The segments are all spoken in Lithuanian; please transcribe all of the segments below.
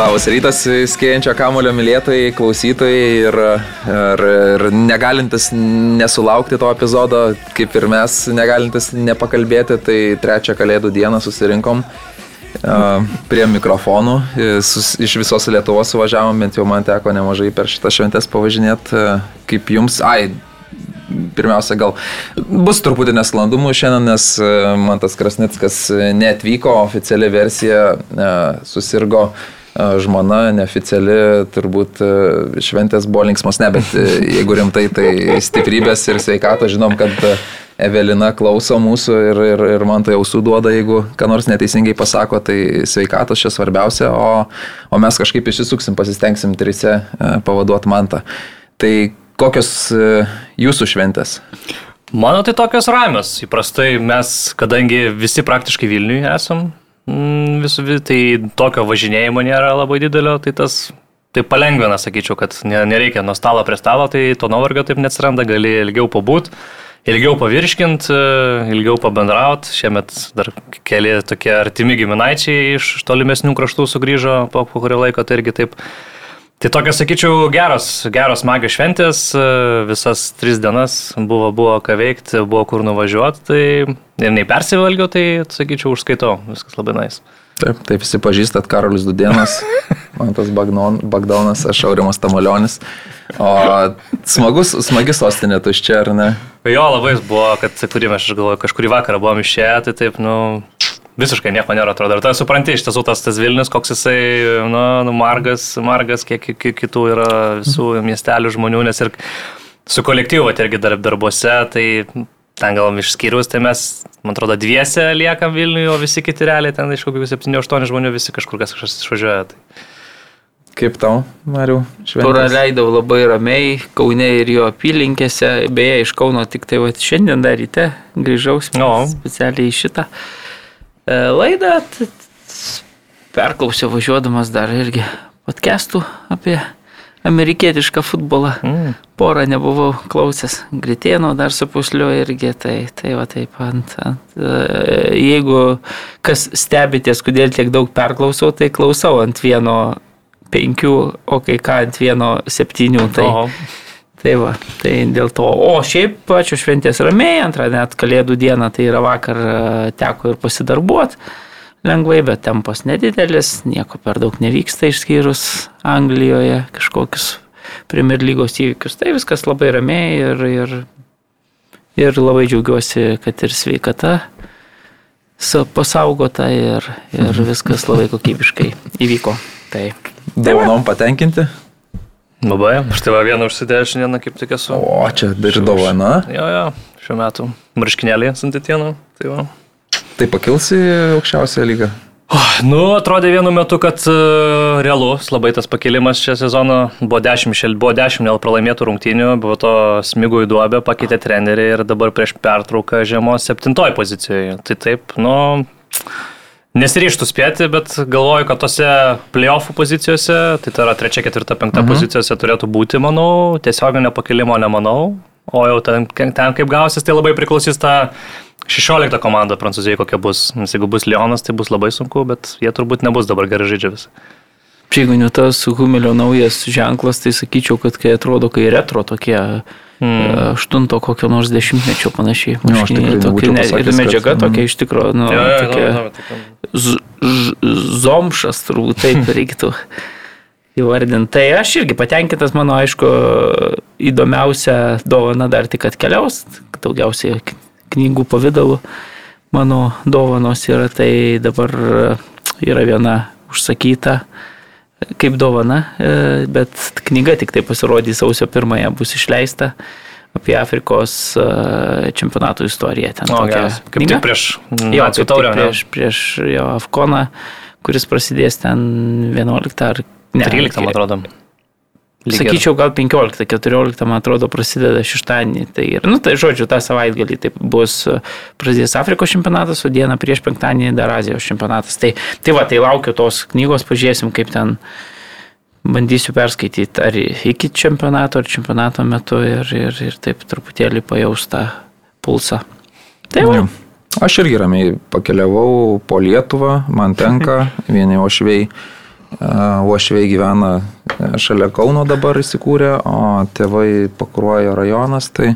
Labas rytas, skėjančio kamulio mylėtojai, klausytojai ir, ir, ir negalintis nesulaukti to epizodo, kaip ir mes negalintis nepakalbėti, tai trečią kalėdų dieną susirinkom prie mikrofonų, sus, iš visos Lietuvos suvažiavom, bent jau man teko nemažai per šitą šventės pavažinėti, uh, kaip jums, ai, pirmiausia, gal bus truputį nesklandumų šiandien, nes man tas Krasnickas neatvyko, oficiali versija susirgo uh, žmona neoficiali, turbūt šventės buvo linksmos, ne, bet jeigu rimtai, tai stiprybės ir sveikato, žinom, kad Evelina klauso mūsų ir, ir, ir man tai ausų duoda, jeigu ką nors neteisingai pasako, tai sveikatos čia svarbiausia, o, o mes kažkaip išsisuksim, pasistengsim trise pavaduoti mantą. Tai kokios jūsų šventės? Mano tai tokios ramios. Įprastai mes, kadangi visi praktiškai Vilniuje esam, visų, tai tokio važinėjimo nėra labai didelio, tai tas tai palengvina, sakyčiau, kad nereikia nuo stalo prie stalo, tai to nuovargio taip neatsiranda, gali ilgiau pabūt, ilgiau pavirškint, ilgiau pabendraut. Šiemet dar keli tokie artimi giminaičiai iš tolimesnių kraštų sugrįžo po kurio laiko, tai irgi taip Tai tokios, sakyčiau, geros, geros magijos šventės, visas tris dienas buvo, buvo ką veikti, buvo kur nuvažiuoti, tai ir nei persivalgiau, tai, sakyčiau, užskaitau, viskas labai nais. Taip, taip visi pažįstat Karolis Dudienas, man tas Bagdonas, aš Aurimas Tamulionis. O smagus, smagi sostinė tuščia, ar ne? Jo, labai buvo, kad kurį mes, aš galvoju, kažkurį vakarą buvom išėję, tai taip, nu, visiškai nieko nėra, atrodo. Ir tai supranti, iš tiesų tas, tas Vilnius, koks jisai, nu, nu margas, margas, kiek, kiek kitų yra visų miestelių žmonių, nes ir su kolektyvu, tai irgi darb, darbuose, tai ten gal išskyrus, tai mes, man atrodo, dviese liekam Vilniuje, o visi kiti realiai ten iš kokių 7-8 žmonių visi kažkur kas kažkas išvažiuoja. Tai. Kaip tau, Mariu? Turą leidau labai ramiai, Kaune ir jo apylinkėse, beje, iš Kauno tik tai va, šiandien dar ryte grįžau no. specialiai į šitą. Uh, laidą, perklausiau važiuodamas dar irgi podcastų apie amerikietišką futbolą. Mm. Porą nebuvau klausęs, Gritėno dar su pusliu irgi, tai, tai va taip ant, ant. E, jeigu kas stebitės, kodėl tiek daug perklausau, tai klausau ant vieno penkių, o kai ką ant vieno septynių. Tai, Oho. Tai va, tai dėl to. O šiaip pačios šventės ramiai, antrą net kalėdų dieną, tai yra vakar e, teko ir pasidarbuoti lengvai, bet tempas nedidelis, nieko per daug nevyksta išskyrus Anglijoje kažkokius Premier lygos įvykius. Tai viskas labai ramiai ir, ir, ir labai džiaugiuosi, kad ir sveikata pasaugota ir, ir mhm. viskas labai kokybiškai įvyko. Tai. Dovanom patenkinti? Labai, aš tai va vieną užsidėjau šiandieną kaip tik esu. O, čia dar dovana. Jo, jo, šiuo metu marškinėlį Santitieno. Tai, va. tai pakilsi aukščiausią lygą? Oh, nu, atrodė vienu metu, kad uh, realus labai tas pakilimas šią sezoną buvo 10, šel, buvo 10 dėl pralaimėtų rungtynių, buvo to smigų į duobę, pakeitė trenerių ir dabar prieš pertrauką žiemos septintoji pozicijoje. Tai taip, nu, Nesiryštų spėti, bet galvoju, kad tose playoffų pozicijose, tai tai yra trečia, ketvirta, penkta mhm. pozicijose turėtų būti, manau, tiesioginio pakilimo nemanau, o jau ten, ten kaip gausis, tai labai priklausys ta 16 komanda Prancūzijai kokia bus. Nes jeigu bus Leonas, tai bus labai sunku, bet jie turbūt nebus dabar gerai žaidžia visi. Jeigu ne tas Humelio naujas ženklas, tai sakyčiau, kad kai atrodo, kai retro tokie mm. aštunto kokio nors dešimtmečio panašiai. Nu, aš tikrai tokia ne, ir medžiaga kad, tokia iš tikrųjų, nu, ja, ja, tokia ja, ja, zomšas turbūt taip reiktų įvardinti. Tai aš irgi patenkintas, mano aišku, įdomiausia dovana dar tik atkeliaus, daugiausiai knygų pavydalu. Mano dovanos yra tai dabar yra viena užsakyta kaip dovana, e, bet knyga tik tai pasirodys sausio pirmąją bus išleista apie Afrikos e, čempionatų istoriją. Ten o, geras. kaip tik prieš jo, kaip taurę, prieš, prieš jo Afkoną, kuris prasidės ten 11 ar ne, 13, man atrodo. Lyg ir- Sakyčiau, gal 15, 14, man atrodo, prasideda šeštadienį. Tai, ir, nu, tai žodžiu, tą savaitgalį tai bus e, prasidės Afrikos čempionatas, o dieną prieš penktadienį dar Azijos čempionatas. Tai, tai va, tai laukiu tos knygos, pažiūrėsim, kaip ten bandysiu perskaityti, ar iki čempionato, ar čempionato metu ir, ir, ir taip truputėlį pajaustą pulsą. Tai va. Jo. Aš irgi ramiai pakeliavau po Lietuvą, man tenka, vieni ošvei. Ošvei gyvena e, šalia Kauno dabar įsikūrė, o tėvai pakruojo rajonas, tai,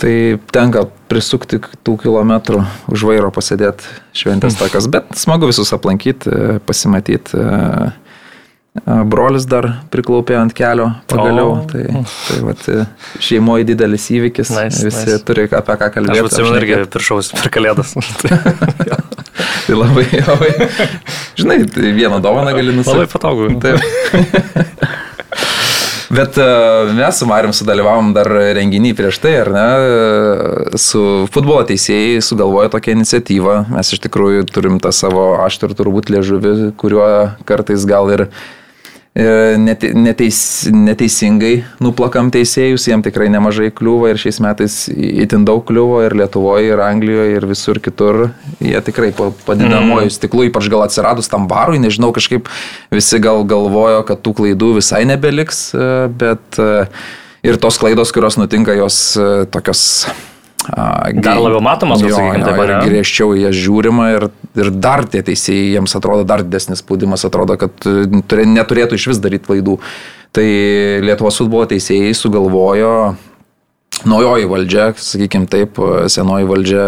tai tenka prisukti tų kilometrų už vairo pasėdėti šventės takas, bet smagu visus aplankyti, e, pasimatyti. E, Brolis dar priklaupė ant kelio pagaliau, O. tai, tai vat, šeimoje didelis įvykis, Nice, visi nice. turi apie ką kalbėti. Aš atsimenu irgi apšnekėt. piršaus per kalėdas. Tai labai, labai. Žinai, tai vieną dovaną gali Labai nusipirkti. patogu. Taip. Bet e, mes su Marium sudalyvavom dar renginį prieš tai, ar ne? E, Su futbolo teisėjai sugalvojo tokią iniciatyvą. Mes iš tikrųjų turim tą savo aštrų turbūt liežuvį, kuriuo kartais gal ir e, nete- neteis, neteisingai nuplakam teisėjus, jiem tikrai nemažai kliūva ir šiais metais itin daug kliūvo ir Lietuvoje, ir Anglijoje, ir visur kitur. Jie tikrai po padidinamoju mm. stiklu, ypač gal atsiradus tam barui, nežinau, kažkaip visi gal galvojo, kad tų klaidų visai nebeliks, e, bet e, ir tos klaidos, kurios nutinka, jos e, tokios... Dar labiau matomos, Jo, sakykime, dabar, ir griežčiau jas žiūrima ir, ir dar tie teisėjai, jiems atrodo dar didesnis spaudimas, atrodo, kad e, turė- neturėtų iš vis daryti klaidų. Tai Lietuvos futbolo teisėjai sugalvojo naujoji valdžia, sakykime taip, senoji valdžia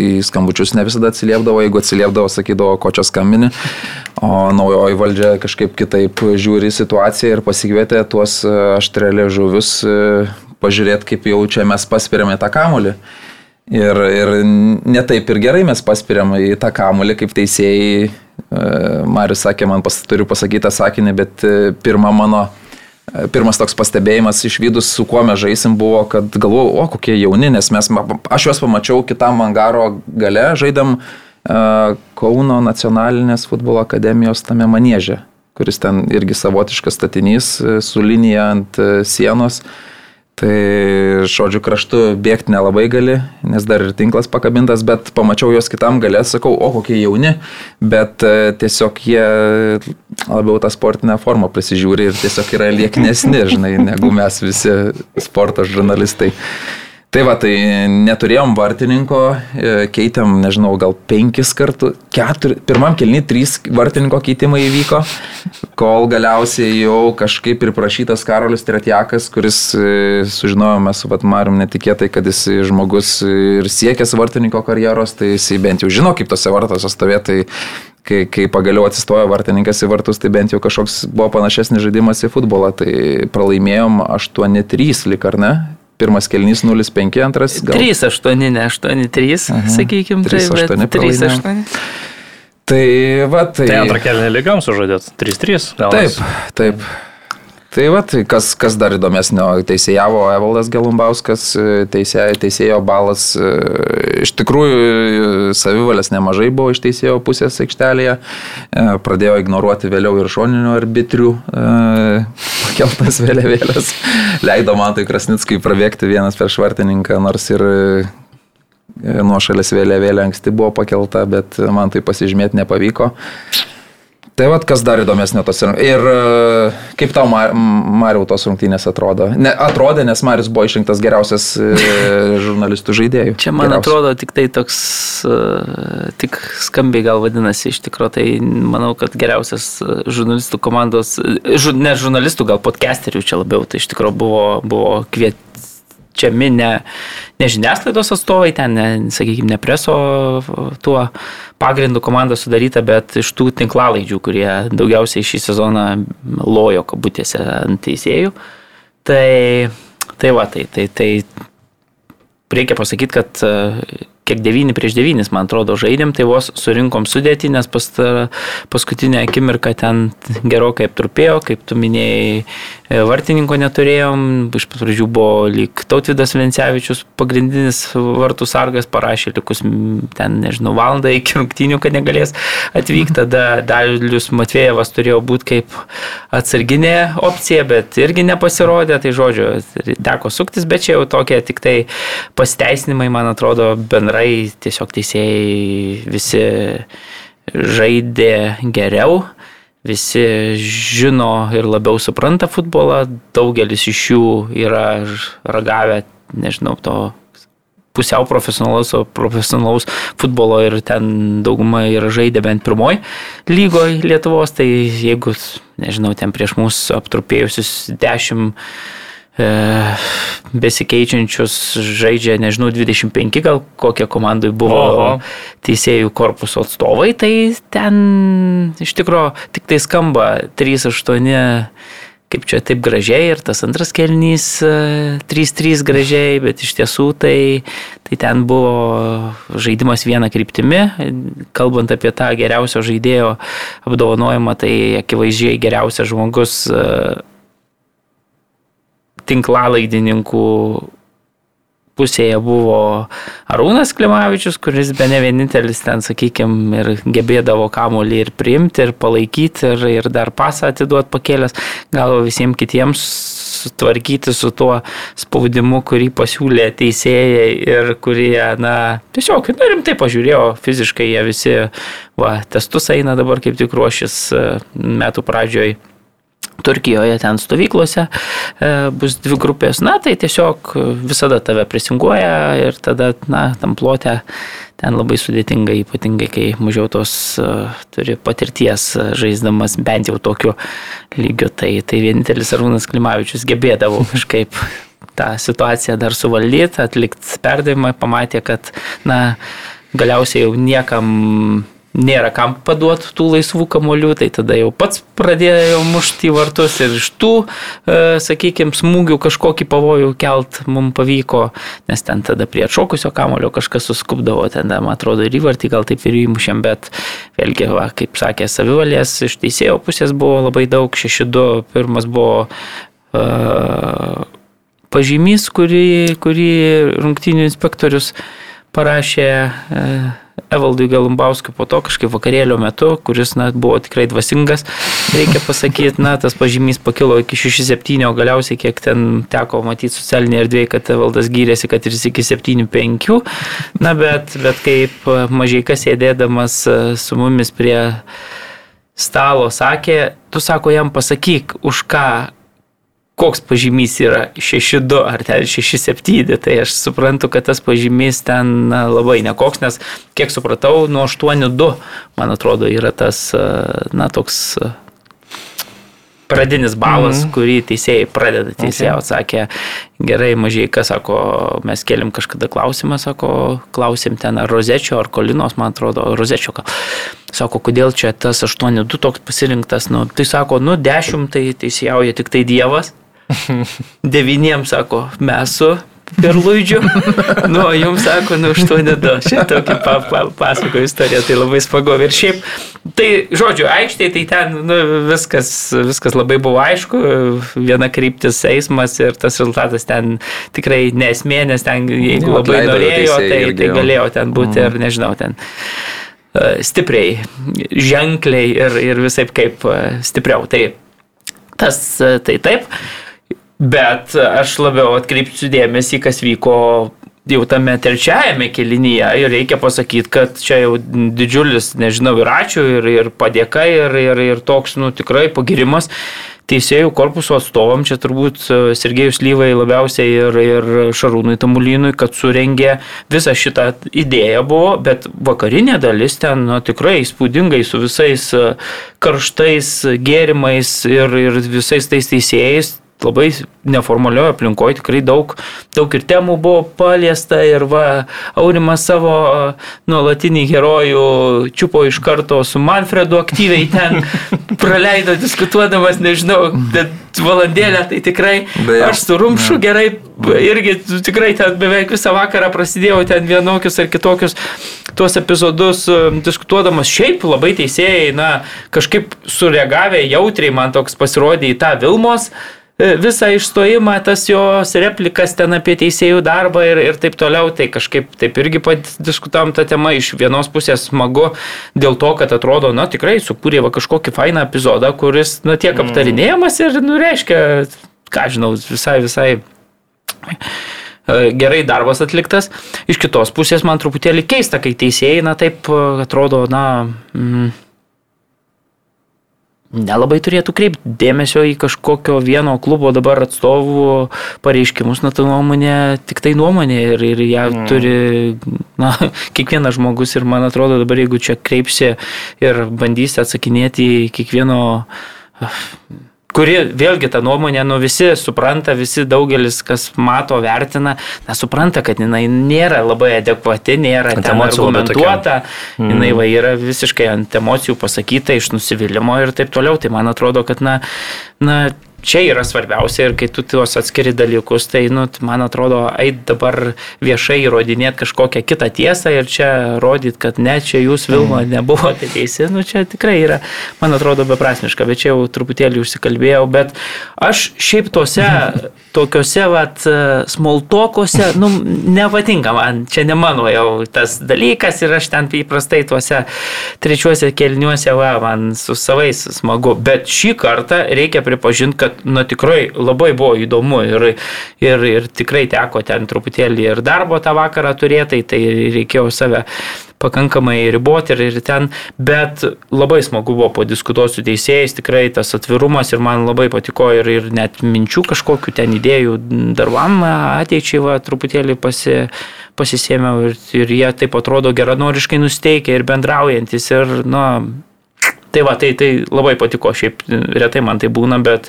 į skambučius ne visada atsiliepdavo, jeigu atsiliepdavo, sakydavo, ko čia skambini, o naujoji valdžia kažkaip kitaip žiūri situaciją ir pasikvietė tuos aštrelė žuvius pažiūrėti, kaip jau čia mes paspiriame tą kamolį. Ir, ir ne taip ir gerai mes paspiriam į tą kamolį, kaip teisėjai. e, Marius sakė, man pas, turiu pasakyti tą sakinį, bet e, pirma mano e, Pirmas toks pastebėjimas išvydus, su kuo mes žaisim, buvo, kad galvojau, o kokie jauni, nes mes, aš juos pamačiau kitam angaro gale, žaidėm uh, Kauno nacionalinės futbolo akademijos tame manėže, kuris ten irgi savotiškas statinys su linija ant sienos. Tai, žodžiu, kraštu bėgti nelabai gali, nes dar ir tinklas pakabintas, bet pamačiau juos kitam galę, sakau, o kokie jauni, bet e, tiesiog jie labiau tą sportinę formą prisižiūri ir tiesiog yra lieknesni, žinai, negu mes visi sporto žurnalistai. Tai va, tai neturėjom vartininko, e, keitėm, nežinau, gal penkis kartus, keturi, pirmam kelni trys vartininko keitimai įvyko, kol galiausiai jau kažkaip priprašytas Karolis Tretjakas, kuris e, sužinojome su Vatmarium netikėtai, kad jis žmogus ir siekęs vartininko karjeros, tai jis bent jau žino, kaip tose vartose stovėti. Tai kai, kai pagaliau atsistojo vartininkas į vartus, tai bent jau kažkoks buvo panašesnis žaidimas į futbolą. Tai pralaimėjom 8-3 lik ar ne? Pirmas kelnys 0-5, antras gal. 3-8, ne 8-3, sakykime, tai 3-8 bet pralaimėjom. 3-8. Tai va, tai. Tai antrą kelnį lygam sužadėt. 3-3. Taip, taip. Tai va, tai kas, kas dar įdomesnio, teisėjavo Evaldas Gelumbauskas, teisė, teisėjo balas, e, iš tikrųjų e, savivalės nemažai buvo iš teisėjo pusės aikštelėje, E, pradėjo ignoruoti vėliau ir šoninių arbitrių e, pakeltas vėliavėlės, leido man tai Krasnickui prabėgti vienas per švartininką, nors ir e, nuošalės vėliavėlė anksti buvo pakelta, bet man tai pasižymėti nepavyko. Tai vad, kas dar įdomesnio tos ir... Ir e, kaip tau, Mar- Mariau, tos rungtynės atrodo? Ne, atrodė, nes Marius buvo išrinktas geriausias e, žurnalistų žaidėjų. Čia man Geriausias. atrodo tik tai toks, uh, tik skambiai gal vadinasi iš tikrųjų, tai manau, kad geriausias e, žurnalistų komandos, e, žu, ne žurnalistų, gal podcasterių čia labiau, tai iš tikrųjų buvo, buvo kviečiami ne, ne žiniasklaidos atstovai, ten, ne, sakykime, ne preso tuo pagrindu komanda sudaryta, bet iš tų tinklalaidžių, kurie daugiausiai šį sezoną lojo kabutėse ant teisėjų. Tai, tai va, tai, tai, tai reikia pasakyti, kad kiek 9 prieš 9, man atrodo, žaidėm, tai vos surinkom sudėtį, nes paskutinę akimirką ten gerokai aptrupėjo, kaip tu minėjai, e, vartininko neturėjom, iš pradžių buvo lyg Tautvidas Vencevičius, pagrindinis vartų sargas parašė, likus ten, nežinau, valandą iki rungtinių, kad negalės atvykti, tada Dalius Matvėjevas turėjo būti kaip atsarginė opcija, bet irgi nepasirodė, tai žodžiu, teko suktis, bet čia jau tokie tik tai pasiteisinimai, man atrodo, bendrai tiesiog teisėjai visi žaidė geriau, visi žino ir labiau supranta futbolą, daugelis iš jų yra ragavę, nežinau, to pusiau profesionalaus, profesionalaus futbolo ir ten dauguma yra žaidę bent pirmoji lygoje Lietuvos, tai jeigu, nežinau, ten prieš mūsų aptrupėjusius dešimt besikeičiančius žaidžia, nežinau, 25 gal kokie komandai buvo Oho. teisėjų korpuso atstovai, tai ten iš tikrųjų tik tai skamba 3-8 kaip čia taip gražiai ir tas antras kelnys 3-3 e, gražiai, bet iš tiesų tai, tai ten buvo žaidimas viena kryptimi. Kalbant apie tą geriausio žaidėjo apdovanojimą, tai akivaizdžiai geriausias žmogus e, tinklalaidininkų pusėje buvo Arūnas Klimavičius, kuris be ne vienintelis ten, sakykime, ir gebėdavo kamolį ir priimti, ir palaikyti, ir, ir dar pasą atiduoti pakėlęs, gal visiems kitiems sutvarkyti su tuo spaudimu, kurį pasiūlė teisėjai ir kurie, na, tiesiog, na, rimtai pažiūrėjo, fiziškai jie visi, va, testus eina dabar kaip tik ruošis metų pradžioj Turkijoje ten stovyklose e, bus dvi grupės, na tai tiesiog visada tave prisinguoja ir tada, na, tam plotė ten labai sudėtinga, ypatingai kai mažiau tos uh, turi patirties uh, žaisdamas bent jau tokiu lygiu. Tai, tai vienintelis Arūnas Klimavičius gebėdavo kažkaip tą situaciją dar suvaldyti, atlikti perdavimą, pamatė, kad, na, galiausiai jau niekam nėra kam paduoti tų laisvų kamolių, tai tada jau pats pradėjo mušti į vartus ir iš tų, e, sakykime, smūgių kažkokį pavojų kelt mums pavyko, nes ten tada prie atšokusio kamolio kažkas suskubdavo, ten, man atrodo, ir įvartį gal taip ir įmušėm, bet vėlgi, va, kaip sakė, savivalės iš teisėjo pusės buvo labai daug, 6-2, pirmas buvo uh, pažymys, kurį, kurį rungtinių inspektorius parašė uh, Evaldui Galumbauskui po to kažkaip vakarėlio metu, kuris na, buvo tikrai dvasingas, reikia pasakyti, na, tas pažymys pakilo iki 6-7, o galiausiai kiek ten teko matyti socialinėje erdvėje, kad Evaldas gyrėsi, kad ir iki 7-5, na, bet, bet kaip mažai kas sėdėdamas e, su mumis prie stalo sakė, tu sako jam pasakyk, už ką koks pažymys yra 6-2 ar ten 6-7, tai aš suprantu, kad tas pažymys ten labai nekoks, nes kiek supratau, nuo 8-2, man atrodo, yra tas, na, toks pradinis balas, mm. kurį teisėjai pradeda. Teisėjai okay. atsakė, gerai, mažai, kas sako, mes keliam kažkada klausimą, sako, klausim ten ar rozečio, ar kolinos, man atrodo, rozečio. Sako, kodėl čia tas 8-2 toks pasirinktas, nu, tai sako, nu 10 tai teisėjauja tik tai Dievas. Devyniems sako, mes su perluidžiu, nu, jums sako, nu, 8-2. Šitą tokį pa, pa, pasako istoriją, tai labai smagu. Ir šiaip, tai, žodžiu, aikštėje, tai ten nu, viskas, viskas labai buvo aišku, viena kryptis eismas ir tas rezultatas ten tikrai nesmė, nes ten, jeigu nu, labai norėjo, tai, tai galėjo ten būti ir nežinau, ten e, stipriai, ženkliai ir, ir visai kaip e, stipriau. Tai tas, e, tai taip. Bet aš labiau atkreipsiu dėmesį, kas vyko jau tame trečiajame kelinyje ir reikia pasakyti, kad čia jau didžiulis, nežinau, ir ačiū, ir, ir padėka, ir, ir, ir toks, nu, tikrai pagirimas. Teisėjų korpuso atstovam, čia turbūt e, Sergejus Lyvai labiausiai ir, ir Šarūnui Tamulinui, kad surengė visą šitą idėją buvo, bet vakarinė dalis ten nu, tikrai įspūdingai su visais e, karštais gėrimais ir, ir visais tais teisėjais labai neformalioje aplinkoje tikrai daug, daug ir temų buvo paliesta ir va, Aurimas savo nuolatinį herojų čiupo iš karto su Manfredu aktyviai ten praleido diskutuodamas, nežinau, valandėlę, tai tikrai Beja. aš su Rumšu ja. gerai irgi tikrai ten beveik visą vakarą prasidėjau ten vienokius ar kitokius tuos epizodus diskutuodamas. Šiaip labai teisėjai, na, kažkaip sureagavę jautriai man toks pasirodė į tą Vilmos visą išstojimą, tas jos replikas ten apie teisėjų darbą ir, ir taip toliau, tai kažkaip taip irgi diskutavom tą temą iš vienos pusės smagu dėl to, kad atrodo, na tikrai sukūrė va kažkokį fainą epizodą, kuris, na tiek mm. aptarinėjamas ir, nu, reiškia, ką žinau, visai, visai e, gerai darbas atliktas. Iš kitos pusės man truputėlį keista, kai teisėjai, na taip atrodo, na... Mm, nelabai turėtų kreipti dėmesio į kažkokio vieno klubo dabar atstovų pareiškimus, na, ta nuomonė tik tai nuomonė ir, ir ją mm. turi, na, kiekvienas žmogus ir man atrodo dabar, jeigu čia kreipsi ir bandysi atsakinėti į kiekvieno kuri vėlgi tą nuomonę, nu visi supranta, visi daugelis, kas mato, vertina, na, supranta, kad jinai nėra labai adekvati, nėra argumentuota, mm. jinai va yra visiškai ant emocijų pasakyta iš nusivylimų ir taip toliau. Tai man atrodo, kad, na, na čia yra svarbiausia ir kai tu tuos atskiri dalykus, tai, nu, man atrodo, eit dabar viešai įrodinėti kažkokią kitą tiesą ir čia rodyti, kad ne, čia jūs Vilma mm. nebuvote teisi, nu, čia tikrai yra, man atrodo, beprasmiška, bet čia jau truputėlį užsikalbėjau, bet aš šiaip tose, tokiuose, vat, smoltokose, nu, nepatinka man, čia ne mano jau tas dalykas ir aš ten įprastai tuose trečiuose kelniuose, va, man su savais smagu, bet šį kartą reikia pripažinti, kad kad na, tikrai labai buvo įdomu ir, ir, ir tikrai teko ten truputėlį ir darbo tą vakarą turėti, tai reikėjo save pakankamai riboti ir, ir ten, bet labai smagu buvo padiskutuoti su teisėjais, tikrai tas atvirumas ir man labai patiko ir, ir net minčių kažkokių ten idėjų darbam ateičiai va, truputėlį pasi, pasisėmiau ir, ir jie taip atrodo geranoriškai nusteikia ir bendraujantis ir, na, Tai va, tai, tai labai patiko, šiaip retai man tai būna, bet,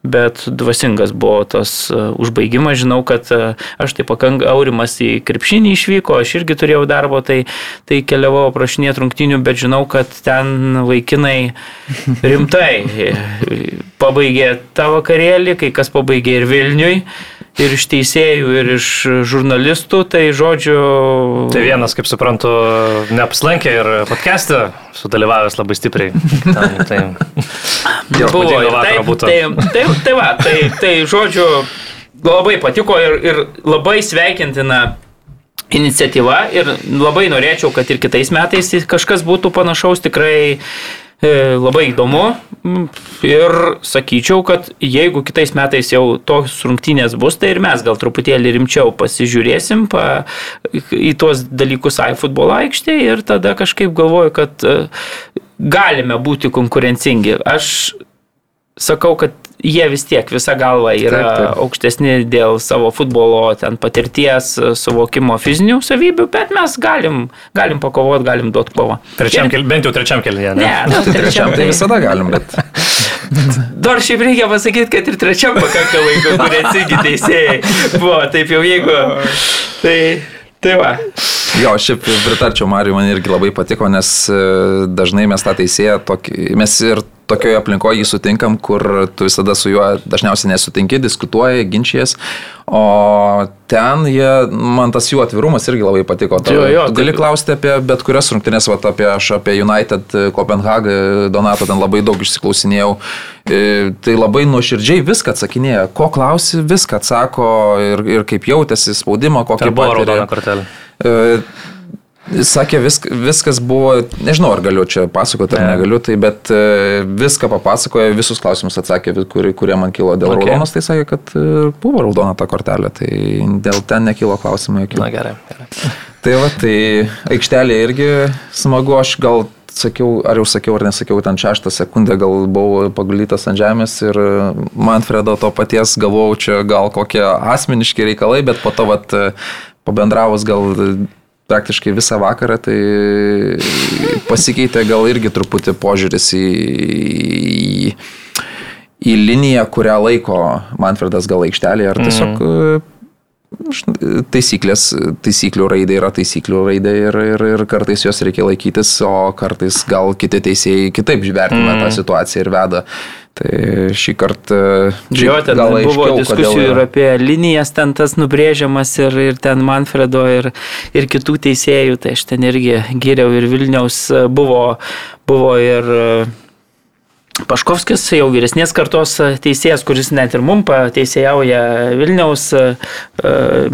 bet dvasingas buvo tas uh, užbaigimas. Žinau, kad uh, aš tai pakankamai aurimas į krepšinį išvyko, aš irgi turėjau darbo, tai, tai keliavau aprašinėti rungtinių, bet žinau, kad ten vaikinai rimtai pabaigė tą vakarėlį, kai kas pabaigė ir Vilniui ir iš teisėjų, ir iš žurnalistų, tai žodžiu. Tai vienas, kaip suprantu, neapsilankė ir podcast'e sudalyvavęs labai stipriai. Tam, tai, Buvo, taip, tai, tai, tai va, tai, tai žodžiu, labai patiko ir, ir labai sveikintina iniciatyva ir labai norėčiau, kad ir kitais metais kažkas būtų panašaus tikrai labai įdomu ir sakyčiau, kad jeigu kitais metais jau tos rungtynės bus, tai ir mes gal truputėlį rimčiau pasižiūrėsim pa, į tuos dalykus futbolo aikštėje ir tada kažkaip galvoju, kad e, galime būti konkurencingi. Aš sakau, kad jie vis tiek visą galvą yra taip, taip. aukštesni dėl savo futbolo ten patirties, suvokimo fizinių savybių, bet mes galim, galim pakovoti, galim duoti kovą. Trečiam, ir... bent jau trečiam kelyje. Ne, ne nu, trečiam tai visada galim, bet. Dar šiaip reikia pasakyti, kad ir trečiam pakankamai konkurencingi teisėjai buvo, taip jau jeigu. Tai, tai va. Jo, šiaip pritarčiau Mariu, man irgi labai patiko, nes e, dažnai mes tą teisėją, tokį, mes ir tokioje aplinkoje jį sutinkam, kur tu visada su juo dažniausiai nesutinki, diskutuoji, ginčijas, o ten jie, man tas jų atvirumas irgi labai patiko. Ta, jo, jo, tu gali klausti apie bet kurias rungtynės, va, apie, aš apie United, Kopenhagą, Donato ten labai daug išsiklausinėjau. E, tai labai nuoširdžiai viską atsakinėja. Ko klausi, viską atsako ir, ir kaip jautėsi, spaudimo, kokį buvo raudona kortelė. E, Sakė, visk, viskas buvo, nežinau ar galiu čia pasakoti ar ne. negaliu, tai bet e, viską papasakojo, visus klausimus atsakė, kurie, kurie man kilo dėl okay. raudonos, tai sakė, kad e, buvo raudona ta kortelė, tai dėl ten nekilo klausimų jokių. Na gerai, gerai. Tai va, tai aikštelė irgi smagu, aš gal sakiau, ar jau sakiau, ar nesakiau, ten šeštą sekundę gal buvau pagulytas ant žemės ir Manfredo to paties galvojau, čia gal kokie asmeniški reikalai, bet po to vat pabendravus gal praktiškai visą vakarą, tai pasikeitė gal irgi truputį požiūris į, į, į liniją, kurią laiko Manfredas gal aikštelėje, ar tiesiog mm. Taisyklės, taisyklių raidė yra taisyklių raidė ir, ir, ir kartais jos reikia laikytis, o kartais gal kiti teisėjai kitaip vertina mm. tą situaciją ir veda. Tai šį kartą... Jo, ten gal buvo aiškiau, diskusijų ir apie linijas ten tas nubrėžiamas ir, ir ten Manfredo ir, ir kitų teisėjų, tai aš ten irgi geriau ir Vilniaus buvo, buvo ir Paškovskis jau vyresnės kartos teisėjas, kuris net ir mum teisėjauja Vilniaus e,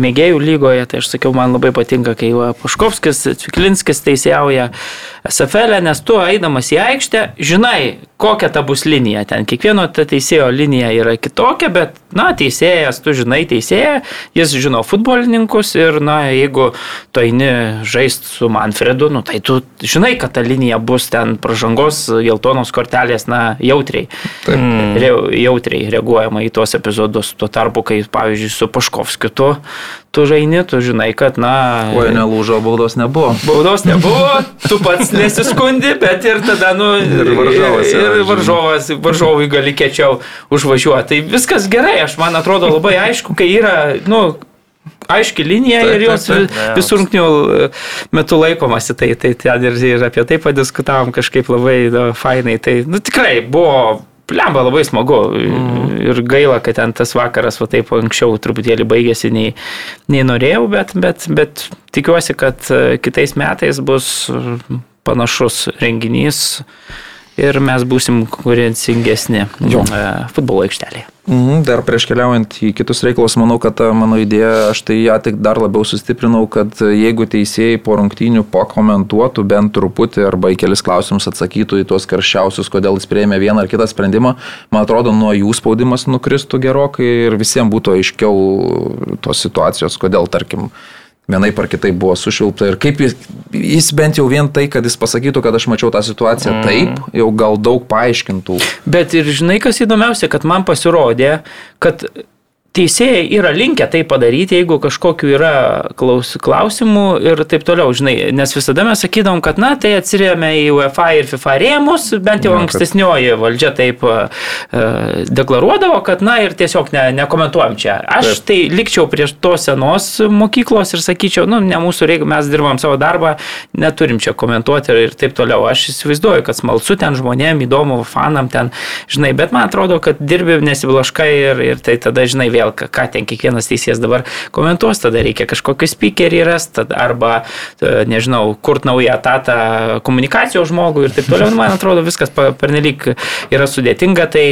mėgėjų lygoje, tai aš sakiau, man labai patinka, kai Paškovskis, Cviklinskis teisėjauja SFL, nes tu eidamas į aikštę, žinai, kokia ta bus linija. Ten kiekvieno ta teisėjo linija yra kitokia, bet, na, teisėjas, tu žinai teisėją, jis žino futbolininkus ir, na, jeigu tu eini žaisti su Manfredu, nu, tai tu žinai, kad ta linija bus ten pražangos geltonos kortelės, na, jautriai. Taip. Re, jautriai reaguojama į tuos epizodus. Tuo tarpu, kai, pavyzdžiui, su Paškovskiu tu, tu žaini, tu žinai, kad, na... Oi, nelūžo, baudos nebuvo. Baudos nebuvo, tu pats nesiskundi, bet ir tada, nu... Ir varžovas. Ir, ir varžovas, varžovui gali kečiau užvažiuoti. Tai viskas gerai, aš man atrodo labai aišku, kai yra, nu, aiški linija taip, ir jos taip, taip, visų rungtinių metų laikomasi. Tai, tai ten ir, ir apie tai padiskutavom kažkaip labai da, fainai. Tai nu, tikrai buvo Plemba labai smagu mm. ir gaila, kad ten tas vakaras va taip anksčiau truputėlį baigėsi nei, nei norėjau, bet, bet, bet tikiuosi, kad e, kitais metais bus panašus renginys ir mes būsim konkurencingesni. E, futbolo aikštelėje. Mhm, dar prieš keliaujant į kitus reikalus, manau, kad ta mano idėja, aš tai ją tik dar labiau sustiprinau, kad jeigu teisėjai po rungtynių pakomentuotų bent truputį arba į kelis klausimus atsakytų į tuos karščiausius, kodėl jis prieėmė vieną ar kitą sprendimą, man atrodo, nuo jų spaudimas nukristų gerokai ir visiems būtų aiškiau tos situacijos, kodėl, tarkim, vienai par kitai buvo sušilpta ir kaip jis, jis bent jau vien tai, kad jis pasakytų, kad aš mačiau tą situaciją mm. taip, jau gal daug paaiškintų. Bet ir žinai, kas įdomiausia, kad man pasirodė, kad teisėjai yra linkę tai padaryti, jeigu kažkokiu yra klaus, klausimų ir taip toliau, žinai, nes visada mes sakydavom, kad, na, tai atsiriame į UEFA ir FIFA rėmus, bent jau ja, ankstesnioji valdžia taip uh, deklaruodavo, kad, na, ir tiesiog ne, nekomentuojam čia. Aš taip. tai likčiau prieš tos senos mokyklos ir sakyčiau, nu, ne mūsų reikia, mes dirbam savo darbą, neturim čia komentuoti ir, ir taip toliau. Aš įsivaizduoju, kad smalsu ten žmonėm, įdomu, fanam ten, žinai, bet man atrodo, kad dirbi nesiblaškai ir, ir tai tada, žinai, vėl vėl, ką ten kiekvienas teisėjas dabar komentuos, tada reikia kažkokį speakerį rasti, arba, e, nežinau, kurt naują etatą komunikacijos žmogui ir taip toliau. Man atrodo, viskas pernelyg yra sudėtinga. Tai,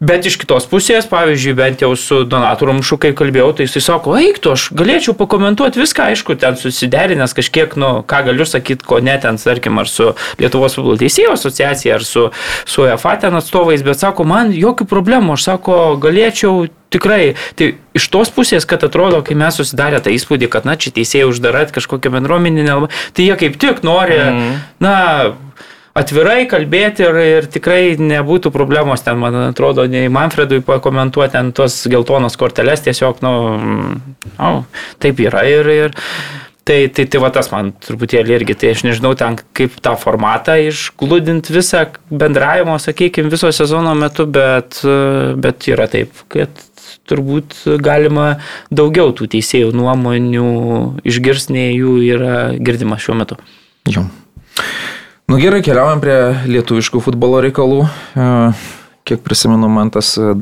bet iš kitos pusės, pavyzdžiui, bent jau su Donatu Rumšu, kai kalbėjau, tai jis sako, eik tu, aš galėčiau pakomentuoti viską, aišku, ten susiderinęs kažkiek, nu, ką galiu sakyti, ko net ten, tarkim, ar su Lietuvos futbolo teisėjų asociacija, ar su, su EFA ten atstovais, bet sako, man jokių problemų, aš sako, galėčiau tikrai, tai iš tos pusės, kad atrodo, kai mes susidarė tą įspūdį, kad, na, čia teisėjai uždarat kažkokią bendruomenį, tai jie kaip tik nori, mm. na, atvirai kalbėti ir, ir tikrai nebūtų problemos ten, man atrodo, nei Manfredui pakomentuoti ten tos geltonos korteles, tiesiog, nu, nu taip yra ir, ir Tai, tai, tai va tas man truputėlį irgi, tai aš nežinau ten kaip tą formatą išglūdint visą bendravimo, sakykime, viso sezono metu, bet, bet yra taip, kad turbūt galima daugiau tų teisėjų nuomonių išgirsnė jų yra girdima šiuo metu. Jo. Nu gerai, keliaujam prie lietuviškų futbolo reikalų. Kiek prisimenu, man tas uh,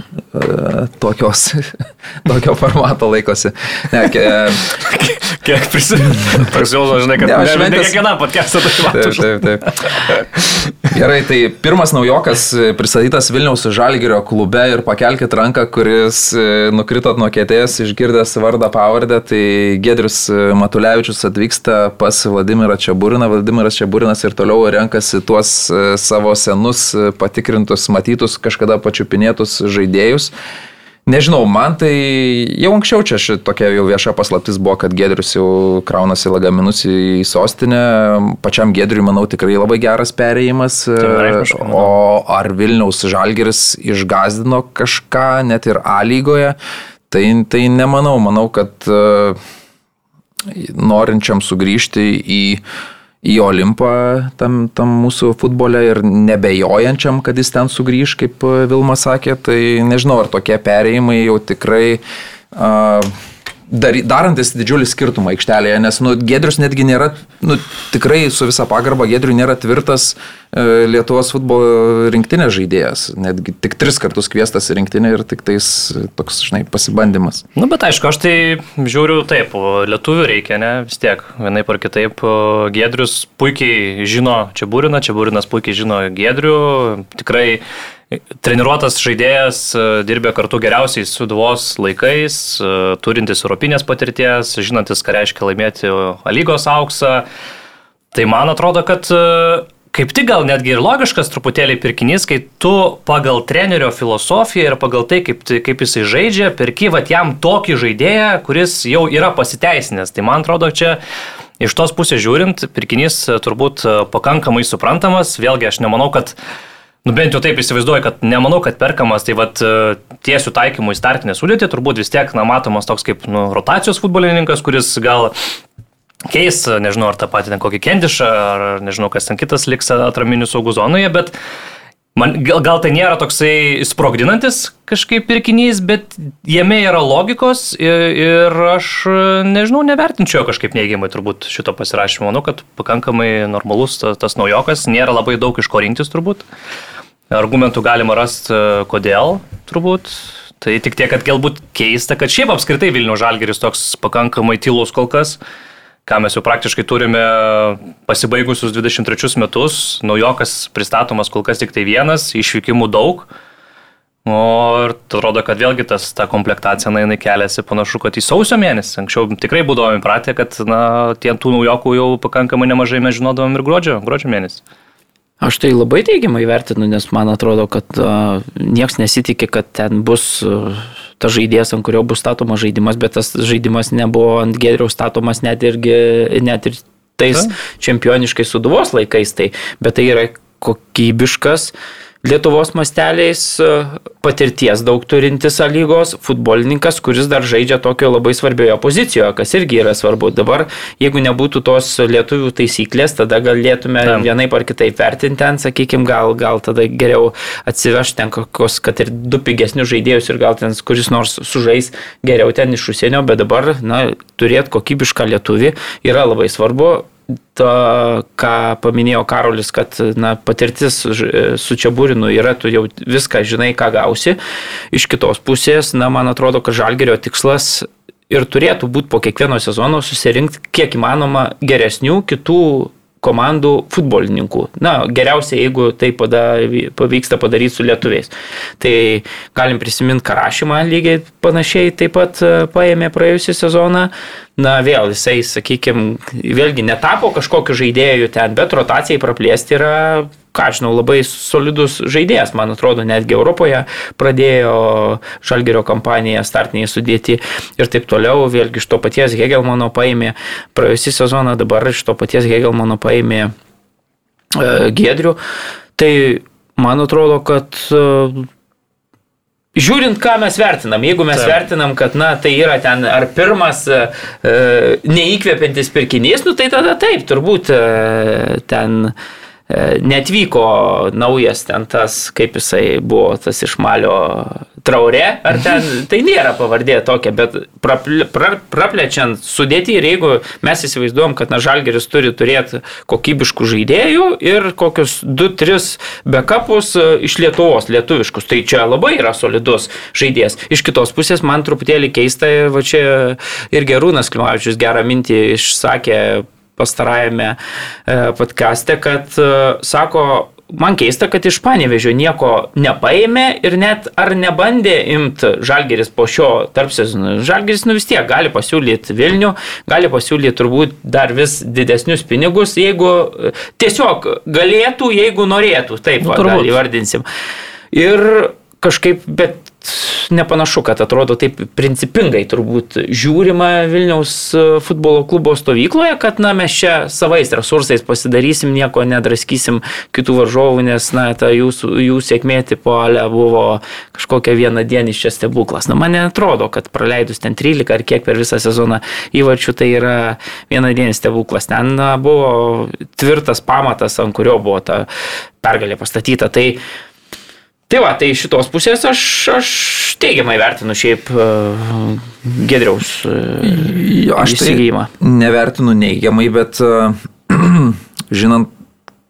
tokios, tokio formato laikosi. Ne, ke, Kiek prisimenu, toks jausmas, žinai, kad ne, ne, šventės... ne kiekvienam podcast'ą tai matau. Taip, taip, taip. Gerai, tai pirmas naujokas pristatytas Vilniaus Žalgirio klube ir pakelkite ranką, kuris e, nukritot nuo kėdės išgirdęs vardą pavardę, tai Gedrius Matulevičius atvyksta pas Vladimirą Čiaburiną. Vladimiras Čiaburinas ir toliau renkasi tuos e, savo senus patikrintus, matytus, kažkada pačiupinėtus žaidėjus. Nežinau, man tai jau anksčiau čia šitokia jau vieša paslaptis buvo, kad Gedrius jau kraunasi lagaminus į sostinę. Pačiam Gedriui, manau, tikrai labai geras perėjimas. O ar Vilniaus Žalgeris išgazdino kažką net ir A lygoje, tai, tai nemanau. Manau, kad uh, norinčiam sugrįžti į į Olimpą tam, tam mūsų futbole ir nebejojančiam, kad jis ten sugrįž, kaip Vilma sakė, tai nežinau, ar tokie perėjimai jau tikrai uh, dar, darantis didžiulį skirtumą aikštelėje, nes nu, Gedrius netgi nėra, nu, tikrai su visa pagarba, Gedrius nėra tvirtas e, Lietuvos futbolo rinktinės žaidėjas, netgi tik tris kartus kviestas į rinktinę ir tik tais toks, žinai, pasibandymas. Na, nu, bet aišku, aš tai žiūriu taip, lietuvių reikia, ne, vis tiek, vienai par kitaip, Gedrius puikiai žino čia būrina, čia būrinas puikiai žino Gedrių, tikrai Treniruotas žaidėjas, e, dirbė kartu geriausiais suduvos laikais, e, turintis europinės patirties, žinantis, ką reiškia laimėti lygos auksą. Tai man atrodo, kad e, kaip tik gal netgi ir logiškas truputėlį pirkinys, kai tu pagal trenerio filosofiją ir pagal tai, kaip, kaip jisai žaidžia, perki vat jam tokį žaidėją, kuris jau yra pasiteisinęs. Tai man atrodo, čia iš tos pusės žiūrint, pirkinys turbūt pakankamai suprantamas. Vėlgi aš nemanau, kad Nu bent jau taip įsivaizduoju, kad nemanau, kad perkamas, tai vad e, tiesių taikymų į startinę sudėtį, turbūt vis tiek, na, matomas toks kaip nu, rotacijos futbolininkas, kuris gal keis, nežinau, ar tą patį ten kokį kendišą, ar nežinau, kas ten kitas liks atraminių saugų zonoje, bet man, gal, gal tai nėra toksai sprogdinantis kažkaip pirkinys, bet jame yra logikos ir, ir aš, nežinau, nevertinčiau kažkaip neigiamai turbūt šito pasirašymo. Manau, kad pakankamai normalus tas, tas naujokas, nėra labai daug iš ko rinktis turbūt. Argumentų galima rasti, e, kodėl, turbūt. Tai tik tiek, kad galbūt keista, kad šiaip apskritai Vilnių žalgeris toks pakankamai tylus kol kas, ką mes jau praktiškai turime pasibaigusius 23 metus, naujokas pristatomas kol kas tik tai vienas, išvykimų daug. O ir atrodo, kad vėlgi tas, ta komplektacija, na, jinai keliasi panašu, kad į sausio mėnesį. Anksčiau tikrai būdavome įpratę, kad, na, tie tų naujokų jau pakankamai nemažai mes žinodavom ir gruodžio, gruodžio mėnesį. Aš tai labai teigiamai vertinu, nes man atrodo, kad uh, niekas nesitikė, kad ten bus uh, tas žaidėjas, ant kurio bus statomas žaidimas, bet tas žaidimas nebuvo ant geriaus statomas net, irgi, net ir tais Ta? čempioniškais suduvos laikais, tai, bet tai yra kokybiškas uh, Lietuvos masteliais e, patirties daug turintis lygos futbolininkas, kuris dar žaidžia tokio labai svarbioje pozicijoje, kas irgi yra svarbu. Dabar, jeigu nebūtų tos lietuvių taisyklės, tada galėtume Tam. vienaip ar kitaip vertinti ten, sakykime, gal, gal tada geriau atsivežti ten kokios, kad ir du pigesnius žaidėjus ir gal ten kuris nors sužais geriau ten iš užsienio, bet dabar, na, turėti kokybišką lietuvį yra labai svarbu to, ką paminėjo Karolis, kad na, patirtis su Čiabūrinu yra, tu jau viską žinai, ką gausi. Iš kitos pusės, na, man atrodo, kad Žalgerio tikslas ir turėtų būti po kiekvieno sezono susirinkti kiek įmanoma geresnių kitų komandų futbolininkų. Na, geriausia, jeigu tai pada, pavyksta padaryti su lietuviais. Tai galim prisiminti Karašymą lygiai panašiai taip pat e, paėmė praėjusią sezoną. Na, vėl jisai, sakykime, vėlgi netapo kažkokiu žaidėju ten, bet rotacijai praplėsti yra ką žinau, labai solidus žaidėjas, man atrodo, netgi Europoje pradėjo Žalgerio kampaniją startiniai sudėti ir taip toliau, vėlgi iš to paties Hegelmano paėmė praėjusį sezoną, dabar iš to paties Hegelmano paėmė e, Gedrių. Tai man atrodo, kad e, Žiūrint, ką mes vertinam, jeigu mes Taip. vertinam, kad, na, tai yra ten ar pirmas e, neįkvepiantis pirkinys, nu tai tada taip, turbūt e, ten E, netvyko naujas ten tas, kaip jisai buvo, tas iš Malio traure, ar ten, tai nėra pavardė tokia, bet praple, pra, praplečiant sudėti ir jeigu mes įsivaizduojam, kad na Žalgeris turi turėti kokybiškų žaidėjų ir kokius 2-3 backupus e, iš Lietuvos, lietuviškus, tai čia labai yra solidus žaidėjas. Iš kitos pusės man truputėlį keista, va čia ir Gerūnas Klimavičius gerą mintį išsakė pastarajame e, podkaste, kad e, sako, man keista, kad iš Panevežio nieko nepaėmė ir net ar nebandė imti Žalgeris po šio tarp sezonų. Žalgeris nu vis tiek gali pasiūlyti Vilnių, gali pasiūlyti turbūt dar vis didesnius pinigus, jeigu e, tiesiog galėtų, jeigu norėtų, taip nu, gal įvardinsim. Ir kažkaip, bet nepanašu, kad atrodo taip principingai turbūt žiūrima Vilniaus e, futbolo klubo stovykloje, kad na, mes čia savais resursais pasidarysim, nieko nedraskysim kitų varžovų, nes na, ta jūsų, jų sėkmė tipo ale buvo kažkokia viena diena iš čia stebuklas. Na, man netrodo, kad praleidus ten 13 ar kiek per visą sezoną įvarčių, tai yra viena diena stebuklas. Ten na, buvo tvirtas pamatas, ant kurio buvo ta pergalė pastatyta. Tai Tai va, tai šitos pusės aš, aš teigiamai vertinu šiaip uh, Gedriaus uh, aš tai įsigijimą. nevertinu neigiamai, bet uh, žinant,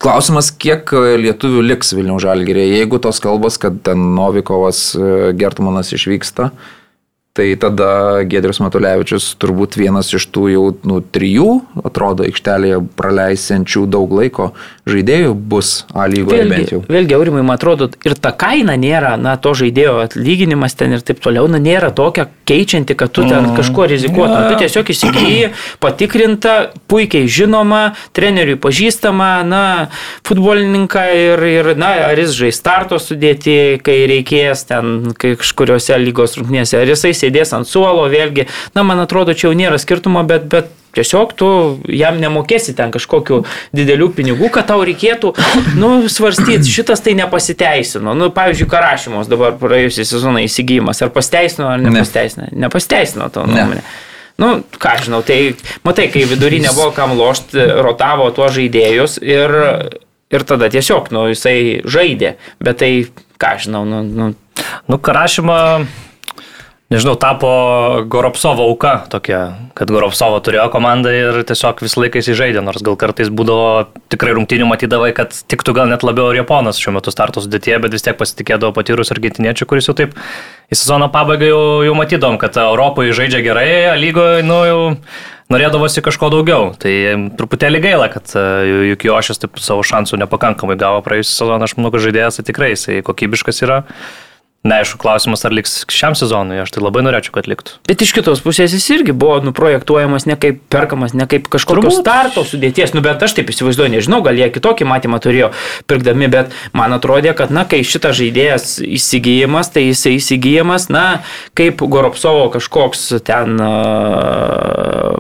klausimas, kiek lietuvių liks Vilnių žalgyrė. Jeigu tos kalbos, kad ten Novikovas, uh, Gertmanas išvyksta, tai tada Gedrius Matulevičius turbūt vienas iš tų jau nu, trijų, atrodo, aikštelėje praleisiančių daug laiko žaidėjų bus A lygoje bent jau. Vėlgi, vėlgi, aurimai, man atrodo, ir ta kaina nėra, na, to žaidėjo atlyginimas ten ir taip toliau, na, nėra tokia keičianti, kad tu ten kažkuo rizikuotum. Tu tiesiog įsigyji, patikrinta, puikiai žinoma, treneriui pažįstama, na, futbolininką ir, ir na, ar jis žais starto sudėti, kai reikės ten kažkuriuose lygos rungtynėse, ar jisai sėdės ant suolo, vėlgi, na, man atrodo, čia jau nėra skirtumo, bet, bet Tiesiog tu jam nemokėsi ten kažkokių didelių pinigų, kad tau reikėtų, nu, svarstyti, šitas tai nepasiteisino. Nu, pavyzdžiui, Karašymos dabar praėjusią sezoną įsigijimas, ar pasteisino, ar nepasteisino. Ne. Nepasteisino tavo nuomonė. Nu, ką žinau, tai matai, kai vidury nebuvo kam lošti, rotavo tuos žaidėjus ir, ir tada tiesiog, nu, jisai žaidė. Bet tai, ką žinau, nu, nu Nu, Karašymą nežinau, tapo Goropsovo auka tokia, kad Goropsovo turėjo komandą ir tiesiog visą laiką įsižaidė, nors gal kartais būdavo tikrai rungtinių matydavai, kad tiktų gal net labiau ir Japonas šiuo metu starto sudėtyje, bet vis tiek pasitikėdavo patyrus argentiniečių, kuris jau taip į sezono pabaigą jau, jau matydom, kad Europoje žaidžia gerai, lygoje, nu jau norėdavosi kažko daugiau. Tai truputėlį gaila, kad Jukiošis taip savo šansų nepakankamai gavo praėjusią sezoną. Aš manau, kad žaidėjas tai tikrai jisai kokybiškas yra. Neaišku, klausimas, ar liks šiam sezonui, aš tai labai norėčiau, kad liktų. Bet iš kitos pusės jis irgi buvo nuprojektuojamas ne kaip perkamas, ne kaip kažkokio starto sudėties, nu bet aš taip įsivaizduoju, nežinau, gal jie kitokį matymą turėjo pirkdami, bet man atrodė, kad, na, kai šitas žaidėjas įsigijimas, tai jisai įsigijimas, na, kaip Goropsovo kažkoks ten uh,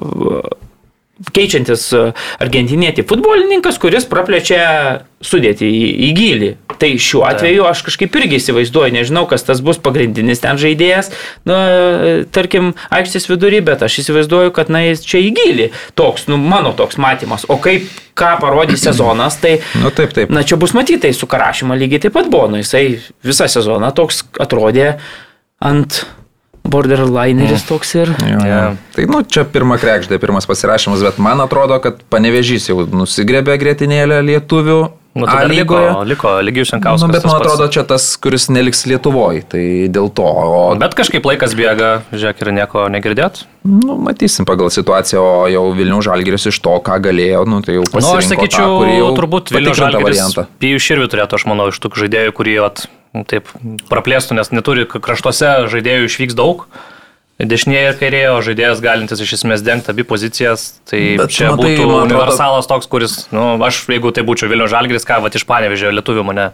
keičiantis argentinietį futbolininkas, kuris praplečia sudėti į, į gilį. Tai šiuo atveju aš kažkaip irgi įsivaizduoju, nežinau, kas tas bus pagrindinis ten žaidėjas, na, tarkim, aikštės vidury, bet aš įsivaizduoju, kad, na, jis čia į gilį. Toks, nu, mano toks matymas. O kaip, ką parodys sezonas, tai, nu, taip, taip. na, čia bus matytai, su Karašyma lygiai taip pat buvo, nu, jisai visą sezoną toks atrodė ant borderlineris mm. toks ir. Jo, jo. Tai, nu, čia pirma krekždė, pirmas pasirašymas, bet man atrodo, kad panevežys jau nusigrebė grėtinėlę lietuvių. Nu, A lygoje. Liko, liko lygiai Šenkauskas. Nu, bet man atrodo, pats. čia tas, kuris neliks Lietuvoje, tai dėl to. O... Bet kažkaip laikas bėga, žiūrėk, ir nieko negirdėt. Nu, matysim pagal situaciją, o jau Vilnių Žalgiris iš to, ką galėjo, nu, tai jau pasirinko. Na, nu, aš sakyčiau, tą, turbūt Vilnių Žalgiris. Pijų Širvi turėtų, aš manau, iš tų žaidėjų, kurie at, taip praplėstų, nes neturi kraštuose žaidėjų išvyks daug dešinėje ir kairėje, o žaidėjas galintis iš esmės dengti abi pozicijas. Tai Bet, čia matai, būtų man, universalas toks, kuris, na, nu, aš jeigu tai būčiau Vilnių Žalgris, ką va iš Panevežė lietuvių mane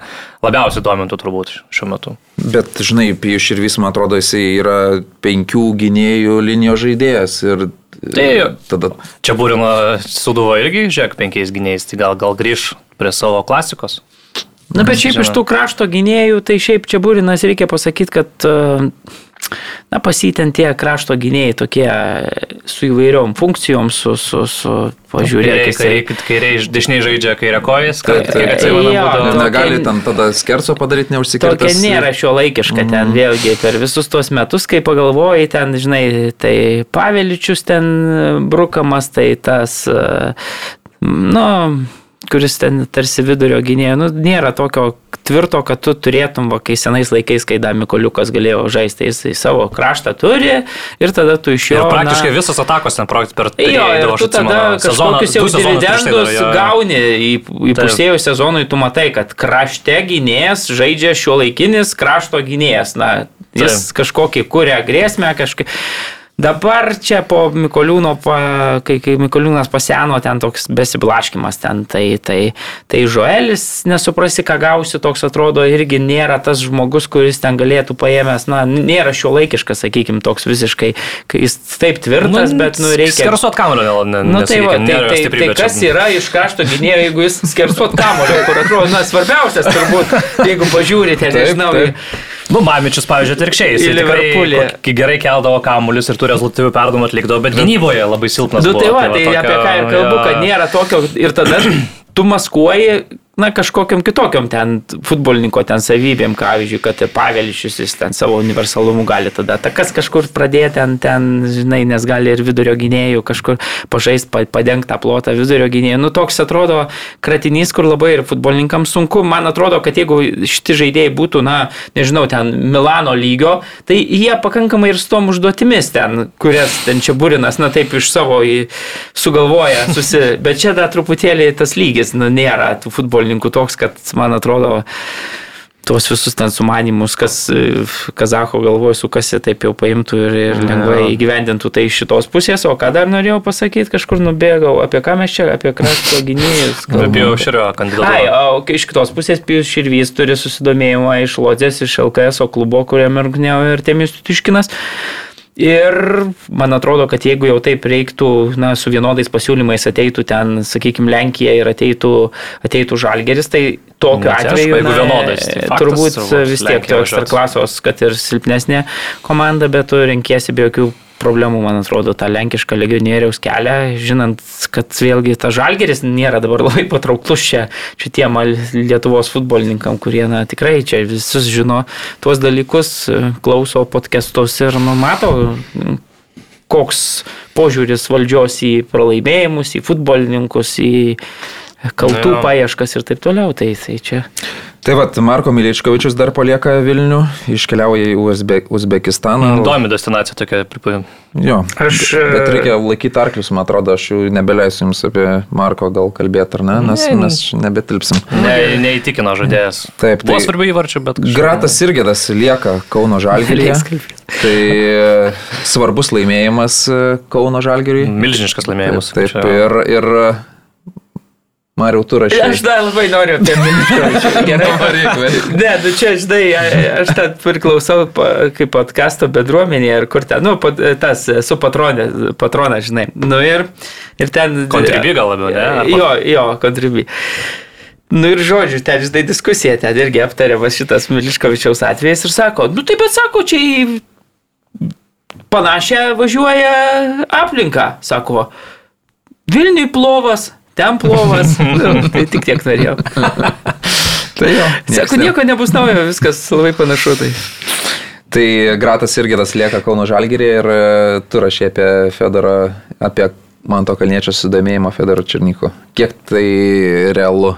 labiausiai domintų turbūt šiuo metu. Bet, žinai, Pijus ir vis, man atrodo, jisai yra penkių gynėjų linijos žaidėjas. Ir Tai tada... Čia būrino Suduvo irgi, žiūrėk, penkiais gynėjais, tai gal, gal grįž prie savo klasikos. Na, bet šiaip iš tų krašto gynėjų, tai šiaip čia būrinas reikia pasakyti, kad uh, na, pasitent tie krašto gynėjai tokie su įvairiom funkcijom, su, su, su pažiūrėk. Kai kairiai dešiniai žaidžia kairė kojas, kad negali tam tada skerso padaryti neužsikirtęs. Tokia nėra šio laikiška mm. ten vėlgi per visus tuos metus, kai pagalvojai ten, žinai, tai Paveličius ten brukamas, tai tas, nu, kuris ten tarsi vidurio gynėjo, nu, nėra tokio tvirto, kad tu turėtum, va, kai senais laikais, kai Damikoliukas galėjo žaisti, jis į savo kraštą turi ir tada tu iš jo... Ir praktiškai na, visos atakos ten projektas per tai. Jo, ir tu tada kažkokius jau dividendus tai gauni į, į pusėjų sezonui, tu matai, kad krašte gynėjas žaidžia šio laikinis krašto gynėjas. Na, jis Taip. kažkokį kuria grėsmę, kažkaip... Dabar čia po Mikoliūno, kai, kai Mikoliūnas paseno, ten toks besiblaškimas, ten tai, tai, tai Žoelis, nesuprasi, ką gausi, toks atrodo irgi nėra tas žmogus, kuris ten galėtų paėmęs, na, nėra šio laikiškas, sakykime, toks visiškai, kai jis taip tvirtas, nu, bet, nu, reikia... Skersuot kamulio, ne, nu, tai, va, tai, tai, tai, kas yra iš krašto gynėjo, jeigu jis skersuot kamulio, kur atrodo, na, svarbiausias turbūt, jeigu pažiūrite, nežinau. Taip, taip. Nu, Mamičius, pavyzdžiui, atvirkščiai. Jis Liverpoolį. Gerai keldavo kamuolius ir tų rezultatyvių perdumų atlikdavo, bet gynyboje labai silpnas. Nu, tai va, tai, tai apie ką ir kalbu, kad nėra tokio ir tada tu maskuoji na, kažkokiam kitokiam ten futbolininko ten savybėm, pavyzdžiui, kad Pavelišius jis ten savo universalumu gali tada takas kažkur pradėti ten, ten, žinai, nes gali ir vidurio gynėjų kažkur pažaisti, padengti tą plotą vidurio gynėjų. Nu, toks atrodo kratinys, kur labai ir futbolininkams sunku. Man atrodo, kad jeigu šitie žaidėjai būtų, na, nežinau, ten Milano lygio, tai jie pakankamai ir su tom užduotimis ten, kurias ten čia būrinas, na, taip iš savo sugalvoja, susi... bet čia dar truputėlį tas lygis, nu, nėra tų futbolininkų futbolininkų toks, kad man atrodo, tuos visus ten sumanimus, kas e, Kazacho galvoje sukasi, taip jau paimtų ir, ir lengvai įgyvendintų tai iš šitos pusės. O ką dar norėjau pasakyti, kažkur nubėgau, apie ką mes čia, apie krašto gynėjus. Apie Širvio kandidatą. Ai, o iš kitos pusės Pijus Širvys turi susidomėjimą iš Lodzės, iš LKS klubo, kuriame rungtynėjo ir Temis Tiškinas. Ir man atrodo, kad jeigu jau taip reiktų, na, su vienodais pasiūlymais ateitų ten, sakykime, Lenkija ir ateitų, ateitų Žalgeris, tai tokiu Na, atveju, aišku, jeigu vienodais, tai faktas, turbūt turbūt vis tiek to važiuotų. ekstraklasos, kad ir silpnesnė komanda, bet tu renkiesi be jokių problemų, man atrodo, tą lenkišką legionieriaus kelią, žinant, kad vėlgi ta žalgeris nėra dabar labai patrauklus čia šitiem Lietuvos futbolininkam, kurie, na, tikrai čia visus žino tuos dalykus, klauso podcastus ir numato koks požiūris valdžios į pralaimėjimus, į futbolininkus, į kaltų Na, jo. paieškas ir taip toliau. Tai, tai čia. Tai vad, Marko Miličkovičius dar palieka Vilnių, iškeliauja į Uzbe Uzbekistaną. Įdomi destinacija tokia, pripažinti. Jo. Aš, Bet reikia laikyti arklius, man atrodo, aš jau nebeleisiu jums apie Marko gal kalbėti ar ne, nes Ne, mes nebetilpsim. Ne, neįtikino žodėjas. Taip, Buvo tai- svarbių įvarčių, bet... kažkaip- Gratas Irgėdas lieka Kauno Žalgirėje. Tai e, svarbus laimėjimas e, Kauno Žalgiriui. Milžiniškas laimėjimas. Taip, Čia- ir, ir Mariau, tu rašai. Aš dar labai noriu apie Miliškovičių. Gerai. Varyk. Ne, nu čia, žinai, aš ten priklausau kaip podkasto bendruomenėje ir kur ten, nu, pat- tas, su patronė, patrona, žinai. Nu ir, ir ten... Contribui gal labiau, ne? Jo, jo, kontribi. Nu ir žodžiu, ten, žinai, diskusija, ten irgi aptariamas šitas Miliškovičiaus atvejis ir sako, nu taip, bet sako, čia į panašią važiuoja aplinką, sako, Vilniui plovas, ten plovas, nu, tai tik tiek norėjau. Tai jo. Sako, nieko nebus naujo, viskas labai panašu. Tai. Tai Gratas Irgėdas lieka Kauno Žalgirėje ir e, tu rašai apie Fedorą, apie Manto Kalniečio sudomėjimą Fedoro Černyko. Kiek tai realu?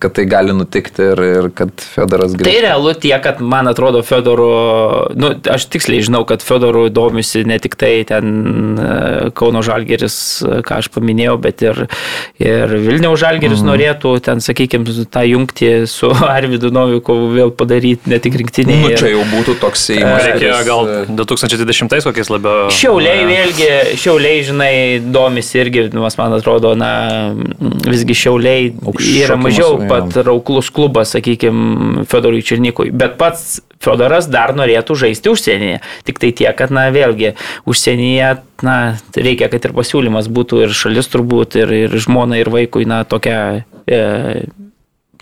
Kad tai gali nutikti ir, ir kad Fedoras tai grįžtų. realu tiek, kad man atrodo Fedoro, nu, aš tiksliai žinau, kad Fedoro domisi ne tik tai ten e, Kauno Žalgeris, e, ką aš paminėjau, bet ir, ir Vilniaus Žalgeris mm. norėtų ten, sakykime, tą jungtį su Arvidu Novikovu vėl padaryti, ne tik rinktinėje. Nu, čia jau būtų toks įėjimas. Reikėjo kuris, gal e, 2020 kokiais labiau. Šiauliai vėlgi, šiauliai, žinai, domisi irgi, man atrodo, na, visgi šiauliai yra mažiau. Patrauklus klubas, sakykime, Fedorui Černikui. Bet pats Fedoras dar norėtų žaisti užsienyje. Tik tai tiek, kad, na, vėlgi, užsienyje, na, reikia, kad ir pasiūlymas būtų ir šalis turbūt, ir, ir žmona, ir vaikui, na, tokia. E,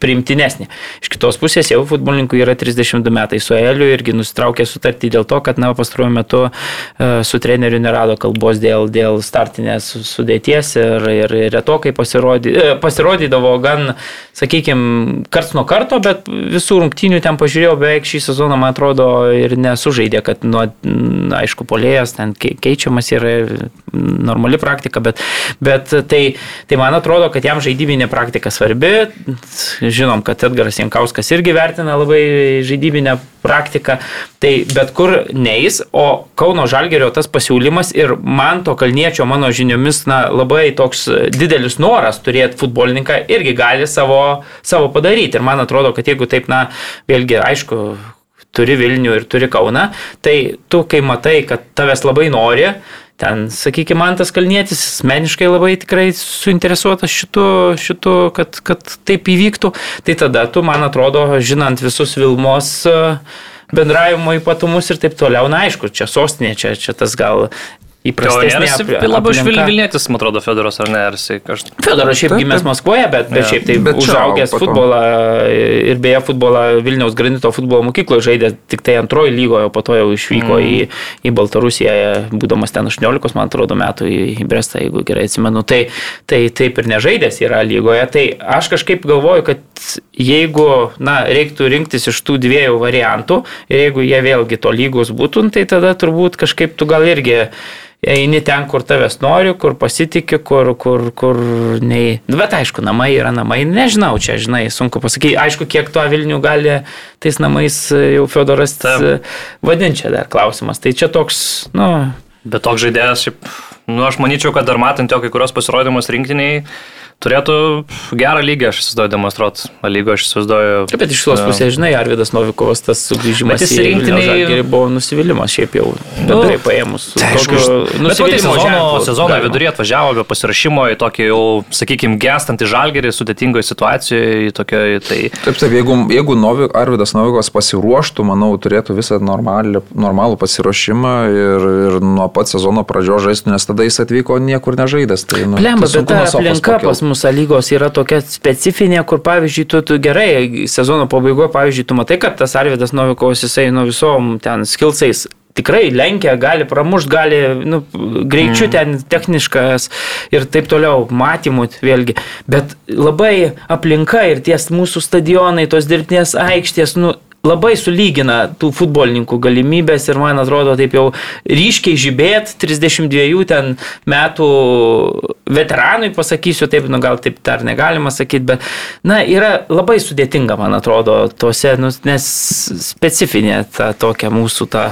priimtinesnė. Iš kitos pusės jau futbolininkui yra 32 metai su Eliu irgi nusitraukė sutartį dėl to, kad na, pastaruoju metu e, su treneriu nerado kalbos dėl, dėl startinės sudėties ir, ir retokai pasirodė, e, pasirodydavo gan, sakykime, karts nuo karto, bet visų rungtynių ten pažiūrėjau beveik šį sezoną, man atrodo, ir nesužaidė, kad, nu, aišku, polėjas ten kei- keičiamas yra normali praktika, bet, bet tai, tai man atrodo, kad jam žaidybinė praktika svarbi. Žinom, kad Edgaras Jankauskas irgi vertina labai žaidybinę praktiką. Tai bet kur neis, o Kauno Žalgerio tas pasiūlymas ir man to kalniečio mano žiniomis na, labai toks didelis noras turėti futbolininką irgi gali savo, savo padaryti. Ir man atrodo, kad jeigu taip, na, vėlgi, aišku, turi Vilnių ir turi Kauną, tai tu, kai matai, kad tavęs labai nori, ten, sakykime, Mantas Kalnietis asmeniškai labai tikrai suinteresuotas šitu, šitu kad, kad taip įvyktų, tai tada tu, man atrodo, žinant visus Vilmos e, bendravimo ypatumus ir taip toliau, na aišku, čia sostinė, čia, čia tas gal įprastesnė. Ap, labiau iš Vilnietis, man atrodo, Fedoras ar ne, ar jisai kažkas. Fedoras šiaip gimęs Maskvoje, bet, bet ja. šiaip tai bet užaugęs futbolą ir beje futbolą Vilniaus granito futbolo mokykloje žaidė tik tai antroji lygoje, o po to jau išvyko mm. į, į Baltarusiją, būdamas ten 18, man atrodo, metų į, į Brestą, jeigu gerai atsimenu. Tai, tai taip ir nežaidęs yra lygoje. Tai aš kažkaip galvoju, kad jeigu, na, reiktų rinktis iš tų dviejų variantų ir jeigu jie vėlgi to lygus būtų, tai tada turbūt kažkaip tu gal irgi eini ten, kur tavęs nori, kur pasitikė, kur, kur, kur nei. Nu, bet aišku, namai yra namai, nežinau, čia, žinai, sunku pasakyti. Aišku, kiek tuo Vilnių gali tais namais jau Fedoras vadinti čia dar klausimas. Tai čia toks, nu. Bet toks žaidėjas, šiaip, nu, aš manyčiau, kad dar matant jo kai kurios pasirodymus rinktiniai, turėtų gerą lygį, aš įsivaizduoju, demonstruoti. Lygą aš įsivaizduoju. Taip, bet iš tos pusės, žinai, Arvidas Novikovas tas sugrįžimas į rinktinį buvo nusivylimas šiaip jau. Bendrai nu, paėmus. Tai aišku, nusivylimas sezono, sezono viduryje atvažiavo be pasirašymo į tokį jau, sakykime, gestantį žalgerį sudėtingoje situacijoje. Tokioje, tai... Taip, taip, jeigu, jeigu Novik, Arvidas Novikovas pasiruoštų, manau, turėtų visą normalų, normalų pasiruošimą ir, ir nuo pat sezono pradžios žaisti, nes tada jis atvyko niekur nežaidęs. Tai, nu, Plemba, bet ta aplinka pas mus lygos yra tokia specifinė, kur pavyzdžiui, tu, tu gerai sezono pabaigoje, pavyzdžiui, tu matai, kad tas Arvidas Novikovas jisai nuo visom ten skilsais tikrai lenkia, gali pramušti, gali nu, greičiu mm. ten techniškas ir taip toliau, matymų vėlgi. Bet labai aplinka ir ties mūsų stadionai, tos dirbtinės aikštės, nu, labai sulygina tų futbolininkų galimybės ir man atrodo taip jau ryškiai žibėt 32 ten metų veteranui, pasakysiu taip, nu gal taip dar negalima sakyti, bet na, yra labai sudėtinga, man atrodo, tose, nu, nes specifinė ta tokia mūsų ta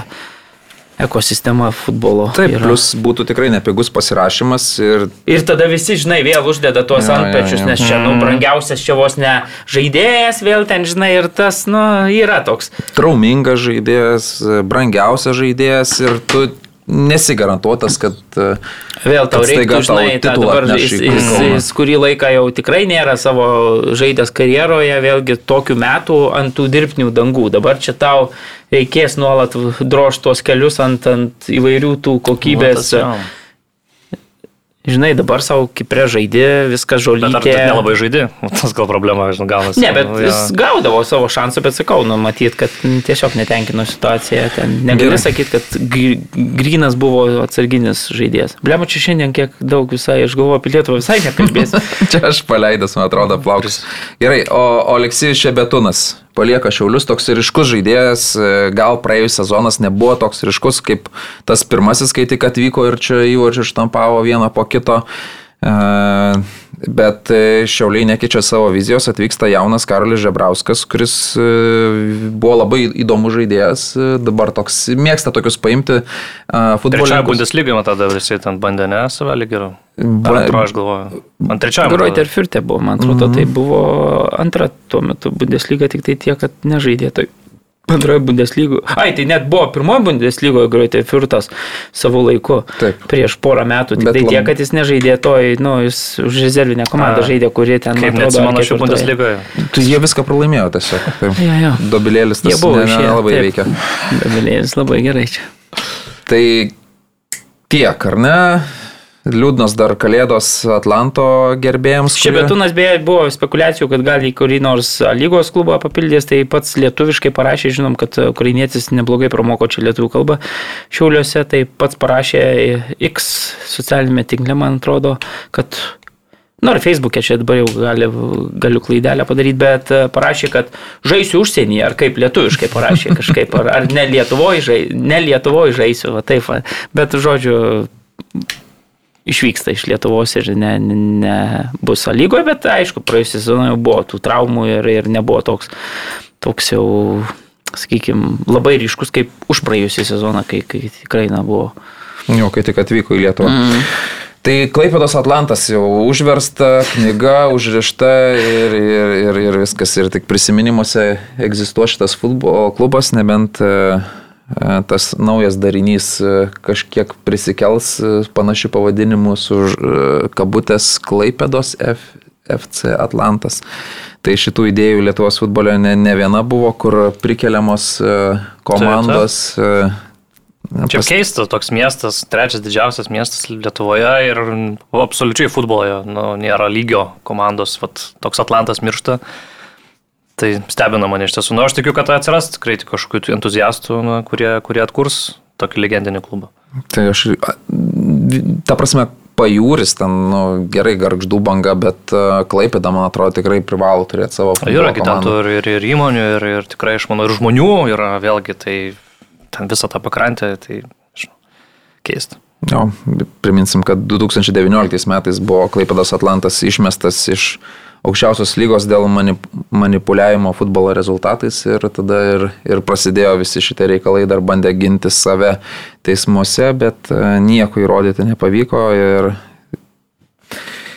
ekosistema futbolo. Taip, yra. plus būtų tikrai nepigus pasirašymas. Ir... ir tada visi, žinai, vėl uždeda tuos ja, antpečius, ja, ja. nes čia, nu, mm. brangiausias čia vos ne žaidėjas, vėl ten, žinai, ir tas, nu, yra toks. Traumingas žaidėjas, brangiausias žaidėjas ir tu nesigarantuotas, kad vėl tau reikia, žinai, tą dabar jis, jis, jis kurį laiką jau tikrai nėra savo žaidęs karjeroje, vėlgi tokiu metu ant tų dirbtinių dangų. Dabar čia tau reikės nuolat drožti tuos kelius ant, ant įvairių tų kokybės. Nu, tas, žinai, dabar savo Kiprė žaidė, viskas žolytė. Bet ar nelabai žaidė? Tas gal problema, žinai, gaunasi. Ne, bet nu, jis ja. gaudavo savo šansą, bet sakau, nu, matyt, kad tiesiog netenkino situaciją. Ten negali sakyti, kad Grinas buvo atsarginis žaidėjas. Blemo čia šiandien kiek daug visai, aš galvoju, apie Lietuvą visai nekalbėsiu. čia aš paleidęs, man atrodo, plaukus. Gerai, o Oleksijus Šebetūnas palieka Šiaulius toks ryškus žaidėjas, e, gal praėjusias sezonas nebuvo toks ryškus kaip tas pirmasis, kai tik atvyko ir čia įvarčių štampavo vieną po kito. E, bet e, Šiauliai nekeičia savo vizijos, atvyksta jaunas Karolis Žebrauskas, kuris buvo labai įdomus žaidėjas, dabar toks mėgsta tokius paimti futbolininkus. Čia Bundeslygai, man tada visi ten bandė, ne, savelį geriau. Antro, aš galvoju. Ant trečiojo. Reuter Fürte buvo, man atrodo, mm -hmm. tai buvo antra tuo metu Bundesliga, tik tai tiek, kad nežaidė. Tai antroje Bundeslygoje. Ai, tai net buvo pirmoji Bundeslygoje Greuter Fürtas savo laiku. Taip. Prieš porą metų. Tik Bet tai tiek, kad jis nežaidė toj, nu, jis už rezervinę komandą A, žaidė, kurie ten... Kaip neatsimenu šių Bundeslygoje. Tu jie viską pralaimėjo tiesiog. Tai ja, ja. Dobilėlis tas buvo, ne, ne, labai veikia. Dobilėlis labai gerai čia. Tai tiek, ar ne? Liūdnas dar Kalėdos Atlanto gerbėjams. Kurie... Šebetūnas beje buvo spekulacijų, kad gali į kurį nors lygos klubą papildys, tai pats lietuviškai parašė, žinom, kad ukrainietis neblogai pramoko čia lietuvių kalbą šiauliuose, tai pats parašė X socialinėme tinkle, man atrodo, kad Nu, ar Facebook'e čia dabar jau gali, galiu klaidelę padaryti, bet parašė, kad žaisiu užsienyje, ar kaip lietuviškai parašė kažkaip, ar, ar ne Lietuvoje žai, ne Lietuvoje žaisiu, va taip, va. bet žodžiu, išvyksta iš Lietuvos ir ne, ne bus lygoje, bet aišku, praėjusią sezoną jau buvo tų traumų ir, ir nebuvo toks, toks jau, sakykime, labai ryškus kaip už praėjusią sezoną, kai, kai tikrai nebuvo. Jo, kai tik atvyko į Lietuvą. Mm. Tai Klaipėdos Atlantas jau užversta, knyga užrišta ir, ir, ir, ir viskas. Ir tik prisiminimuose egzistuoja šitas futbolo klubas, nebent uh, tas naujas darinys kažkiek prisikels panašių pavadinimų su kabutės Klaipėdos F, FC Atlantas. Tai šitų idėjų Lietuvos futbole ne, ne viena buvo, kur prikeliamos komandos. Taip, taip Čia pas... keista, toks miestas, trečias didžiausias miestas Lietuvoje ir absoliučiai futboloje nu, nėra lygio komandos, vat, toks Atlantas miršta. Tai stebina mane iš tiesų. Nu, aš tikiu, kad atsiras tikrai kažkokių entuziastų, nu, kurie, kurie atkurs tokį legendinį klubą. Tai aš, ta prasme, pajūris, ten nu, gerai garždų banga, bet Klaipėda, man atrodo, tikrai privalo turėti savo. Yra kitų ir, ir, ir įmonių, ir, ir tikrai, aš manau, ir žmonių yra vėlgi, tai ten visą tą pakrantę, tai žinau, keista. Jo, priminsim, kad 2019 metais buvo Klaipėdas Atlantas išmestas iš aukščiausios lygos dėl manip manipuliavimo futbolo rezultatais ir tada ir, ir prasidėjo visi šitie reikalai, dar bandė ginti save teismuose, bet e, nieko įrodyti nepavyko ir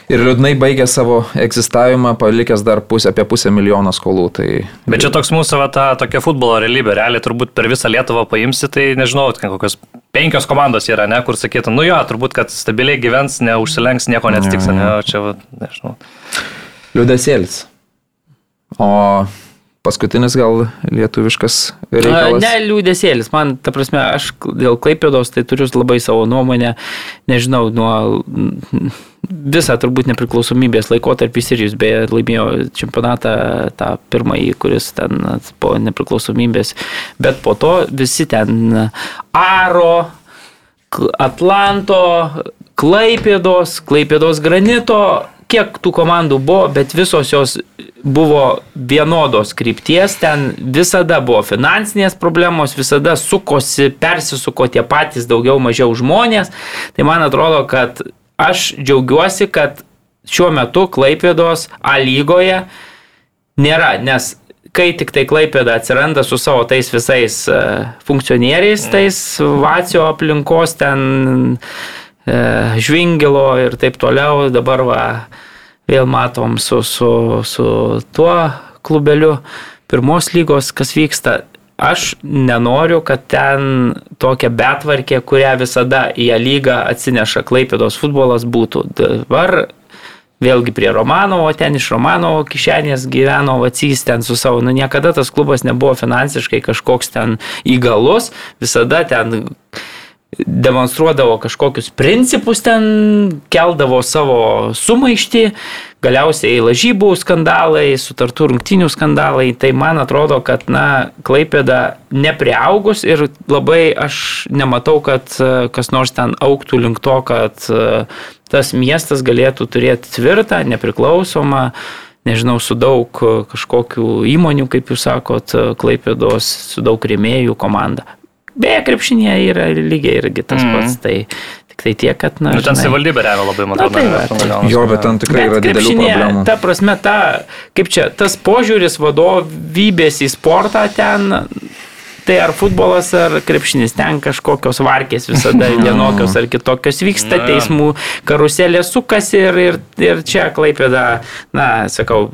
ir liūdnai baigė savo egzistavimą, palikęs dar pusę, apie pusę milijono skolų. Tai... Bet čia toks mūsų va, ta tokia futbolo realybė, realiai turbūt per visą Lietuvą paimsi, tai nežinau, kokios penkios komandos yra, ne, kur sakytų, nu jo, turbūt, kad stabiliai gyvens, neužsilenks, nieko neatsitiks, ne, čia, va, nežinau. Liūdėsėlis. O paskutinis gal lietuviškas reikalas? Ne, liūdėsėlis. Man, ta prasme, aš dėl Klaipėdos tai turiu labai savo nuomonę, nežinau, nuo visą turbūt nepriklausomybės laikotarpį ir jūs beje laimėjo čempionatą tą pirmąjį, kuris ten po nepriklausomybės, bet po to visi ten Aro, Atlanto, Klaipėdos, Klaipėdos granito, kiek tų komandų buvo, bet visos jos buvo vienodos krypties, ten visada buvo finansinės problemos, visada sukosi, persisuko tie patys daugiau mažiau žmonės. Tai man atrodo, kad aš džiaugiuosi, kad šiuo metu Klaipėdos A lygoje nėra, nes kai tik tai Klaipėda atsiranda su savo tais visais e, funkcionieriais, tais Vacio aplinkos ten žvingilo ir taip toliau, dabar va vėl matom su, su, su tuo klubeliu pirmos lygos, kas vyksta. Aš nenoriu, kad ten tokia betvarkė, kurią visada į ją lygą atsineša Klaipėdos futbolas būtų. Dabar vėlgi prie Romanovo, ten iš Romanovo kišenės gyveno Vacys ten su savo, nu niekada tas klubas nebuvo finansiškai kažkoks ten įgalus, visada ten demonstruodavo kažkokius principus ten, keldavo savo sumaištį, galiausiai lažybų skandalai, sutartų rungtinių skandalai, tai man atrodo, kad, na, Klaipėda nepriaugus ir labai aš nematau, kad e, kas nors ten auktų link to, kad e, tas miestas galėtų turėti tvirtą, nepriklausomą, nežinau, su daug e, kažkokių įmonių, kaip jūs sakot, Klaipėdos, su daug rėmėjų komanda. Beje, krepšinėje yra lygiai irgi tas mm. pats. Tai tik tai tiek, kad, na. Nu, ten savivaldybė remia labai, man atrodo. Tai, va, jo, bet ten tikrai bet yra didelių problemų. Ta prasme, ta, kaip čia, tas požiūris vadovybės į sportą ten Tai ar futbolas, ar krepšinis, ten kažkokios varkės visada vienokios ar kitokios vyksta, teismų karuselė sukasi ir, ir, ir čia klaipėda, na, sakau,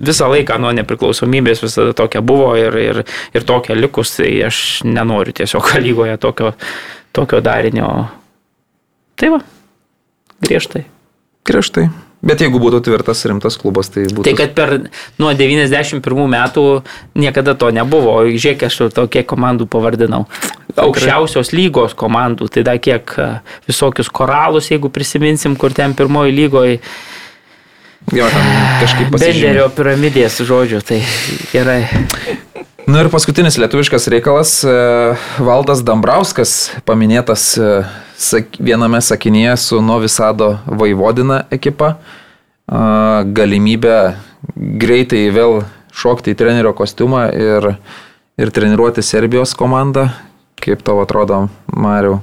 visą laiką nuo nepriklausomybės visada tokia buvo ir, ir, ir tokia likus, tai aš nenoriu tiesiog lygoje tokio, tokio darinio. Tai va, griežtai. Griežtai. Bet jeigu būtų tvirtas rimtas klubas, tai būtų. Tai kad per nuo 91 metų niekada to nebuvo. Žiūrėk, aš tokie komandų pavardinau. Aukščiausios lygos komandų, tai dar kiek visokius koralus, jeigu prisiminsim, kur ten pirmoji lygoje. Jo, ten kažkaip pasižiūrėjau. Benderio piramidės žodžiu, tai gerai. Na nu ir paskutinis lietuviškas reikalas, Valdas Dambrauskas, paminėtas viename sakinyje su Novisado Vaivodina ekipa galimybę greitai vėl šokti į trenerio kostiumą ir, ir treniruoti Serbijos komandą. Kaip tau atrodo, Mariu?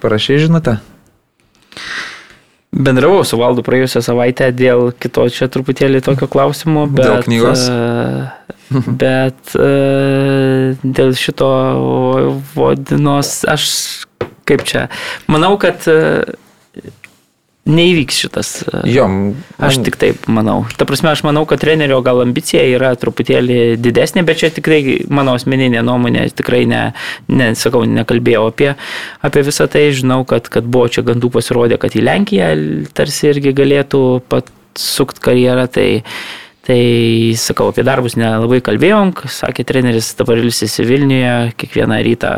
Parašiai žinote? Bendravau su valdu praėjusią savaitę dėl kito čia truputėlį tokio klausimo, bet... Dėl knygos? Bet dėl šito vodinos aš kaip čia. Manau, kad e, neįvyks šitas. e, Jo, Aš tik taip manau. Ta prasme, aš manau, kad trenerio gal ambicija yra truputėlį didesnė, bet čia tikrai mano asmeninė nuomonė, tikrai ne, ne sakau, nekalbėjau apie, apie visą tai. Žinau, kad, kad buvo čia gandų pasirodė, kad į Lenkiją tarsi irgi galėtų pasukti karjerą. Tai, Tai sakau, apie darbus nelabai kalbėjom, sakė treneris, dabar ilsisi Vilniuje, kiekvieną rytą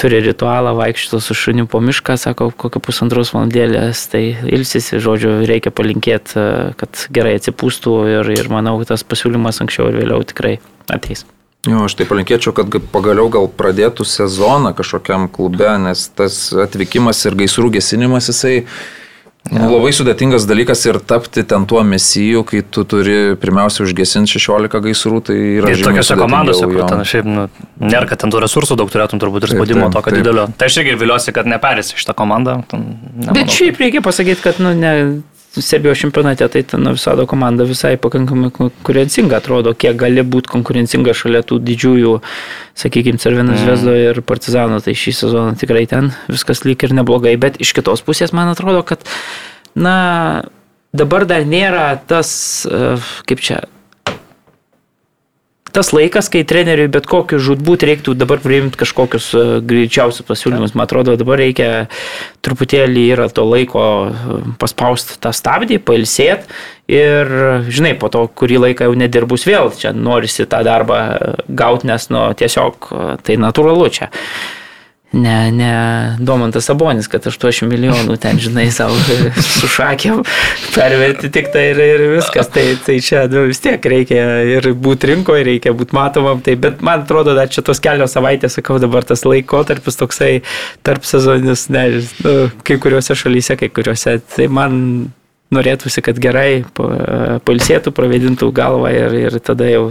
turi ritualą vaikščioti su šuniu po mišką, sako, kokią pusantros valandėlės, tai ilsisi, žodžiu, reikia palinkėti, e, kad gerai atsipūstų ir, ir manau, tas pasiūlymas anksčiau ir vėliau tikrai ateis. Jo, aš tai palinkėčiau, kad pagaliau gal pradėtų sezoną kažkokiam klube, nes tas atvykimas ir gaisrų gesinimas jisai ja. labai sudėtingas dalykas ir tapti ten tuo mesiju, kai tu turi pirmiausia užgesinti 16 gaisrų, tai yra... Ir tokiuose komandose, kur ten šiaip, nu, nėra, kad ten tų resursų daug turėtum turbūt ir Taip, spaudimo taip, tokio taip. didelio. Tai aš irgi viliuosi, kad neperės šitą komandą. Ten, nemanau, Bet šiaip reikia pasakyti, kad nu, ne, Serbijos čempionate tai ten visado komanda visai pakankamai konkurencinga atrodo, kiek gali būti konkurencinga šalia tų didžiųjų, sakykime, Cervino Zvezdo ir Partizano, tai šį sezoną tikrai ten viskas lyg ir neblogai, bet iš kitos pusės man atrodo, kad, na, dabar dar nėra tas, e, kaip čia, tas laikas, kai treneriui bet kokiu žudbūt reiktų dabar priimti kažkokius e, greičiausius pasiūlymus. Man atrodo, dabar reikia truputėlį yra to laiko e, paspausti tą stabdį, pailsėti ir, žinai, po to kurį laiką jau nedirbus vėl, čia norisi tą darbą gauti, nes, nu, tiesiog e, tai natūralu čia. Ne, ne Domantas Sabonis, kad 80 milijonų ten, žinai, savo su šakėm perverti tik tai ir, ir viskas. Tai, tai čia nu, vis tiek reikia ir būti rinkoje, reikia būti matomam. Tai, bet man atrodo, dar čia tos kelios savaitės, sakau, dabar tas laikotarpis toksai tarp sezoninis, ne, nu, kai kuriuose šalyse, kai kuriuose. Tai man norėtųsi, kad gerai pa- pailsėtų, pravedintų galvą ir, ir tada jau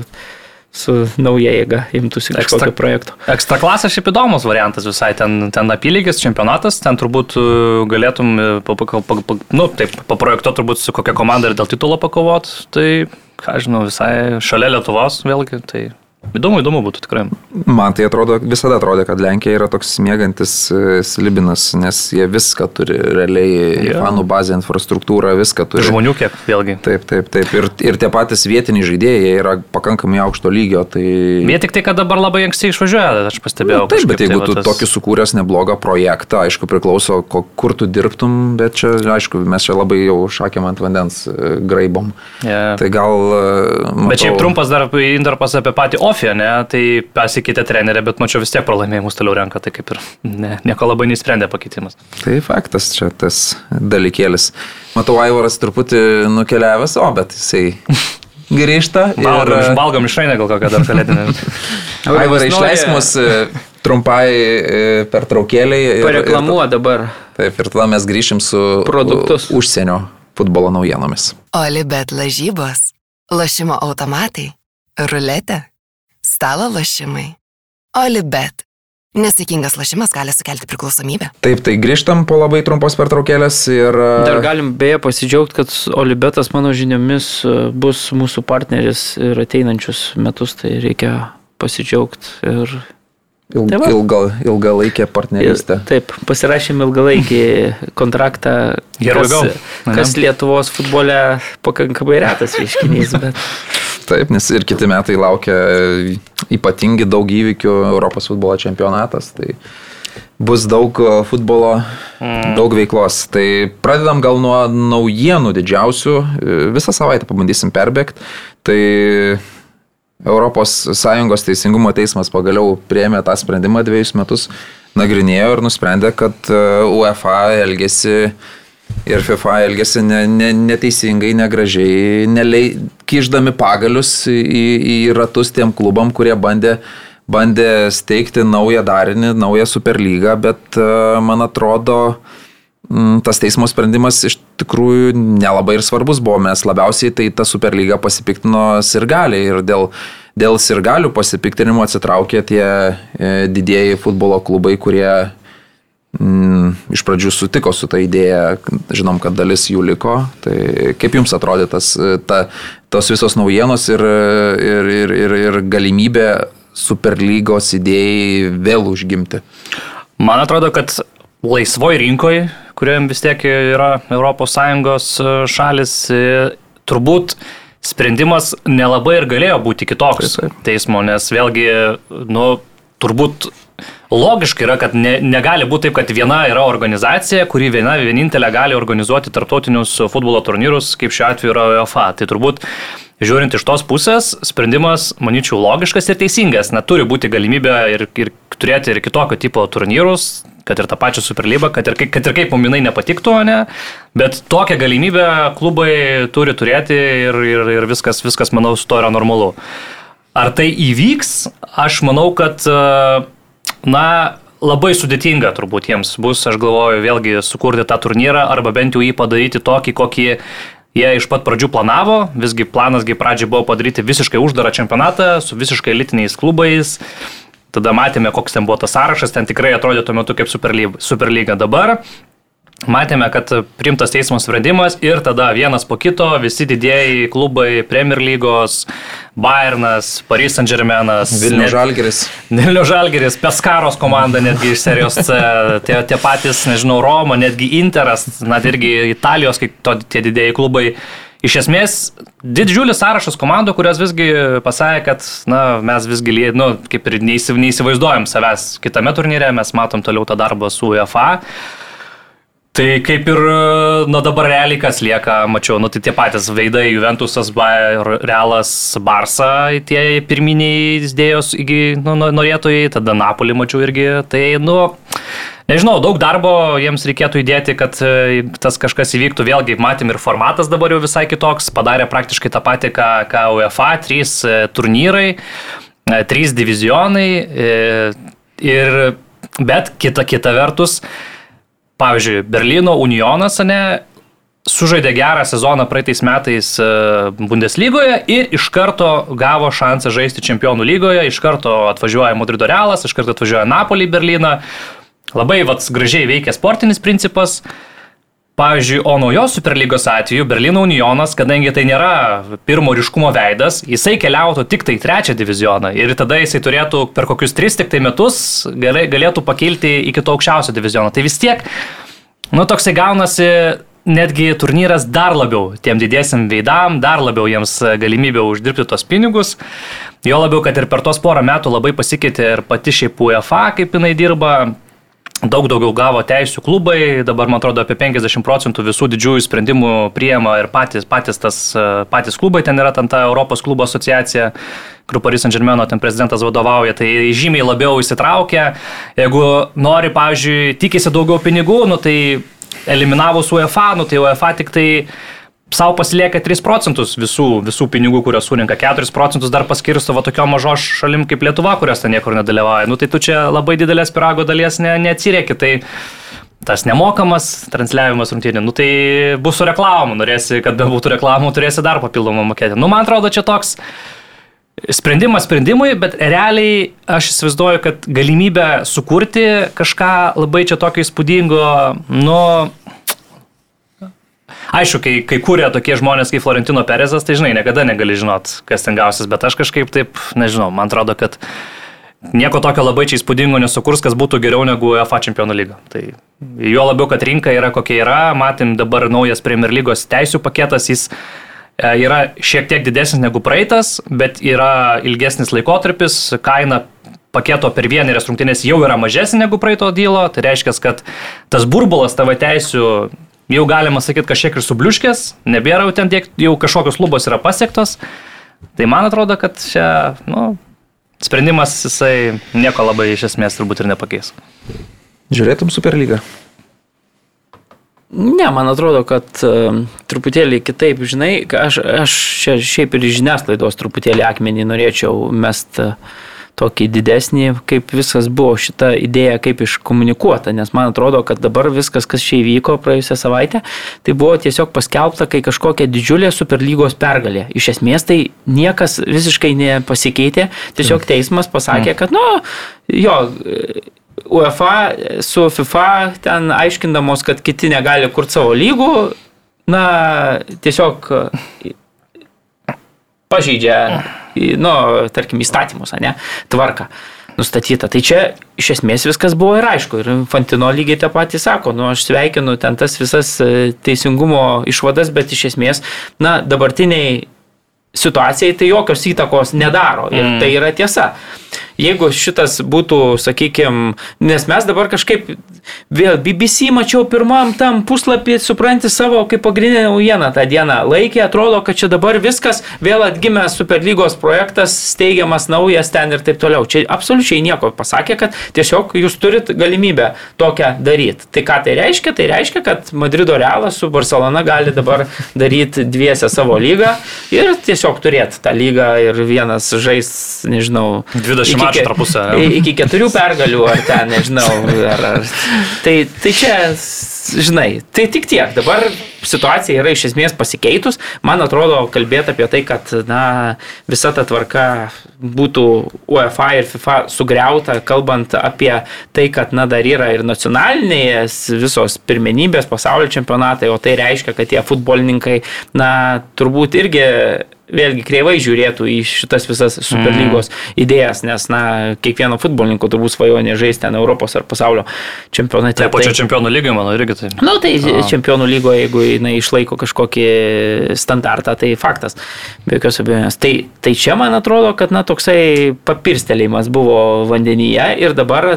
su nauja jėga imtųsi Ekstra- kažkokio projekto. Ekstra klasas šiaip įdomus variantas visai, ten, ten apylygis, čempionatas, ten turbūt e, galėtum, e, pa, pa, pa, nu, taip, paprojektuoti turbūt su kokia komanda ir dėl titulo pakovot, tai, ką žinau, visai šalia Lietuvos vėlgi, tai įdomu, įdomu būtų tikrai. Man tai atrodo, visada atrodė, kad Lenkija yra toks mėgantis e, slibinas, nes jie viską turi, realiai, Jo. fanų bazę, infrastruktūrą, viską turi. Žmonių kiek vėlgi. Taip, taip, taip. Ir, ir tie patys vietiniai žaidėjai yra pakankamai aukšto lygio. Tai... Jie tik tai, kad dabar labai anksti išvažiuoja, aš pastebėjau. Nu, taip, bet jeigu tai tu tas- tokį sukūręs neblogą projektą, aišku, priklauso, kur tu dirbtum, bet čia, aišku, mes čia labai jau šakėm ant vandens e, graibom. Jo. Tai gal... e, Matau, Bet šiaip trumpas dar intarpas apie patį Ofį, ne? Tai pasikeitė trenerė, bet mačiau vis tiek pralaimėjimus toliau renka, tai kaip ir ne, nieko labai neįsprendė pakeitimas. Tai faktas čia tas dalykėlis. Matau, Aivaras truputį nukeliavęs, o, bet jisai grįžta. Valgom, ir, iš, valgom iš rainę gal kokią dar kalėdinę. Aivarai, nori- mus e, trumpai e, per traukėliai. Pareklamuo dabar. Taip, ir tada mes grįšim su Produktus. užsienio futbolo naujienomis. Olibet lažybos, lošimo automatai, ruletė, stalo lošimai. Olibet. Nesėkmingas lošimas gali sukelti priklausomybę. Taip, tai grįžtam po labai trumpos pertraukėlės ir... e, Dar galim beje pasidžiaugti, kad Olibetas mano žiniomis e, bus mūsų partneris ir ateinančius metus, tai reikia pasidžiaugti. Ir, il, tai ilga, ilgalaikė ir partnerystė. taip, pasirašėm ilgalaikį kontraktą, kas, kas Lietuvos futbole pakankamai retas reiškinys, bet Taip, nes ir kiti metai laukia ypatingi daug įvykių Europos futbolo čempionatas. Tai bus daug e, futbolo, mm. daug veiklos. Tai pradedam gal nuo naujienų didžiausių. E, Visą savaitę pabandysim perbėgti. Tai ES teisingumo teismas pagaliau prieėmė tą sprendimą dviejus metus, nagrinėjo ir nusprendė, kad e, UEFA elgesi ir FIFA elgesi ne, ne, neteisingai, negražiai, nelei, kiždami pagalius į, į ratus tiem klubam, kurie bandė, bandė steigti naują darinį, naują superlygą, bet e, man atrodo, tas teismo sprendimas iš tikrųjų nelabai ir svarbus buvo, mes labiausiai tai ta superlyga pasipiktino sirgaliai ir dėl, dėl sirgalių pasipiktinimo atsitraukė tie e, didieji futbolo klubai, kurie mm, iš pradžių sutiko su tą idėją, žinom, kad dalis jų liko. Tai kaip jums atrodė tas, e, ta, tos visos naujienos ir, ir, ir, ir, ir galimybė superlygos idėjai vėl užgimti? Man atrodo, kad laisvoj rinkoje, kuriuom vis tiek yra ES šalis, turbūt sprendimas nelabai ir galėjo būti kitoks teismo, nes vėlgi, nu, turbūt logiškai yra, kad ne, negali būti taip, kad viena yra organizacija, kuri viena vienintelė gali organizuoti tarptautinius futbolo turnyrus, kaip šiuo atveju yra UEFA. Tai turbūt žiūrint iš tos pusės, sprendimas, manyčiau, logiškas ir teisingas. Na, turi būti galimybė ir, ir turėti ir kitokio tipo turnyrus, kad ir tą pačią Superlybą, kad ir, kad ir kaip muminai nepatiktų, ne, bet tokią galimybę klubai turi turėti ir, ir, ir viskas, viskas, manau, su to yra normalu. Ar tai įvyks? Aš manau, kad, na, labai sudėtinga turbūt jiems bus, aš galvoju, vėlgi sukurti tą turnyrą arba bent jau jį padaryti tokį, kokį Jie iš pat pradžių planavo, visgi planasgi pradžiai buvo padaryti visiškai uždarą čempionatą su visiškai elitiniais klubais. Tada matėme, koks ten buvo tas sąrašas, ten tikrai atrodė tuo metu kaip Superlyga. Superlyga dabar Matėme, kad primtas teismo sprendimas ir tada vienas po kito visi didėjai klubai, Premier lygos, Bayernas, Paris Saint Germainas, Vilnių Žalgeris. Vilnių Žalgeris, Peskaros komanda netgi iš serijos C, tie, tie patys, nežinau, Roma, netgi Interas, net irgi Italijos, kaip to, tie didėjai klubai. Iš esmės, didžiulis sąrašas komandų, kurios visgi pasakė, kad na, mes visgi, nu, kaip ir neįsivaizduojam savęs kitame turnyre, mes matom toliau tą darbą su UEFA. Tai kaip ir, na dabar realiai kas lieka, mačiau, nu tai tie patys veidai, Juventusas, Realas, Barsa, tie pirminiai dėjos nu, norėtojai, tada Napolį mačiau irgi, tai, nu, nežinau, daug darbo jiems reikėtų įdėti, kad e, tas kažkas įvyktų, vėlgi matėm ir formatas dabar jau visai kitoks, padarė praktiškai tą patį, ką, ką UEFA, trys e, turnyrai, e, trys divizionai, ir, bet kita, kita vertus, Pavyzdžiui, Berlyno Unionas, ne, sužaidė gerą sezoną praeitais metais e, Bundeslygoje ir iš karto gavo šansą žaisti Čempionų lygoje, iš karto atvažiuoja Madrido Realas, iš karto atvažiuoja Napolį į Berlyną. Labai vats gražiai veikia sportinis principas. Pavyzdžiui, o naujos Superlygos atveju Berlyno Unionas, kadangi tai nėra pirmo ryškumo veidas, jisai keliautų tik tai trečią divizioną ir tada jisai turėtų per kokius tris tik tai metus galėtų pakilti iki to aukščiausio diviziono. Tai vis tiek, nu toksai gaunasi netgi turnyras dar labiau tiem didiesiam veidam, dar labiau jiems galimybę uždirbti tos pinigus. Jo labiau, kad ir per tos porą metų labai pasikeitė ir pati šiaip UEFA, kaip jinai dirba, daug daugiau gavo teisų klubai, dabar man atrodo apie 50 procentų visų didžiųjų sprendimų priema ir patys, patys, tas, patys klubai, ten yra ten ta Europos klubo asociacija, kur Paris Saint Germain ten prezidentas vadovauja, tai žymiai labiau įsitraukia. Jeigu nori, pavyzdžiui, tikisi daugiau pinigų, nu tai eliminavus UEFA, nu tai UEFA tik tai savo pasilieka 3 procentus visų, visų pinigų, kuriuos surinka, 4 procentus dar paskirsto va tokio mažos šalim kaip Lietuva, kurios ten niekur nedalyvauja. Nu tai tu čia labai didelės pirago dalies ne, neatsirieki. Tai tas nemokamas transliavimas rungtynė, nu tai bus su reklamu, norėsi, kad bebūtų reklamų, turėsi dar papildomą mokėti. Nu man atrodo, čia toks sprendimas sprendimui, bet realiai aš įsivaizduoju, kad galimybę sukurti kažką labai čia tokio įspūdingo, nu, Aišku, kai, kai kūrė tokie žmonės kaip Florentino Perezas, tai žinai, niekada negali žinot, kas ten gausis, bet aš kažkaip taip, nežinau, man atrodo, kad nieko tokio labai čia įspūdingo nesukurs, kas būtų geriau negu UEFA čempionų lyga. Tai jo labiau, kad rinka yra kokia yra, matėm dabar naujas Premier lygos teisų paketas, jis e, yra šiek tiek didesnis negu praeitas, bet yra ilgesnis laikotarpis, kaina paketo per vienerias rungtynės jau yra mažesnė negu praeito dylo, tai reiškia, kad tas burbulas tavo teisų jau galima sakyti kažkiek ir subliuškės, nebėra jau ten tiek, jau kažkokios lubos yra pasiektos. Tai man atrodo, kad čia, nu, sprendimas jisai nieko labai iš esmės turbūt ir nepakeis. Žiūrėtum Superlygą? Ne, man atrodo, kad uh, truputėlį kitaip, žinai, aš, aš čia šiaip ir žiniasklaidos truputėlį akmenį norėčiau mest uh, tokį didesnį, kaip viskas buvo šita idėja, kaip iškomunikuota, nes man atrodo, kad dabar viskas, kas čia įvyko praėjusią savaitę, tai buvo tiesiog paskelbta, kai kažkokia didžiulė superlygos pergalė. Iš esmės tai niekas visiškai nepasikeitė, tiesiog teismas pasakė, kad, nu, jo, UEFA su FIFA ten aiškindamos, kad kiti negali kurti savo lygų, na, tiesiog pažeidžia, nu, tarkim, įstatymus, ne, tvarką. nustatyta. Tai čia iš esmės viskas buvo ir aišku. Ir Fantino lygiai tą patį sako, nu aš sveikinu ten tas visas e, teisingumo išvadas, bet iš esmės, na, dabartiniai situacijai tai jokios įtakos nedaro. Ir mm. tai yra tiesa jeigu šitas būtų, sakykime, nes mes dabar kažkaip vėl BBC mačiau pirmam tam puslapį, supranti savo kaip pagrindinę naujieną tą dieną laikė, atrodo, kad čia dabar viskas vėl atgimė Superlygos projektas, steigiamas naujas ten ir taip toliau. Čia absoliučiai nieko pasakė, kad tiesiog jūs turit galimybę tokią daryti. Tai ką tai reiškia? Tai reiškia, kad Madrido Realas su Barcelona gali dabar daryti dviese savo lygą ir tiesiog turėti tą lygą ir vienas žais, nežinau, 20 mačų tarpusą. Iki keturių pergalių ar ten, nežinau. Ar, ar. Tai, tai čia, žinai, tai tik tiek. Dabar situacija yra iš esmės pasikeitus. Man atrodo, kalbėti apie tai, kad na, visa ta tvarka būtų UEFA ir FIFA sugriauta, kalbant apie tai, kad na, dar yra ir nacionalinės visos pirmenybės pasaulio čempionatai, o tai reiškia, kad tie futbolininkai, na, turbūt irgi vėlgi kreivai žiūrėtų į šitas visas superlygos mm. idėjas, nes, na, kiekvieno futbolininko turbūt svajonė žaisti ten Europos ar pasaulio čempionate. Taip, pačio tai, čempionų lygoje, manau, irgi tai. Na, nu, tai A. čempionų lygoje, jeigu jinai išlaiko kažkokį standartą, tai faktas, be jokios abejonės. Tai, tai čia man atrodo, kad, na, toksai papirstelėjimas buvo vandenyje ir dabar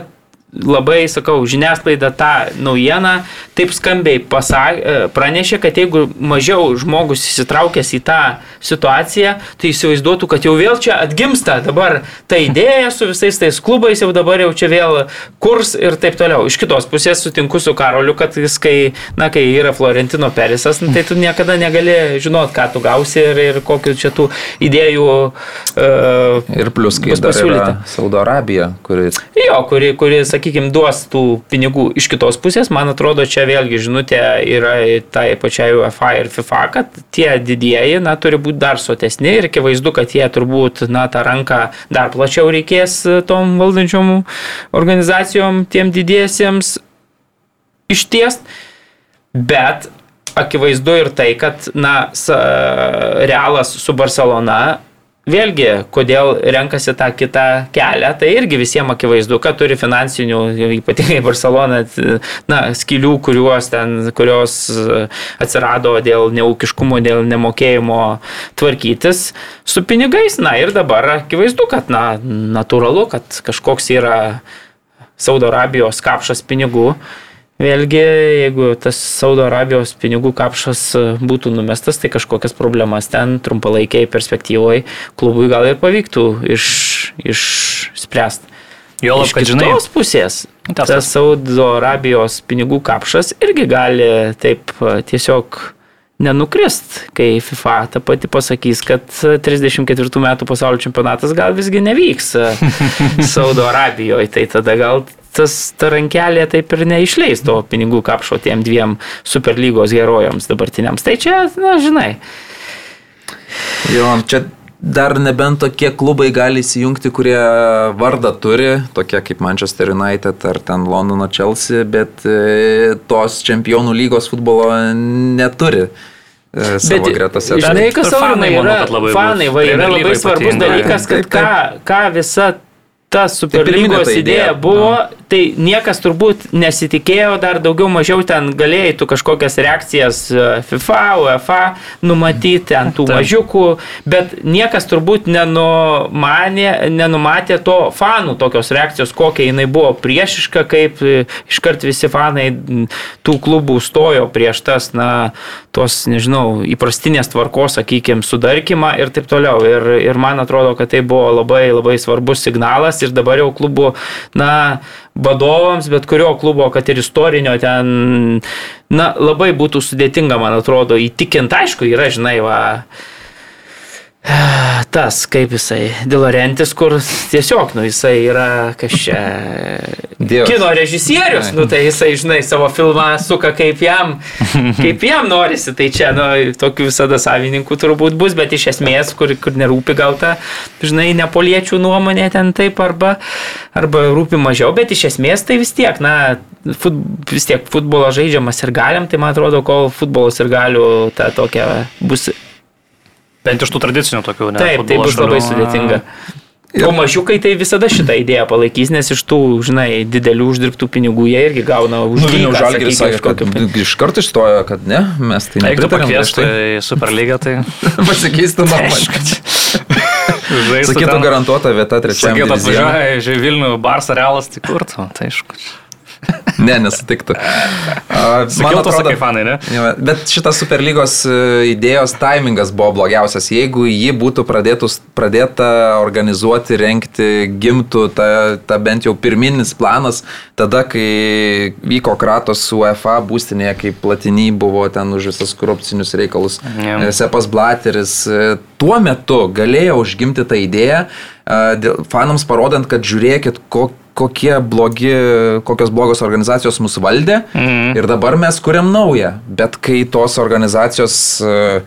labai, sakau, žiniasklaida tą naujieną taip skambiai pasak, e, pranešė, kad jeigu mažiau žmogus įsitraukęs į tą situaciją, tai įsivaizduotų, kad jau vėl čia atgimsta dabar ta idėja su visais tais klubais, jau dabar jau čia vėl kurs ir taip toliau. Iš kitos pusės sutinku su Karoliu, kad jis, kai, na, kai yra Florentino Perisas, nu, tai tu niekada negali žinot, ką tu gausi ir, ir kokiu čia tų idėjų. Uh, ir plus, kai yra Saudo Arabija, kuri... Jo, kuri, kuri sakė, sakykime, duos tų pinigų iš kitos pusės, man atrodo, čia vėlgi žinutė yra tai pačiai UEFA ir FIFA, kad tie didieji, na, turi būti dar sotesni ir akivaizdu, kad jie turbūt, na, tą ranką dar plačiau reikės tom valdančiom organizacijom, tiem didiesiems ištiest, bet akivaizdu ir tai, kad, na, Realas su Barcelona Vėlgi, kodėl renkasi tą kitą kelią, tai irgi visiems akivaizdu, kad turi finansinių, ypatingai Barcelona, na, skilių, kurios, ten, kurios atsirado dėl neaukiškumo, dėl nemokėjimo tvarkytis su pinigais. Na ir dabar akivaizdu, kad, na, natūralu, kad kažkoks yra Saudo Arabijos kapšas pinigų Vėlgi, jeigu tas Saudo Arabijos pinigų kapšas e, būtų numestas, tai kažkokias problemas ten trumpalaikiai perspektyvoje klubui gal ir pavyktų iš, išspręsti. Jo, iš kad žinai. Iš pusės, tas, tas Saudo Arabijos pinigų kapšas irgi gali taip e, tiesiog nenukrist, kai FIFA tą pati pasakys, kad 34 metų pasaulio čempionatas gal visgi nevyks e, Saudo Arabijoje, tai tada gal tas ta rankelė taip ir neišleis to pinigų kapšo tiem dviem superlygos herojams dabartiniams. Tai čia, na, žinai. Jo, čia dar nebent tokie klubai gali įsijungti, kurie vardą turi, tokie kaip Manchester United ar ten Londono Chelsea, bet e, tos čempionų lygos futbolo neturi e, savo bet, gretose. Žinai, kas fanai yra, fanai, va, yra labai svarbus dalykas, kad ką, ką visa ta Superlygos idėja. buvo, no tai niekas turbūt nesitikėjo, dar daugiau mažiau ten galėjai tu kažkokias reakcijas e, FIFA, UEFA numatyti ant tų mažiukų, bet niekas turbūt nenumanė, nenumatė to fanų tokios reakcijos, kokia jinai buvo priešiška, kaip e, iškart visi fanai tų klubų stojo prieš tas, na, tos, nežinau, įprastinės tvarkos, sakykime, sudarkimą ir taip toliau. Ir, ir man atrodo, kad tai buvo labai labai svarbus signalas ir dabar jau klubų, na, vadovams, bet kurio klubo, kad ir istorinio ten, na, labai būtų sudėtinga, man atrodo, įtikinti, aišku, yra, žinai, va, tas, kaip jisai, Dilorentis, kur tiesiog, nu, jisai yra Dievas. kino režisierius, nu, tai jisai, žinai, savo filmą suka kaip jam, kaip jam norisi, tai čia, nu, tokių visada savininkų turbūt bus, bet iš esmės, kur, kur nerūpi gal ta, žinai, nepoliečių nuomonė ten taip, arba, arba rūpi mažiau, bet iš esmės tai vis tiek, na, fut, vis tiek futbolo žaidžiamas ir galim, tai man atrodo, kol futbolas ir galiu ta tokia bus Bent iš tų tradicinių tokių, ne? Taip, tai bus šalių. labai sudėtinga. O mažiukai tai visada šitą idėją palaikys, nes iš tų, žinai, didelių uždirbtų pinigų jie irgi gauna už Nu, Vilniaus dyką, Žalgiris sakė, kad iš karto išstojo, kad ne, mes tai Jeigu nepritarėm prieš pakviestų į Superlygą, tai Pasikeistų žaistų. Sakytų ten. garantuota vieta trečiam. Sakytų, atvažiuoja iš Vilnių, Barsą Realas, tai kur tu? Tai aišku. Ne, nesutiktų. Sakiau, to sakai fanai, ne? Bet šitas Superlygos e, idėjos taimingas buvo blogiausias. Jeigu ji būtų pradėtus, pradėta organizuoti, renkti, gimtų ta, ta bent jau pirminis planas, tada, kai vyko kratos UEFA būstinėje, kai platiniai buvo ten už visus korupcinius reikalus, e, Sepas Blateris, e, tuo metu galėjo užgimti tą idėją, e, fanams parodant, kad žiūrėkit, kokie kokie blogi, kokios blogos organizacijos mus valdė Mhm. ir dabar mes kuriam naują. Bet kai tos organizacijos e,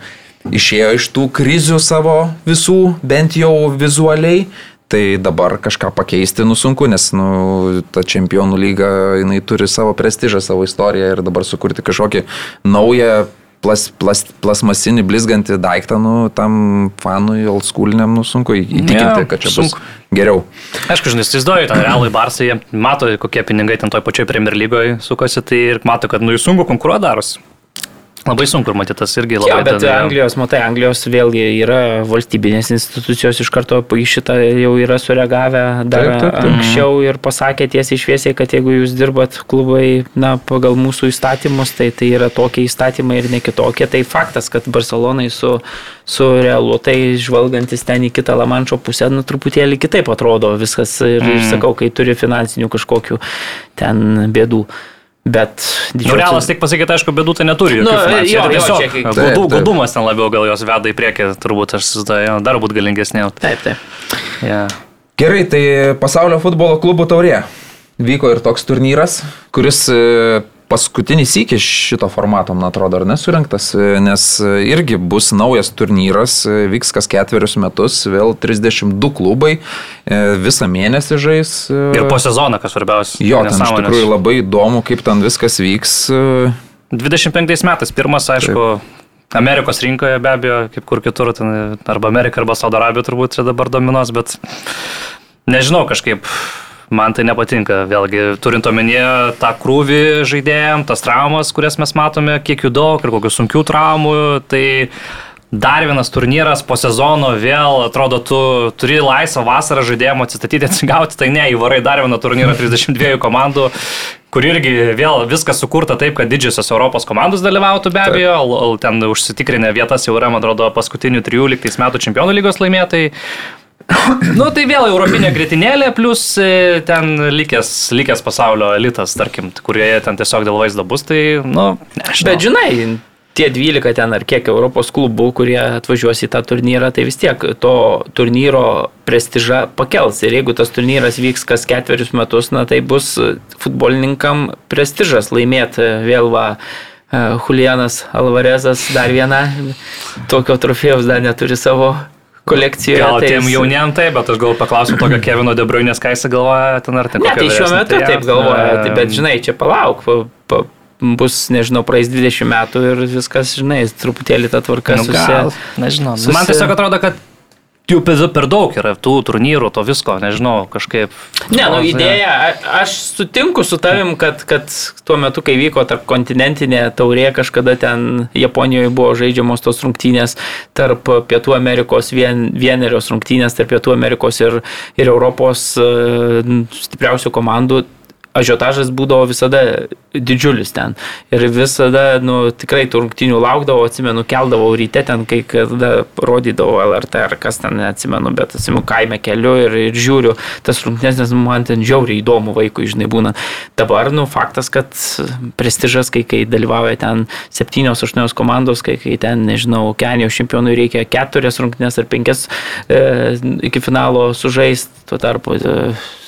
išėjo iš tų krizių savo visų, bent jau vizualiai, tai dabar kažką pakeisti nusunku, nes nu, ta čempionų lyga jinai turi savo prestižą, savo istoriją ir dabar sukurti kažkokį naują plas, plas, plasmasinį blizgantį daiktą, nu, tam fanui, old schooliniam, nu, sunku įtikinti, Jo, kad čia sunku. bus geriau. Aišku, žinai, įsivaizduoju, ten realai Barsai, mato, kokie pinigai ten toj pačioj Premier lygoje sukosi, tai ir mato, kad nu jų sunku konkuruoti darosi. Labai sunku ir matyti tas irgi Jo, labai bet tada- Anglijos, matai, Anglijos vėlgi yra valstybinės institucijos iš karto į šitą jau yra sureagavę dar Taip, taip, taip. anksčiau ir pasakė tiesiai šviesiai, kad jeigu jūs dirbat klubai, na, pagal mūsų įstatymus, tai tai yra tokie įstatymai ir ne kitokie. Tai faktas, kad Barcelonai su, su Realu, tai žvalgantis ten į kitą Lamančio pusę, nu, truputėlį kitaip atrodo viskas ir, mm. ir sakau, kai turi finansinių kažkokių ten bėdų. Bet Nu, realas tik pasakyti, aišku, bėdų tai neturi. Nu, jo, Tai jo, tiesiog čia kai- Taip, gudų, gudumas ten labiau gal jos veda į priekį, turbūt aš įsivaizduoju, dar būt galingesnė. Taip, taip. Yeah. Gerai, tai pasaulio futbolo klubų taurė. Vyko ir toks turnyras, kuris e, paskutinį sykį šito formato, man atrodo, ar nesurinktas, e, nes e, irgi bus naujas turnyras, e, vyks kas ketverius metus, vėl 32 klubai, e, visą mėnesį žais. e, Ir po sezoną, kas svarbiausia. Jo, ten iš tikrųjų labai įdomu, kaip ten viskas vyks. e, 25 metais pirmas, aišku, Amerikos rinkoje be abejo, kaip kur kitur, ten, arba Amerika, arba Saudo Arabija turbūt čia dabar dominuos, bet nežinau, kažkaip man tai nepatinka. Vėlgi, turint omenyje tą krūvį žaidėjim, tas traumas, kurias mes matome, kiek jų daug ir kokių sunkių traumų, tai dar vienas turnyras po sezono vėl, atrodo, tu turi laisvą vasarą žaidėjimo atsistatyti, atsigauti, tai ne, įvarai dar vieną turnyrą 32 komandų kur irgi vėl viskas sukurta taip, kad didžiosios Europos komandos dalyvautų be abejo, l- ten užsitikrinę vietas jau yra, man atrodo, paskutinių 13 metų čempionų lygos laimėtojai. Nu, tai vėl europinė gritinėlė, plus e, ten likęs, likęs pasaulio elitas, tarkim, kurie ten tiesiog dėl vaizdo bus, tai, nu, nežinau. Bet žinai, tie 12 ten ar kiek Europos klubų, kurie atvažiuos į tą turnyrą, tai vis tiek to turnyro prestižą pakels. Ir jeigu tas turnyras vyks kas ketverius metus, na tai bus futbolininkam prestižas laimėti vėl va. e, Julianas Alvarezas dar viena tokio trofėjaus dar neturi savo kolekcijoje. Gal tai tiem jauniem taip, bet aš gal paklausiu tokio Kevino Debrunės, ką jis galvoja ten ar ten Ne, tai šiuo metu tai taip galvoja, e, tai, bet žinai, čia palauk, pa, pa, bus, nežinau, praeis 20 metų ir viskas, žinai, truputėlį ta tvarka Nu, susi... nežinau. susi- Man tiesiog atrodo, kad jų per daug yra tų turnyrų, to visko, nežinau, kažkaip. Ne, nu idėja, aš sutinku su tavim, kad, kad tuo metu, kai vyko tarp kontinentinė taurė, kažkada ten Japonijoje buvo žaidžiamos tos rungtynės tarp Pietų Amerikos, vien, vienerios rungtynės tarp Pietų Amerikos ir, ir Europos e, stipriausių komandų. Ažiotažas būdavo visada didžiulis ten. Ir visada, nu, tikrai tų rungtynių laukdavau, atsimenu, keldavau ryte ten, kai kada rodydavau LRT ar kas ten, neatsimenu, bet atsimenu, kaime keliu ir, ir žiūriu tas rungtynės, nes man ten žiauriai įdomu vaikui, žinai, būna. Dabar, nu, faktas, kad prestižas, kai, kai dalyvauja ten 7-8 komandos, kai, kai ten, nežinau, Kenijos čempionui reikia keturias rungtynės ar penkias e, iki finalo sužaisti, tuo tarpu e,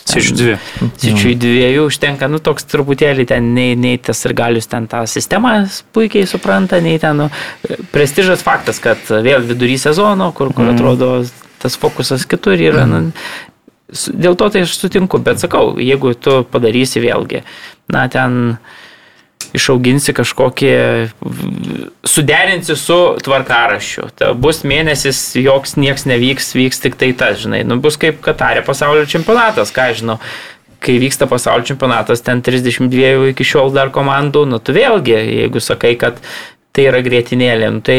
Sičių dvi. Sičiui dviejų užtenka, nu toks truputėlį ten, nei, nei tas ir galius ten tą sistemą puikiai supranta, nei ten, nu, prestižas faktas, kad vėl vidury sezono, kur, kur atrodo tas fokusas kitur yra, nu, dėl to tai aš sutinku, bet sakau, jeigu tu padarysi vėlgi, na ten išauginsi kažkokį, suderinsi su tvarkarašiu. Ta bus mėnesis, joks nieks nevyks, vyks tik tai tas, žinai. Nu, bus kaip Katarė pasaulio čempionatas, ką žinau kai vyksta pasaulio čempionatas, ten 32 iki šiol dar komandų, nu tu vėlgi, jeigu sakai, kad tai yra grėtinėlė, nu, tai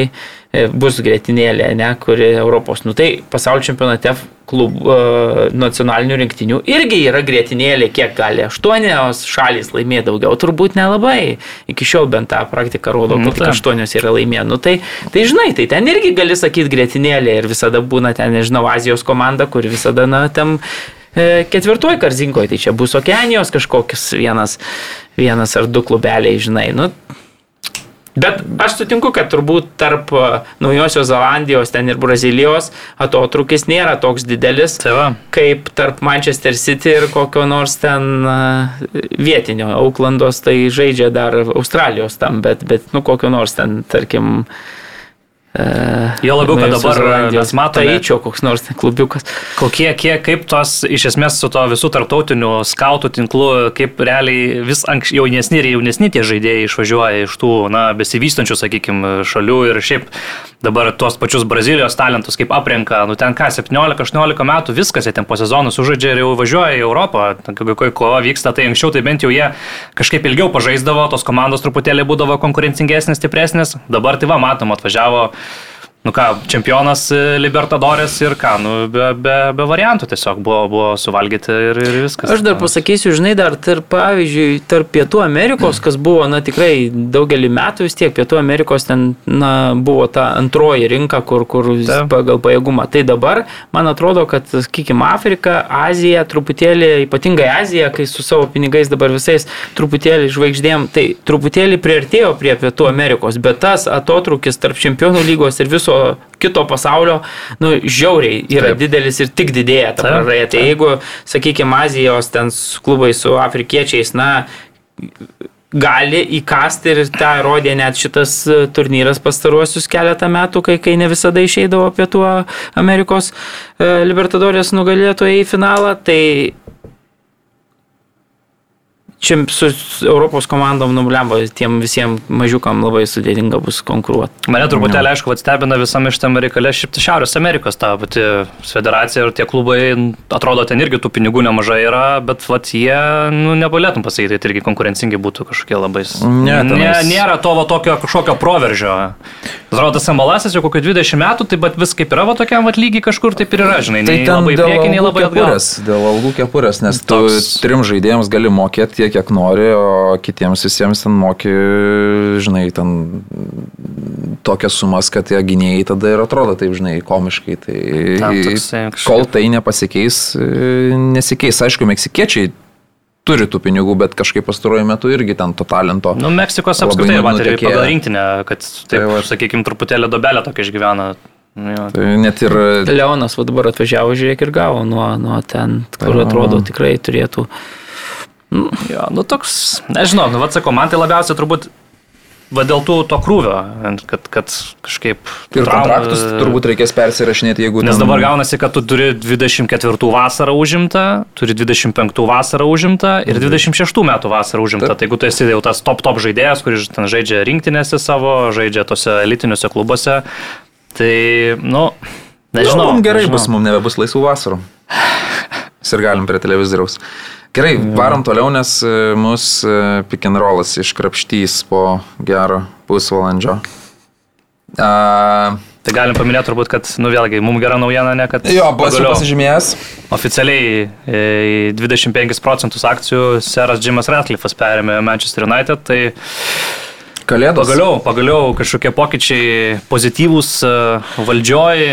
bus grėtinėlė, ne, kuri Europos, nu tai pasaulio čempionate klubų uh, nacionalinių rinktinių irgi yra grėtinėlė, kiek gali. Aštuonios šalys laimė daugiau, turbūt nelabai. Iki šiol bent tą praktiką rodo, kad nu, tik aštuonios yra laimė. Nu tai, tai žinai, tai ten irgi gali sakyti grėtinėlė ir visada būna ten, nežinau, Azijos komanda, kuri visada, na, tam e, ketvirtoj karzinkoje, tai čia bus Okeanijos kažkokius vienas, vienas ar du klubeliai, žinai. Nu, Bet aš sutinku, kad turbūt tarp e, Naujosios Zelandijos ten ir Brazilijos atotrukis nėra toks didelis, Tava. kaip tarp Manchester City ir kokio nors ten e, vietinio Auklandos, tai žaidžia dar Australijos tam, bet, bet nu kokio nors ten, tarkim, Jo labiau, kad dabar mes matome. Taičio koks nors klubiukas. Kokie, kiek, kaip tos, iš esmės, su to visų tarptautiniu skautų tinklu, kaip realiai vis anksčiau jaunesni ir jaunesni tie žaidėjai išvažiuoja iš tų, na, besivystančių, sakykime, šalių ir šiaip dabar tuos pačius Brazilijos talentus kaip aprenka, nu ten ką, 17-18 metų viskas, jie ten po sezonų sužaidžia ir jau važiuoja į Europą, kokia kova vyksta, tai anksčiau tai bent jau jie kažkaip ilgiau pažaisdavo, tos komandos truputėlį būdavo konkurencingesnės, stipresnės, dabar tai va, matom, atvažiavo Nu ką, čempionas e, Libertadorės ir ką, nu, be, be, be variantų tiesiog buvo, buvo suvalgyti ir, ir viskas. Aš dar pasakysiu, žinai, dar tarp, pavyzdžiui, tarp Pietų Amerikos, kas buvo, na tikrai daugelį metų vis tiek Pietų Amerikos ten, na, buvo ta antroji rinka, kur, kur Ta. pagal pajėgumą. Tai dabar, man atrodo, kad, sakykime, Afrika, Azija, truputėlį, ypatingai Azija, kai su savo pinigais dabar visais truputėlį žvaigždėm, tai truputėlį priartėjo prie Pietų Amerikos, bet tas atotrukis tarp čempionų lygos ir viso viso kito pasaulio, nu, žiauriai yra Taip. didelis ir tik didėja ta praraja. Tai jeigu, sakykime, Azijos ten klubai su afrikiečiais, na, gali įkasti ir tą rodė net šitas turnyras pastaruosius keletą metų, kai, kai ne visada išeidavo Pietų Amerikos e, Libertadorės nugalėtojai į finalą, tai čia su Europos komandom nulemba, tiem visiems mažiukam labai sudėtinga bus konkuruoti. Mane truputėlį, aišku, stebina visame šitame reikale šiaip Šiaurės Amerikos ta pati federacija ir tie klubai, atrodo, ten irgi tų pinigų nemažai yra, bet vat, jie, nu, negalėtum pasakyti, tai irgi konkurencingi būtų kažkokie labai. Ne, ne, nėra to va, tokio kažkokio proveržio. Atrodo, tas ambalasis jau kokio 20 metų, tai bet vis kaip yra va tokiam va lygiai kažkur taip ir yra, žinai. Tai labai priekiniai, labai atgal. Dėl algų kepurės, nes Toks... tu trim žaidėjams gali mokėti tiek, kiek nori, o kitiems visiems ten moki, žinai, ten tokias sumas, kad tie gynėjai tada ir atrodo taip, žinai, komiškai. Tai toksai, kol tai nepasikeis, nesikeis. Aišku, meksikiečiai turi tų pinigų, bet kažkaip pastaruoju metu irgi ten to talento. Nu, Meksikos apskritai, bet ir pagal rinktinę, kad, taip, tai sakykime, truputėlį dobelę tokia išgyvena. Nu, jo. Tai net ir... Leonas va dabar atvažiavo, žiūrėk ir gavo nuo, nuo ten, kur tai, atrodo tikrai turėtų. Nu, jo, nu toks, nežinau, nu, vad sakau, man tai labiausiai turbūt Va dėl tų to krūvio, kad, kad kažkaip... Ir traum, kontraktus turbūt reikės persirašinėti, jeigu... Nes ten... dabar gaunasi, kad tu turi 24 vasarą užimtą, turi 25 vasarą užimtą ir 26 mhm. metų vasarą užimtą. Tai jeigu tu esi jau tas top top žaidėjas, kuris ten žaidžia rinktinėse savo, žaidžia tose elitiniuose klubuose, tai, nu, nežinau. Nu, mums gerai nežinau. bus, mums nebebus laisvų vasarų. Ir galim prie televizoriaus. Gerai, varom toliau, nes e, mus e, pick and rollas iškrapštys po gero pusvalandžio. A, Tai galim paminėti turbūt, kad, nu vėlgi, mums gera naujiena, ne, kad... Jo, bus pasižymėjęs. Oficialiai 25 e, procentus akcijų seras Jimas Ratcliffas perėmė Manchester United, tai... Kalėdos. Pagaliau, pagaliau kažkokie pokyčiai pozityvūs valdžioj,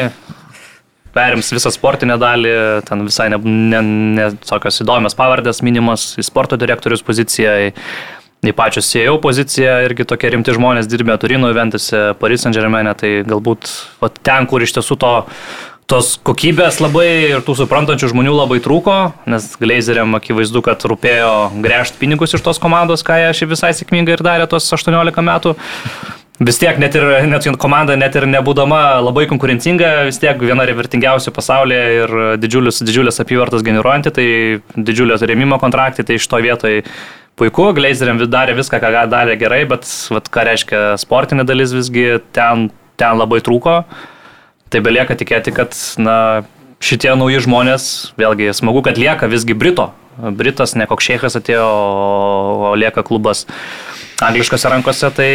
perims visą sportinę dalį, ten visai ne, ne, ne įdomios pavardės minimas į sporto direktorius poziciją, į, į pačią CEO poziciją, irgi tokie rimti žmonės dirbė Turino, Ventose, Paris Saint Germain, tai galbūt va, ten, kur iš tiesų to tos kokybės labai ir tų suprantančių žmonių labai trūko, nes Glazeriam akivaizdu, kad rūpėjo gręžti pinigus iš tos komandos, ką jie šiaip visai sėkmingai ir darė tos 18 metų. Vis tiek net ir net komanda, net ir nebūdama labai konkurencinga, vis tiek viena revertingiausių pasaulyje ir didžiulis, didžiulės apyvartas generuojanti, tai didžiulės rėmimo kontraktai, tai iš to vietoj puiku, Glazeriam darė viską, ką darė gerai, bet vat, ką reiškia sportinė dalis visgi ten, ten labai trūko. Tai belieka tikėti, kad na, šitie nauji žmonės, vėlgi smagu, kad lieka visgi Brito. Britas, ne koks šeikas atėjo, o lieka klubas angliškose rankose, tai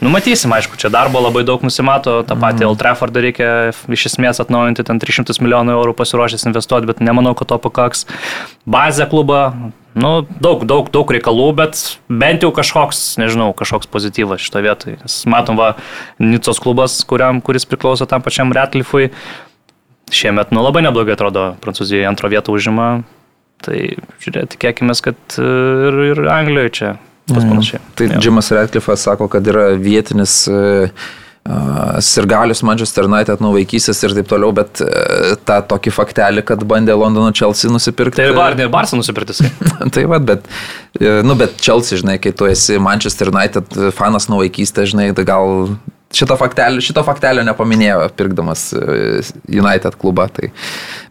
Numatysim, aišku, čia darbo labai daug nusimato, tą patį mm. Old Traffordą reikia iš esmės atnaujinti, ten 300 milijonų eurų pasiruošęs investuoti, bet nemanau, kad to pakaks. Bazę klubą, nu, daug, daug, daug reikalų, bet bent jau kažkoks, nežinau, kažkoks pozityvas šito vietoj. Nes matom, va, Nicos klubas, kuriam, kuris priklauso tam pačiam Retlifui, šiemet, nu, labai neblogai atrodo, Prancūzijoje antro vietą užima. Tai žiūrėk, tikėkime, kad ir, ir Anglijoje čia. Panašiai. Tai ja. Jimas Radcliffe'as sako, kad yra vietinis uh, sirgalius Manchester United nuo vaikystės ir taip toliau, bet uh, tą tokį faktelį, kad bandė Londono Chelsea nusipirkti. Tai ir Bar, ir Barça nusipirkti. tai va, bet, nu, bet Chelsea, žinai, kai tu esi Manchester United fanas nuo vaikystės, žinai, tai gal šito faktelio, šito faktelio nepaminėjo, pirkdamas e, United klubą. Tai.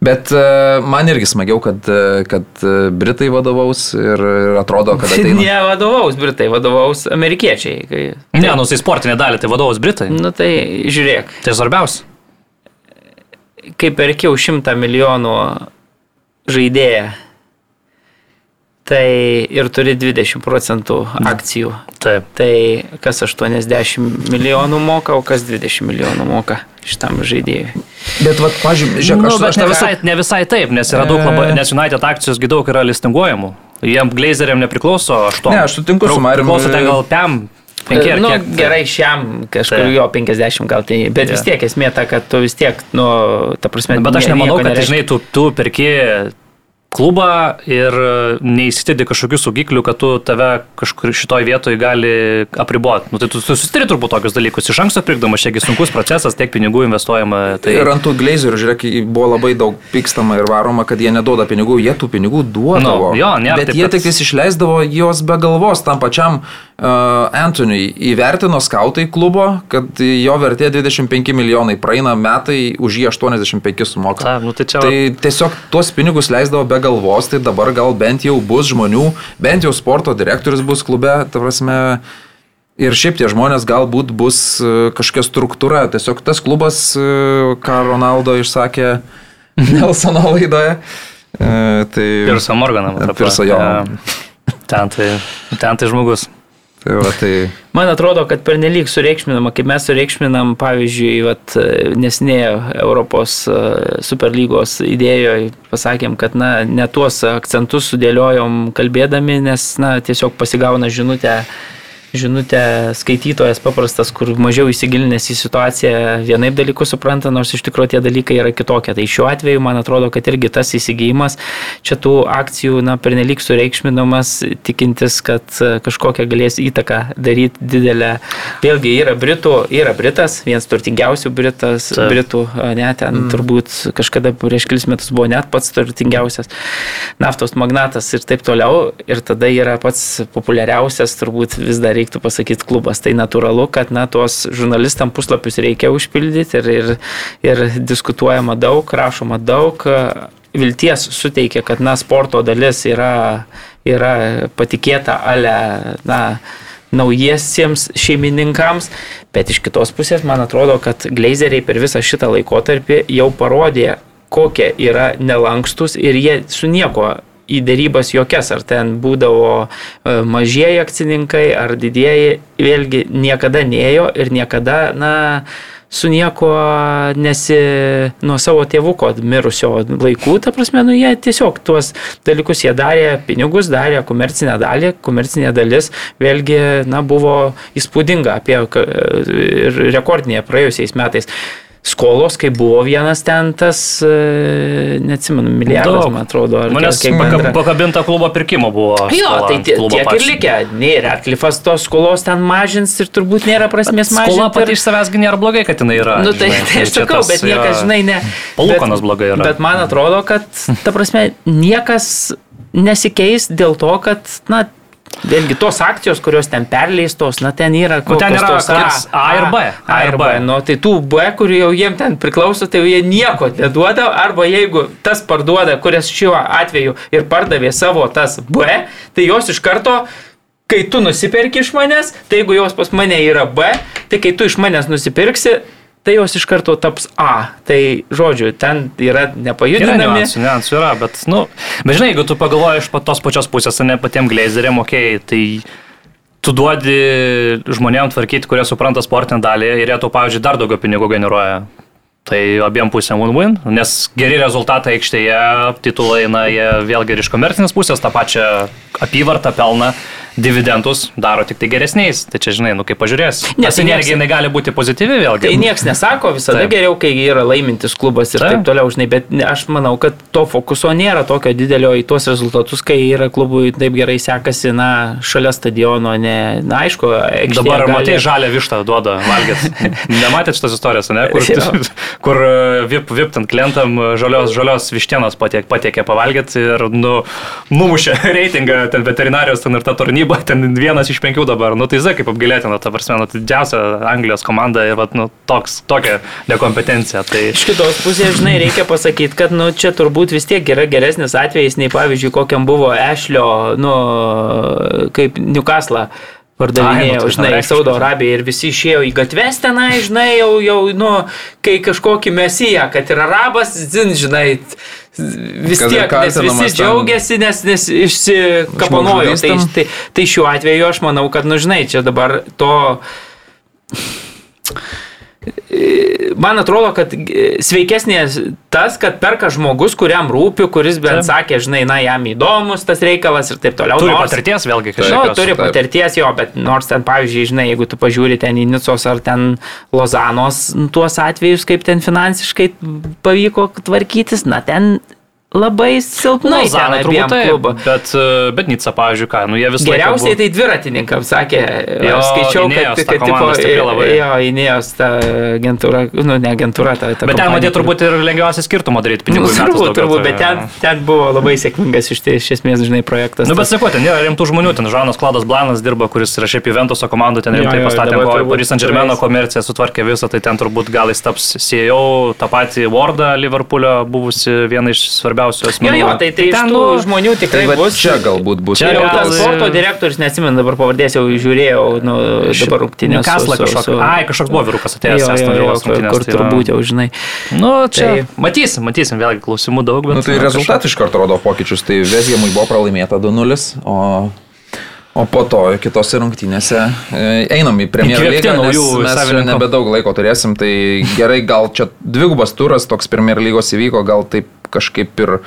Bet e, man irgi smagiau, kad, e, kad Britai vadovaus ir, atrodo, kad ateina. Ne vadovaus Britai, vadovaus amerikiečiai. Kai... Ne, nu tai sportinė dalį, tai vadovaus Britai. Nu tai žiūrėk. Tai svarbiausia. Kai perkiau šimtą milijonų žaidėją tai ir turi 20 procentų akcijų. Taip. Tai kas 80 milijonų moka, o kas 20 milijonų moka šitam žaidėjui. Bet, vat, pažiūrėjau, žiūrėk, nu, aš, aš ne, visai, ne visai taip, nes yra daug labai, nes United akcijos daug yra listinguojamų. Jiem glazeriam nepriklauso 8. Ne, aš sutinku su Mariu. Priklauso ten gal PEM. Penki, nu, kiek, gerai, šiam kažkur tai. jo 50 gal tai, bet yeah. vis tiek esmė ta, kad tu vis tiek, nu, ta prasme, bet aš nemanau, kad, nereiškia. žinai, tu, tu perki klubą ir neįsitėdi kažkokių saugiklių, kad tu tave kažkur šitoj vietoj gali apriboti. Nu, tai tu susitari turbūt tokius dalykus. Iš anksto pirkdamas, šiagi sunkus procesas, tiek pinigų investuojama. Tai... Ir ant tų glazerių, žiūrėk, buvo labai daug pykstama ir varoma, kad jie neduoda pinigų, jie tų pinigų duodavo. Nu, jo, ne, bet jie tik tais išleisdavo juos be galvos tam pačiam uh, Antoniui. Įvertino skautai klubo, kad jo vertė 25 milijonai, praeina metai, už jį 85 sumoka. Ta, nu, tai, čia... tai tiesiog tuos pinigus leisdavo be galvos, tai dabar gal bent jau bus žmonių, bent jau sporto direktorius bus klube, ta prasme. Ir šiaip tie žmonės galbūt bus e, kažkokia struktūra. Tiesiog tas klubas, e, ką Ronaldo išsakė Nelsono laidoje. E, tai... Pirso Morganą. Pirso jo. Ten tai, ten tai žmogus. Tai va, tai... Man atrodo, kad pernelyg sureikšminama, kaip mes sureikšminam, pavyzdžiui, vat, nesnėjo Europos e, superlygos idėjoje, pasakėm, kad na, ne tuos akcentus sudėliojom kalbėdami, nes na, tiesiog pasigauna žinutę žinutę skaitytojas paprastas, kur mažiau įsigilinęs į situaciją, vienaip dalykus supranta, nors iš tikrųjų tie dalykai yra kitokie. Tai šiuo atveju man atrodo, kad irgi tas įsigijimas čia tų akcijų, na, pernelyg sureikšminamas, tikintis, kad e, kažkokią galės įtaką daryti didelę. Vėlgi yra Britų, yra Britas, vienas turtingiausių Britas, Taip. Britų, ne, ten mm. turbūt kažkada prieš kelis metus buvo net pats turtingiausias naftos magnatas ir taip toliau. Ir tada yra pats populiariausias turbūt vis dar reiktų pasakyti klubas. Tai natūralu, kad na, tuos žurnalistam puslapius reikia užpildyti ir, ir, ir diskutuojama daug, rašoma daug. Vilties suteikia, kad na, sporto dalis yra, yra patikėta ale, na, naujiesiems šeimininkams, bet iš kitos pusės man atrodo, kad glazeriai per visą šitą laikotarpį jau parodė, kokie yra nelankstus ir jie su nieko į dėrybas jokias, ar ten būdavo e, mažieji akcininkai, ar didieji, vėlgi niekada neėjo ir niekada, na, su nieko nesi nuo savo tėvuko mirusio laikų, ta prasme, nu jie tiesiog tuos dalykus jie darė, pinigus darė, komercinę dalį, komercinė dalis vėlgi, na, buvo įspūdinga apie ir rekordinė praėjusiais metais skolos, kai buvo vienas ten tas, e, neatsimenu, milijardas, Daug. man atrodo. Manęs paka, pakabinta klubo pirkimo buvo. Jo, skola, tai tie, tiek pačiu. ir likę. Nei Redcliffas tos skolos ten mažins ir turbūt nėra prasmės mažinti. Skola pati ir... iš savęs nėra blogai, kad jinai yra. Nu, tai, žinai, tai aš sakau, bet niekas, žinai, ne. Palūkonas blogai yra. Bet man atrodo, kad, ta prasme, niekas nesikeis dėl to, kad, na, Vėlgi tos akcijos, kurios ten perleistos, na ten yra Nu, ten kokios yra tos koks A ir B. A ir B. Nu, tai tų B, kurių jau jiem ten priklauso, tai jie nieko neduoda. Arba jeigu tas parduoda, kurias šiuo atveju ir pardavė savo tas B, tai jos iš karto kai tu nusipirki iš manęs, tai jeigu jos pas mane yra B, tai kai tu iš manęs nusipirksi, tai jos iš karto taps A. Tai žodžiu, ten yra Yra nepajudinami. niuansų, niuansų yra, bet, nu, bet žinai, jeigu tu pagalvoji iš pat tos pačios pusės, ne patiem glazeriam, okei, okay, tai tu duodi žmonėms tvarkyti, kurie supranta sportinę dalį ir jie tau, pavyzdžiui, dar daugiau pinigų generuoja. Tai abiem pusėm win-win, nes geri rezultatai aikštėje, titulai, na, jie vėlgi ir iš komercinės pusės tą pačią apyvartą, pelną, dividendus daro tik tai geresniais. Tai čia, žinai, nu kaip pažiūrės. Ne, Nes tai energija jinai gali būti pozityvi vėlgi. Tai niekas nesako, visada Taip. geriau, kai yra laimintis klubas ir Taip. taip, toliau, žinai, bet aš manau, kad to fokuso nėra tokio didelio į tuos rezultatus, kai yra klubui taip gerai sekasi, na, šalia stadiono, ne, na, aišku, aikštėje Dabar gali- matai, žalę vištą duoda valgyti. Nematėt šitos istorijos, ne? Kur, kur e, vip, vip ant klientam e, žalios, žalios vištienos patiek, patiekė pavalgyti ir nu, numušė reitingą ten veterinarijos ten ir ta tarnyba, ten vienas iš penkių dabar. Nu tai zai kaip apgailėtina, ta prasme, nu, tai didžiausia Anglijos komanda ir vat, nu, toks, tokia nekompetencija. Tai Iš kitos pusės, žinai, reikia pasakyti, kad, nu, čia turbūt vis tiek yra geresnis atvejis, nei pavyzdžiui, kokiam buvo Ešlio, nu, kaip Newcastle. Pardavinėjo, nu, tai žinai. Saudo Arabija ir visi išėjo į gatves tenai, žinai, jau, jau, nu, kai kažkokį mesiją, kad yra arabas, zin, žinai, vis tiek, nes visi džiaugiasi, nes, nes išsikapanojo. Tai, tai, tai šiuo atveju aš manau, kad, nu, žinai, čia dabar to man atrodo, kad e, sveikesnės tas, kad perka žmogus, kuriam rūpi, kuris bent sakė, žinai, na, jam įdomus tas reikalas ir taip toliau. turi Nors- patirties vėlgi Nu, kažkokios. turi taip. patirties jo, bet nors ten, pavyzdžiui, žinai, jeigu tu pažiūri ten į Nicos ar ten Lozanos nu, tuos atvejus, kaip ten finansiškai pavyko tvarkytis, na, ten labai silpnai. Nu, ten abiem klubo. bet, e, bet Nica, pavyzdžiui, ką, nu jie visą laiką Geriausiai tai dviratininkams sakė, Jo, skaičiau, Ineos kad, kad stipri labai. jo, Inėjos ta agentūra, nu ne agentūra, ta, ta Bet ten kuri- turbūt ir lengviausiai skirtumą daryti pinigų. Nu, turbūt, turbūt, tai- bet ten, ten buvo labai sėkmingas iš, iš esmės, žinai, projektas. Nu, bet sakau, ten yra rimtų žmonių, ten Žanas Klaudas Blanas dirba, kuris yra šiaip Juventuso komandų, ten rimtai pastatė Paris Saint Germain komerciją sutvarkė visą, tai ten turbūt gal jis taps CEO, tą patį Wardą Liverpoolio, buvusi viena iš svarbiausių Jo, asmenų. jo, tai, tai iš ten, tų nu, žmonių Tai tikrai va bus. čia galbūt bus. Čia Jau gal- tas sporto direktorius, neatsimenu dabar pavardės, jau žiūrėjau, nu, dabar rungtynės. Kasla kažkoks. su- Ai, kažkoks buvo vyrukas Jo, atėjęs, jo, jo, Villos kur, tai turbūt jau žinai. Nu, čia Tai- matysim, matysim, vėlgi klausimų daug, bet... Nu, tai rezultatai iš karto rodo pokyčius. Tai Vezgiamui buvo pralaimėta 2-0, o, o po to kitose rungtynėse e, einam į Premier lygą, nes mes savininkų. nebedaug laiko turėsim. Tai gerai, gal čia dvigubas turas toks Premier lygos įvyko, gal taip kažkaip ir...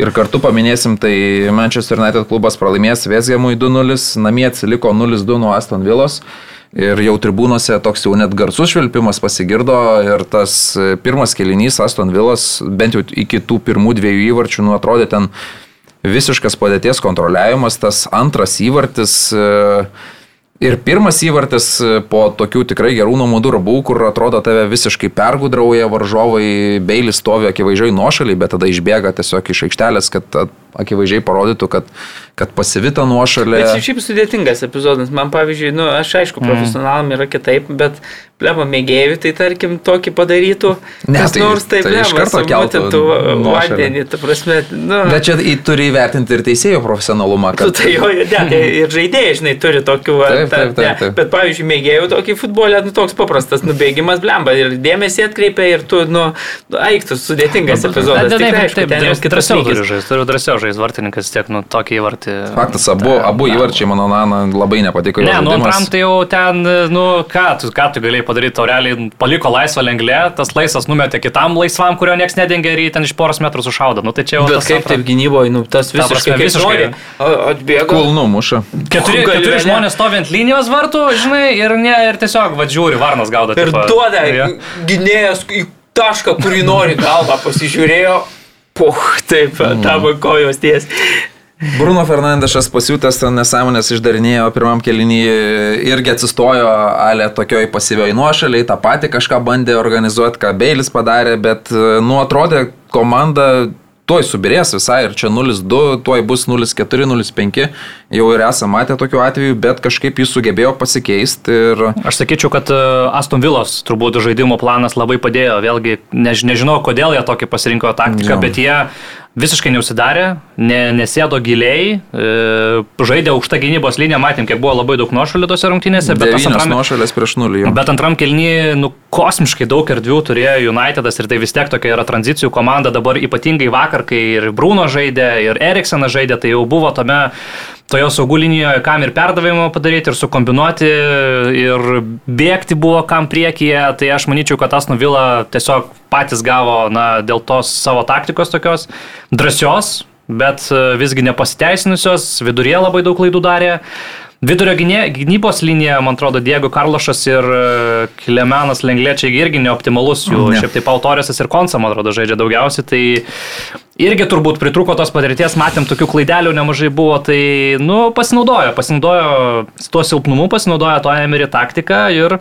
Ir kartu paminėsim, tai Manchester United klubas pralaimės Vezgiamui 2-0, namie atsiliko 0-2 nuo Aston Villos. Ir jau tribūnose toks jau net garsus švilpimas pasigirdo ir tas pirmas kelinys Aston Villas, bent jau iki tų pirmų dviejų įvarčių, nu atrodė ten visiškas padėties kontroliavimas, tas antras įvartis e, ir pirmas įvartis e, po tokių tikrai gerų namudų rabų, kur atrodo tave visiškai pergudrauja varžovai, beilis stovi akivaizdžiai nuošaliai, bet tada išbėga tiesiog iš aikštelės, kad akivaizdžiai parodytų, kad, kad pasivita nuošalė. Bet čia šiaip sudėtingas epizodas. Man pavyzdžiui, nu, aš aišku, profesionalam yra kitaip, bet pleba mėgėjų, tai tarkim, tokį padarytų. Ne, tai- nors taip tai iš karto keltų vandenį, ta prasme, nu. Bet čia į- turi įvertinti ir teisėjų profesionalumą. Tu tai jo, ne, tai ir žaidėjai, žinai, turi tokių. va, Taip, ta- taip, taip, taip. Bet, pavyzdžiui, mėgėjų tokį futbolę, nu, toks paprastas nubėgimas blemba ir dėmesį atkreipia ir tu, nu, aiktus, sudėtingas epizodas. Taip, Tikrai, taip, aišku, taip, ten jau taip, kitas drąsiau turi lygis. žaisti, turiu drąsiau žaisti vartininkas tiek, nu, tokį įvartį. Faktas, abu, abu įvarčiai mano nana labai nepatiko. jo Ne, nu antram tai jau ten, nu ką, tu, ką tu galėjai padaryti, tau realiai paliko laisvą lenglę, tas laisvas numetė kitam laisvam, kurio niekas nedengia ir jį ten iš poros metrų sušaudo. Nu tai čia jau... Bet kaip antra- taip gynyboje, nu, tas Ta prasme, visiškai, visiškai. atbėga. Kulnu muša. Keturi, Gali, keturi žmonės stovi ant linijos vartų, žinai, ir, ne, ir tiesiog vadžiūri, varnas gaudo. Ir tipo, duoda jo. gynėjas į tašką, kurį nori galvą, pasižiūrėjo, puh, taip, tavo kojos ties. Bruno Fernandešas pasiūtęs ten nesąmonės išdarinėjo pirmam kelinyje irgi atsistojo ale tokioj pasyvioj nuošaliai, tą patį kažką bandė organizuoti, ką Beilis padarė, bet, nu, atrodė komanda tuoj subirės visai ir čia 0-2, tuoj bus 0-4, 0-5, jau ir esame matę tokių atvejų, bet kažkaip jis sugebėjo pasikeisti ir... Aš sakyčiau, kad e, Aston Villos turbūt žaidimo planas labai padėjo, vėlgi než, nežinau, kodėl jie tokį pasirinko taktiką, Jo. bet jie visiškai neusidarė, ne, nesėdo giliai, e, žaidė aukštą gynybos liniją, matėm, kiek buvo labai daug nuošalių tose rungtynėse, bet antrame, nuošalės prieš nulį. jo. Bet antram kelnyje, nu, kosmiškai daug erdvių turėjo Unitedas ir tai vis tiek tokia yra tranzicijų komanda dabar ypatingai vakar, kai ir Bruno žaidė, ir Eriksenas žaidė, tai jau buvo tame toje saugų linijoje, kam ir perdavimą padaryti, ir sukombinuoti, ir bėgti buvo kam priekyje, tai aš manyčiau, kad Aston Villa tiesiog patys gavo, na, dėl tos savo taktikos tokios drąsios, bet e, visgi nepasiteisinusios, viduryje labai daug klaidų darė. Vidurio gynybos linija, man atrodo, Diego Karlošas ir e, Klemenas Lengliečiai irgi neoptimalus jų. Ne. Šiaip tai Pautorisas ir Konsa, man atrodo, žaidžia daugiausiai. Tai irgi turbūt pritruko tos patirties, matėm tokių klaidelių nemažai buvo. Tai, nu, pasinaudojo, pasinaudojo tuo silpnumu, pasinaudojo to Emery taktiką ir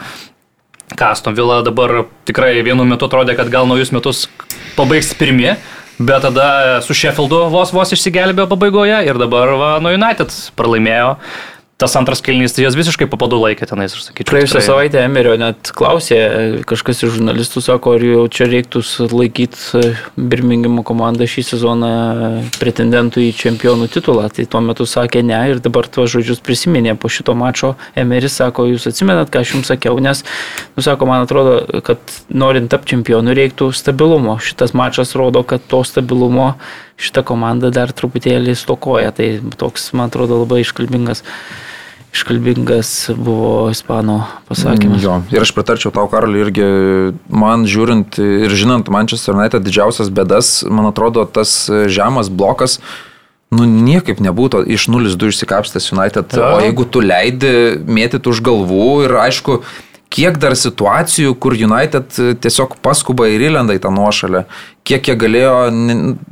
ką, Aston Villa dabar tikrai vienu metu atrodė, kad gal naujus metus pabaigs pirmie. Bet tada su Sheffieldu vos vos išsigelbėjo pabaigoje ir dabar va, nuo United pralaimėjo. Tas antras kelnys, tai jos visiškai papadų laikė tenais, aš sakyčiau. Praėjusią savaitę Emerio net klausė, kažkas iš žurnalistų sako, ar jau čia reiktų laikyti Birmingemo komandą šį sezoną pretendentų į čempionų titulą. Tai tuo metu sakė ne ir dabar tuos žodžius prisiminė po šito mačo. Emeris sako, jūs atsimenat, ką aš jums sakiau, nes, nu sako, man atrodo, kad norint tapti čempionu reiktų stabilumo. Šitas mačas rodo, kad to stabilumo šita komanda dar truputėlį stokoja. Tai toks, man atrodo, labai iškalbingas iškalbingas buvo ispanų pasakymas. Jo, ir aš pritarčiau tau, Karaliui, irgi man žiūrint ir žinant Manchester United didžiausias bėdas, man atrodo, tas žemas blokas, nu niekaip nebūtų iš 0-2 išsikapstęs United. Jo. O jeigu tu leidi mėtyti už galvų ir aišku, kiek dar situacijų, kur United tiesiog paskuba ir įlenda į tą nuošalę, kiek jie galėjo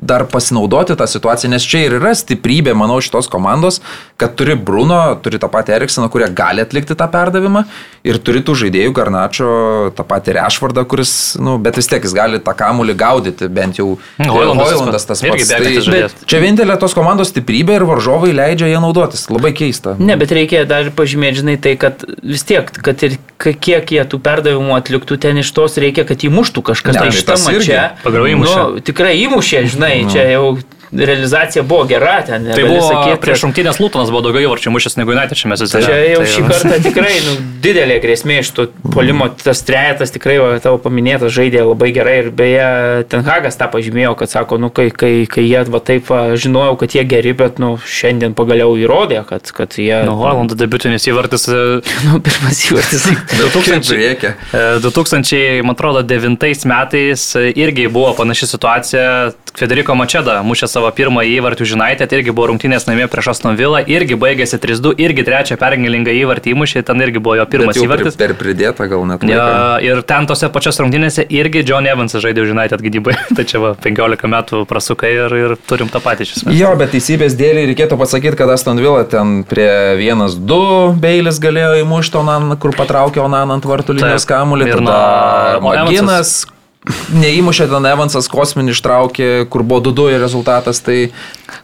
dar pasinaudoti tą situaciją, nes čia ir yra stiprybė, manau, šitos komandos, kad turi Bruno, turi tą patį Erikseną, kurie gali atlikti tą perdavimą ir turi tų žaidėjų Garnačio, tą patį Rešvardą, kuris, nu, bet vis tiek jis gali tą kamulį gaudyti, bent jau Hoilandas tas Hoilandas tas pats. Tai, čia vienintelė tos komandos stiprybė ir varžovai leidžia ją naudotis. Labai keista. Ne, bet reikia dar pažymėti, žinai, tai, kad vis tiek, kad ir kiek jie tų perdavimų atliktų, ten iš tos reikia, kad įmuštų kažkas. Ne, tai tai šitą mačią. Nu, tikrai įmušė, žinai, čia jau realizacija buvo gera ten. Tai buvo sakyt, prieš rungtynės Lūtonas buvo daugiau įvarčių mušęs negu United šiame sezone. Čia jau Tai šį kartą tikrai nu, didelė grėsmė iš to polimo. Tas trejetas tikrai, va, tavo paminėtas, žaidė labai gerai. Ir beje, Tenhagas tą pažymėjo, kad sako, nu, kai, kai, kai jie va, taip va, žinojau, kad jie geri, bet nu, šiandien pagaliau įrodė, kad, kad jie... Nu, Hoilando debutinis įvartis e, nu, pirmas įvartis. 2000, Reikia. e, 2000, man atrodo, 9 metais e, irgi buvo panaši situacija. Federico Mačeda mušė savo pirmąjį įvartį už United, irgi buvo rungtynės namie prieš Aston Villa, irgi baigėsi 3-2, irgi trečią pergalingą įvartį įmušė, ten irgi buvo jo pirmas įvartis. Per pridėtą gal net. Ja, ir ten tose pačiose rungtynėse irgi John Evansas žaidė United gynybai. tai čia va, 15 metų prasukai ir, ir turim tą patį esmės. Jo, bet teisybės dėlį reikėtų pasakyti, kad Aston Villa ten prie 1-2 Beilis galėjo įmušti Onan, kur patraukė Onan ant vartų linijos Taip. kamulį. Ir Tada o Maginas neįmušė, ten Evansas kosminį ištraukė, kur buvo 2-2 rezultatas. Tai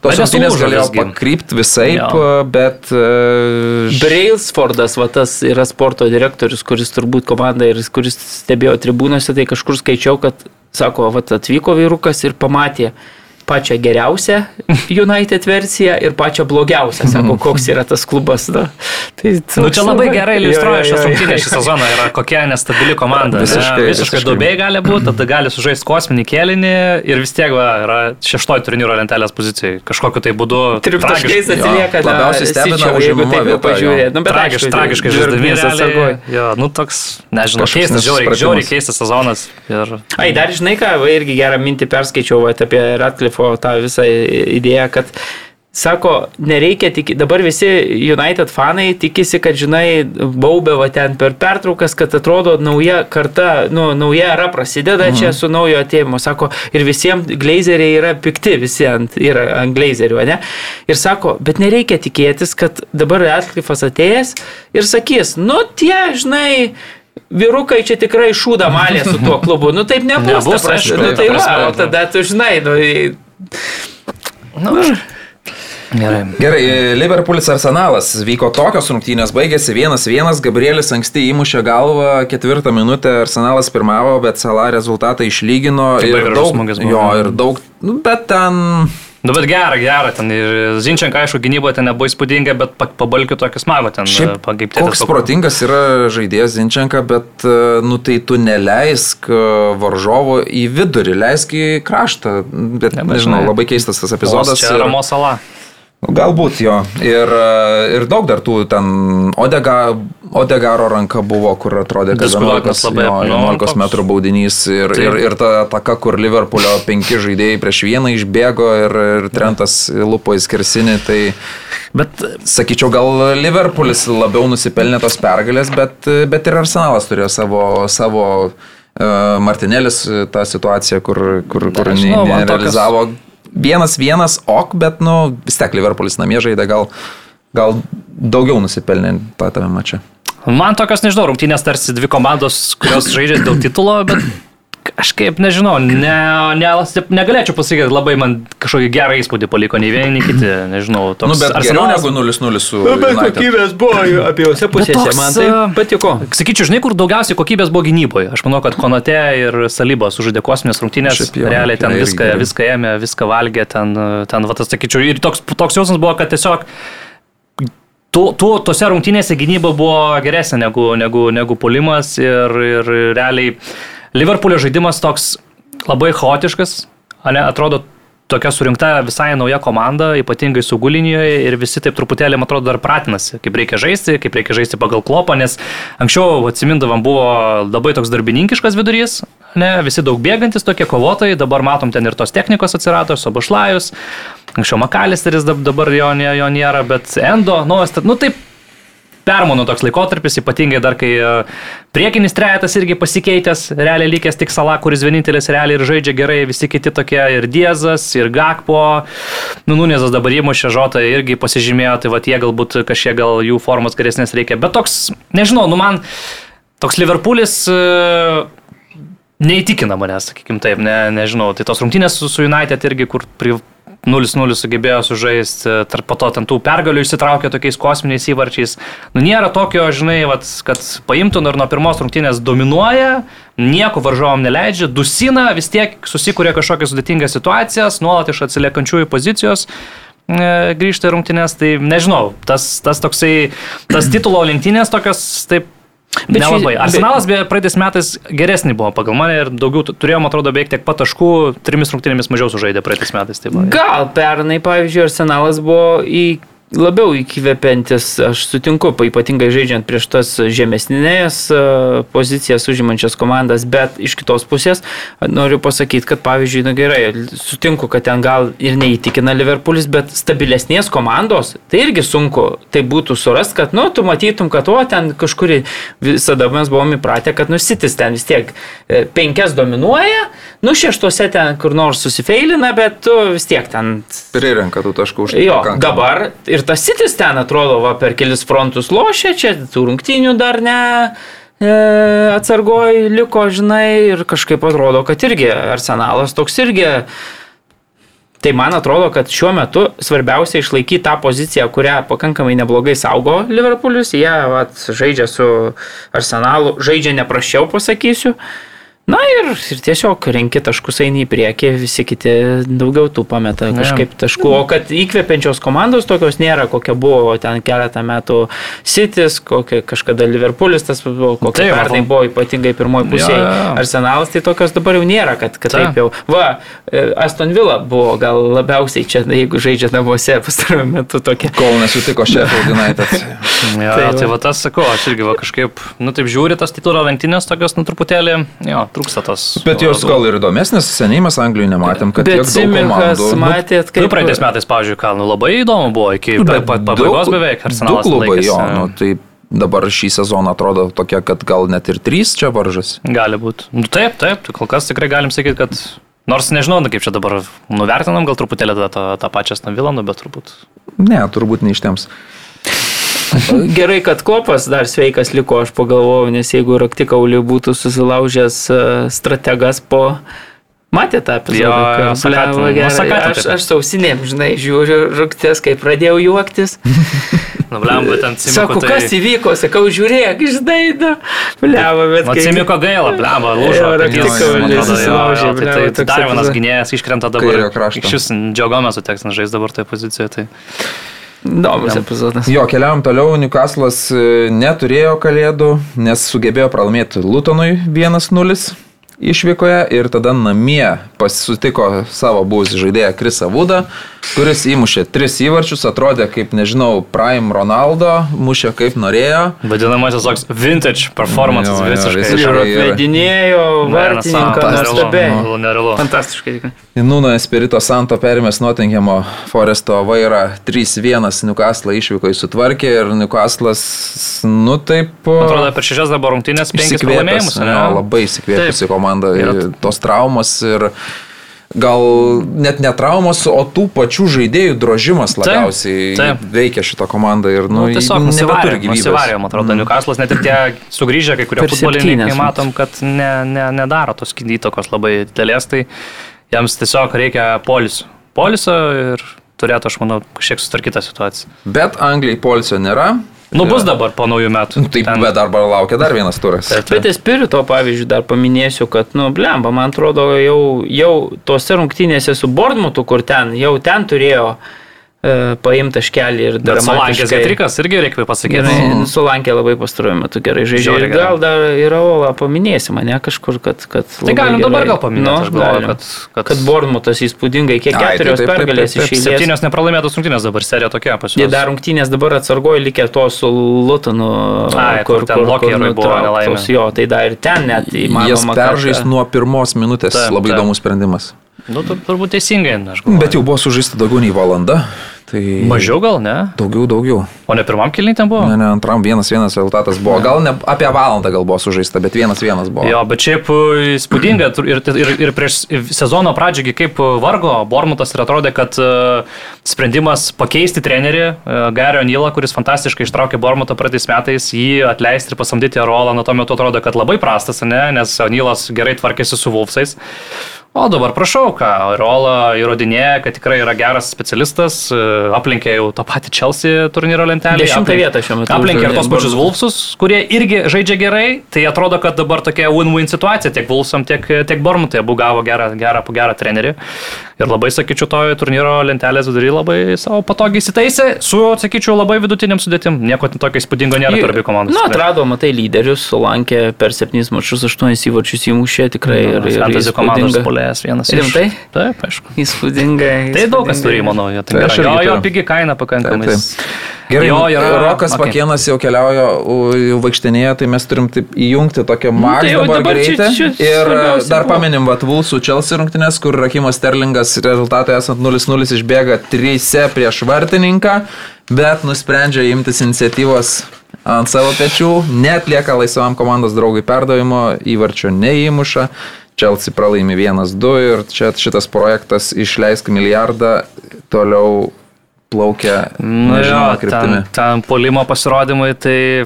tos rungtynės galėjo pakrypti visai, bet... e, Brailsfordas, va tas yra sporto direktorius, kuris turbūt komanda ir kuris stebėjo tribūnose, tai kažkur skaičiau, kad, sako, va atvyko vyrukas ir pamatė pačią geriausią United versiją ir pačią blogiausią, sako, koks yra tas klubas. Na, tai Nu, čia labai gerai iliustruoja Jo, jo, šios jo, jo. rungtynės šį sezoną, yra kokia nestabili komanda. Visiškai, ne? visiškai visiškai. duobėjai gali būti, tada gali sužaisti kosminį kėlinį ir vis tiek va, yra šeštoji turnyro lentelės pozicijai. Kažkokiu tai būdu. Trim taškais tragiškai- jo, atsilieka. na, labiausiai stebina Sičio, jeigu taip jo. pažiūrėt. Nu, tragiškai žirgnis žaidami. atsargoj. realiai. Jo, nu toks, nežinau, keistas, žiauriai, žiauriai keistas sezonas. Ir... Ai, dar žinai ką, irgi gerą mintį perskaičiau va, apie Ratcliffo tą visą idėją, kad Sako, nereikia tik, dabar visi United fanai tikisi, kad, žinai, baubė va ten per pertraukas, kad atrodo nauja karta, nu, nauja era prasideda mhm. čia su naujo atėjimu. Sako, ir visiems glazeriai yra pikti, visi ant, yra ant glazerių, ne? Ir sako, bet nereikia tikėtis, kad dabar Ratcliffas atėjęs ir sakys, nu tie, žinai, Vyrukai čia tikrai šūda malė su tuo klubu. Nu taip nebus. Nebus, ta prasme. nu, ta tai va, nu. tada tu žinai, nu, Nu, Gerai. Gerai, Liverpoolis Arsenalas. Vyko tokios rungtynės, baigėsi 1-1, Gabrielis anksti įmušė galvą, ketvirtą minutę Arsenalas pirmavo, bet Sala rezultatą išlygino Labai ir daug, jo, ir daug, nu, bet ten Nu, bet gera, gera, ten ir Zinčianka, aišku, gynyba ten nebuvo įspūdinga, bet pa- pabalkiu tokį smagą ten. Šiaip, kaip koks tėtis- protingas yra žaidėjas Zinčenka, bet, e, nu tai tu neleisk e, varžovo į vidurį, leisk į kraštą. Bet, Ne, nežinau, labai keistas tas epizodas. Čia ir- Ramos sala. Galbūt jo. Ir, e, ir daug dar tų ten Odega, Odegaro ranka buvo, kur atrodė, kad Diskutuotinas 11, labai, jo, nu, 11 toks- metrų baudinys ir, Taip. ir, ir ta ataka, kur Liverpoolio penki žaidėjai prieš vieną išbėgo ir, ir Trentas lupo į skersinį, tai Bet sakyčiau, gal Liverpoolis labiau nusipelnė tos pergalės, bet, bet ir Arsenalas turėjo savo, savo uh, Martinėlis e, tą situaciją, kur, kur, kur Nežinau, man nerealizavo. Vienas vienas, ok, bet nu, vis tiek Liverpoolis namie žaidė, gal, gal daugiau nusipelnė tą tame mače. Man tokios, nežinau, rungtynės tarsi dvi komandos, kurios žaidžia dėl titulo, bet kažkaip, nežinau, ne, ne, negalėčiau pasakyti, labai man kažkokį gerą įspūdį paliko nei vieni, nei kiti, nežinau, toks Nu, bet geriau negu 0-0 su United. buvo abiejose pusėse, toks, man tai a, patiko. Sakyčiau, žinai, kur daugiausiai kokybės buvo gynyboje. Aš manau, kad Konate ir Salyba sužaidė kosminės rungtynės. Jo, Realiai ten viską, viską ėmė, viską valgė, ten, ten va, tas, sakyčiau, ir toks, toks jausmas buvo, kad tiesiog tu, tu, tose rungtynėse gynyba buvo geresnė negu, negu, negu polimas ir, ir realiai Liverpoolio žaidimas toks labai chaotiškas, ane, atrodo tokia surinkta visai nauja komanda, ypatingai su Gulinijoje ir visi taip truputėlį, man atrodo, dar pratinasi, kaip reikia žaisti, kaip reikia žaisti pagal klopą, nes anksčiau, atsimindavam, buvo labai toks darbininkiškas vidurys, ne, visi daug bėgantis tokie kovotojai, dabar matom ten ir tos technikos atsirado, Sobašlajus, anksčiau Makalisteris, dab- dabar jo, jo nėra, bet Endo, nu, nu taip permainų toks laikotarpis, ypatingai dar kai e, priekinis trejetas irgi pasikeitęs, realiai likęs tik Sala, kuris vienintelis realiai ir žaidžia gerai, visi kiti tokie ir Diezas, ir Gakpo, nu Nunezas dabar įmušė žotą irgi pasižymėjo, tai va jie galbūt kažkiek gal jų formos geresnės reikia, bet toks, nežinau, nu man toks Liverpoolis e, neįtikina manęs, sakykim taip, ne, nežinau, tai tos rungtynės su, su United irgi, kur pri 0-0 sugebėjo sužaisti, tarp to ten tų pergalių išsitraukė tokiais kosminiais įvarčiais. Nu, nėra tokio, žinai, vat, kad paimtų nu, ir nuo pirmos rungtynės dominuoja, nieko varžovom neleidžia, dusina, vis tiek susikūrė kažkokias sudėtingas situacijas, nuolat iš atsiliekančiųjų pozicijos e, grįžta į rungtynės, tai nežinau, tas, tas toksai, tas titulo lenktynės tokios, taip, Bet šį- nelabai. bet- Arsenalas beje praeitais metais geresnį buvo pagal mane ir daugiau tu- turėjom, atrodo, beveik tiek pat taškų, trimis rungtynėmis mažiau sužaidė praeitais metais. Tai buvo. Gal pernai, pavyzdžiui, arsenalas buvo į labiau įkvepiantis, aš sutinku, pa- ypatingai žaidžiant prieš tas žemesnės pozicijas užimančias komandas, bet iš kitos pusės noriu pasakyti, kad pavyzdžiui, na gerai, sutinku, kad ten gal ir neįtikina Liverpoolis, bet stabilesnės komandos, tai irgi sunku tai būtų surasti, kad, nu, tu matytum, kad, o, ten kažkur visada mes buvom įpratę, kad nusitis ten vis tiek e, penkias dominuoja, nu, šeštuose ten kur nors susifeilina, bet tu vis tiek ten Prirenka tų taškų už Jo, pakankamai. dabar ir tas sitis ten atrodo, va, per kelis frontus lošia, čia tų rungtynių dar ne e, atsargoj liko, žinai, ir kažkaip atrodo, kad irgi arsenalas toks irgi. Tai man atrodo, kad šiuo metu svarbiausia išlaikyti tą poziciją, kurią pakankamai neblogai saugo Liverpoolis. Jie vat, žaidžia su arsenalu, žaidžia neprašiau, pasakysiu. Na ir, ir tiesiog renki taškus eini į priekį, visi kiti daugiau tų pameta kažkaip taškų. O kad įkvepiančios komandos tokios nėra, kokia buvo ten keletą metų City's, kokia kažkada Liverpoolis, tas buvo, kokia Taip, pernai buvo ypatingai pirmoji pusė. Arsenalas tai tokios dabar jau nėra, kad, kad Taip. taip jau. Va, e, Aston Villa buvo gal labiausiai čia, jeigu žaidžia namuose pastaruoju metu tokia. Kol nesutiko Sheffield United. Ja, Tai tai, va. tai va tas sakau, aš irgi va kažkaip, nu taip žiūri tas titulo lenktynės tokios, nu truputėlį, jo, trūksta tas. Bet jos gal ir įdomesnės, seniai mes Anglijoje nematėm, kad Bet komandų. Nu, matėt, Kaip kaip praeitais metais, pavyzdžiui, ką, nu labai įdomu buvo iki Nu, bet pa- pabaigos beveik, Du Arsenalas klubai, jo, nu, tai dabar šį sezoną atrodo tokia, kad gal net ir trys čia varžas. Gali būti. Nu, taip, taip, tai kol kas tikrai galim sakyti, kad nors nežinau, nu, kaip čia dabar nuvertinam, gal truputėlį tą, tą, pačią Stavilą, nu, bet turbūt. Ne, turbūt neištems. Gerai, kad kopas dar sveikas liko, aš pagalvojau, nes jeigu raktikaulį būtų susilaužęs e, strategas po Matė tą epizodą? Jo, Sakata- blemba, nu, Aš, aš sausinėm, žinai, žiūriu rūktis, kai pradėjau juoktis. Nu, blemba, ten Sako, Simiko. kas Tai... įvyko, sakau, žiūrėk, žinai, nu, blemba, bet... Man kai- Simiko gaila, blemba, lūžo. Susilaužė, jo, jo, Tai, tai, tai dar vienas gynėjas iškrenta dabar. Iš vis džiaugiamės su tekstas žais dabar toje pozicijoje. Tai... Įdomus epizodas. Jo, keliavom toliau, Newcastle'as e, neturėjo kalėdų, nes sugebėjo pralaimėti Lutonui 1-0 išvykoje ir tada namie pasitiko savo buvusį žaidėją Krisą Vudą, kuris įmušė tris įvarčius, atrodė kaip, nežinau, Prime Ronaldo, mušė kaip norėjo. Vadinamasis toks vintage performance Jo, jo, visiškai. visiškai. Ir ir- atvedinėjo vartininką nuostabiai. Nerealu. Nerealu. Fantastiškai. Nuno Espirito Santo perėmės Nottinghamo Foresto vairą 3-1 Newcastle išvyko į sutvarkį ir Newcastle'as, nu taip... Atrodo, per šešias dabar rungtynės penkis pralaimėjimus. jo, ne? labai įsikvėpusi komanda, Yra- ir tos traumos ir gal net ne traumos, o tų pačių žaidėjų drožimas labiausiai taip. veikia šitą komandą ir nu, Nu, tiesiog nebeturi gyvybės. nusivarė, man atrodo, Newcastle'as net ir tie sugrįžę, kai kurie futbolininkai matom, kad ne, ne, nedaro tos įtakos labai didelės, tai jiems tiesiog reikia polisio. Polisio ir turėtų, aš manau, kažkiek sutvarkytą situaciją. Bet Anglijai polsio nėra. Nu, bus dabar po naujų metų. Taip, Ten- bet dar laukia dar vienas turas. Bet Espirito, pavyzdžiui, dar paminėsiu, kad, nu, blemba, man atrodo, jau, jau tose rungtynėse su Bournemouthu, kur ten, jau ten turėjo e, paimti taškelį ir Bet Solankės. Getrikas irgi reikia pasakyti. Gerai, Sulankė labai pastaruoju metu gerai žaidžia. Ir gal dar yra Ola paminėsi mane kažkur, kad... kad Tai galim dabar gerai- gal paminėti, Nu, aš galvoju, kad- kad- kad Bournemouthas įspūdingai, kiek keturios pergalės iš eilės. Septynios nepralaimėtos rungtynės dabar serija tokia Jie juos. dar rungtynės dabar atsargoja likę to su Lutonu, Ai, kur ten Lokierui buvo nelaimė. nutrauktos. Jo, tai dar ir ten net Jis įmanoma. peržais kad- nuo pirmos minutės, labai įdomus sprendimas. Nu, tu- turbūt teisingai, aš galvoju. Bet jau buvo sužaista daugiau nei valanda. Tai Mažiau gal, ne? Daugiau, daugiau. O ne pirmam kilniui ten buvo? Ne, ne, antram vienas vienas rezultatas buvo. Gal ne apie valandą gal buvo sužaista, bet vienas vienas buvo. Jo, bet šiaip e, įspūdinga ir, ir, ir prieš sezono pradžiągi kaip e, vargo Bormutas ir atrodė, kad e, sprendimas pakeisti trenerį Gario Nylą, kuris fantastiškai ištraukė Bormutą praeitais metais, jį atleisti ir pasamdyti Rolą, nuo tuo metu atrodė, kad labai prastas, ne, nes Nylas gerai tvarkėsi su Vulfsais. O dabar prašau, ką Rola įrodinėja, kad tikrai yra geras specialistas, e, aplenkė jau tą patį Chelsea turnyro lentelę. Dešimtą vietą šiuo metu Aplenkė ir tos pačius. Wolfsus, kurie irgi žaidžia gerai, tai atrodo, kad dabar tokia win-win situacija tiek Wolfsam, tiek, tiek Bormutai abu gavo gerą, gerą, gerą trenerį. Ir labai, sakyčiau, tojo turnyro lentelės vidury labai savo patogiai įsitaisė, su, sakyčiau, labai vidutiniam sudėtim. Nieko tokio įspūdingo nėra tarp abiejų komandų. Na, atrado, matai, lyderius, Sulankė per septynis mačius, aštuonis įvarčius įmušė tikrai. Ir, ir Fantasy komandos įspūdinga. Polės vienas. Rimtai? Iš... Taip, aišku. Įspūdingai. Tai daug kas turi, manau, jo, tai Tai jo, jo pigi kaina pakankamai. Taip, taip. Gerai, Jo, yra- Rokas okay. Pakienas jau keliauja, jau vaikštinėje, tai mes turim taip įjungti tokią max tai jau dabar, dabar čia- greitį. čia Ir dar buvo. paminim, vat Vulsų Chelsea rungtynės, kur Rakimas Sterlingas rezultatui esant 0-0 išbėga 3 prieš vartininką, bet nusprendžia imtis iniciatyvos ant savo pečių, netlieka laisvam komandos draugui perdavimo, įvarčio neįmuša. Chelsea pralaimi 1-2 ir čia šitas projektas išleisk milijardą toliau plaukia Nu nežinoma kryptimi. ten, ten polimo pasirodymai, tai,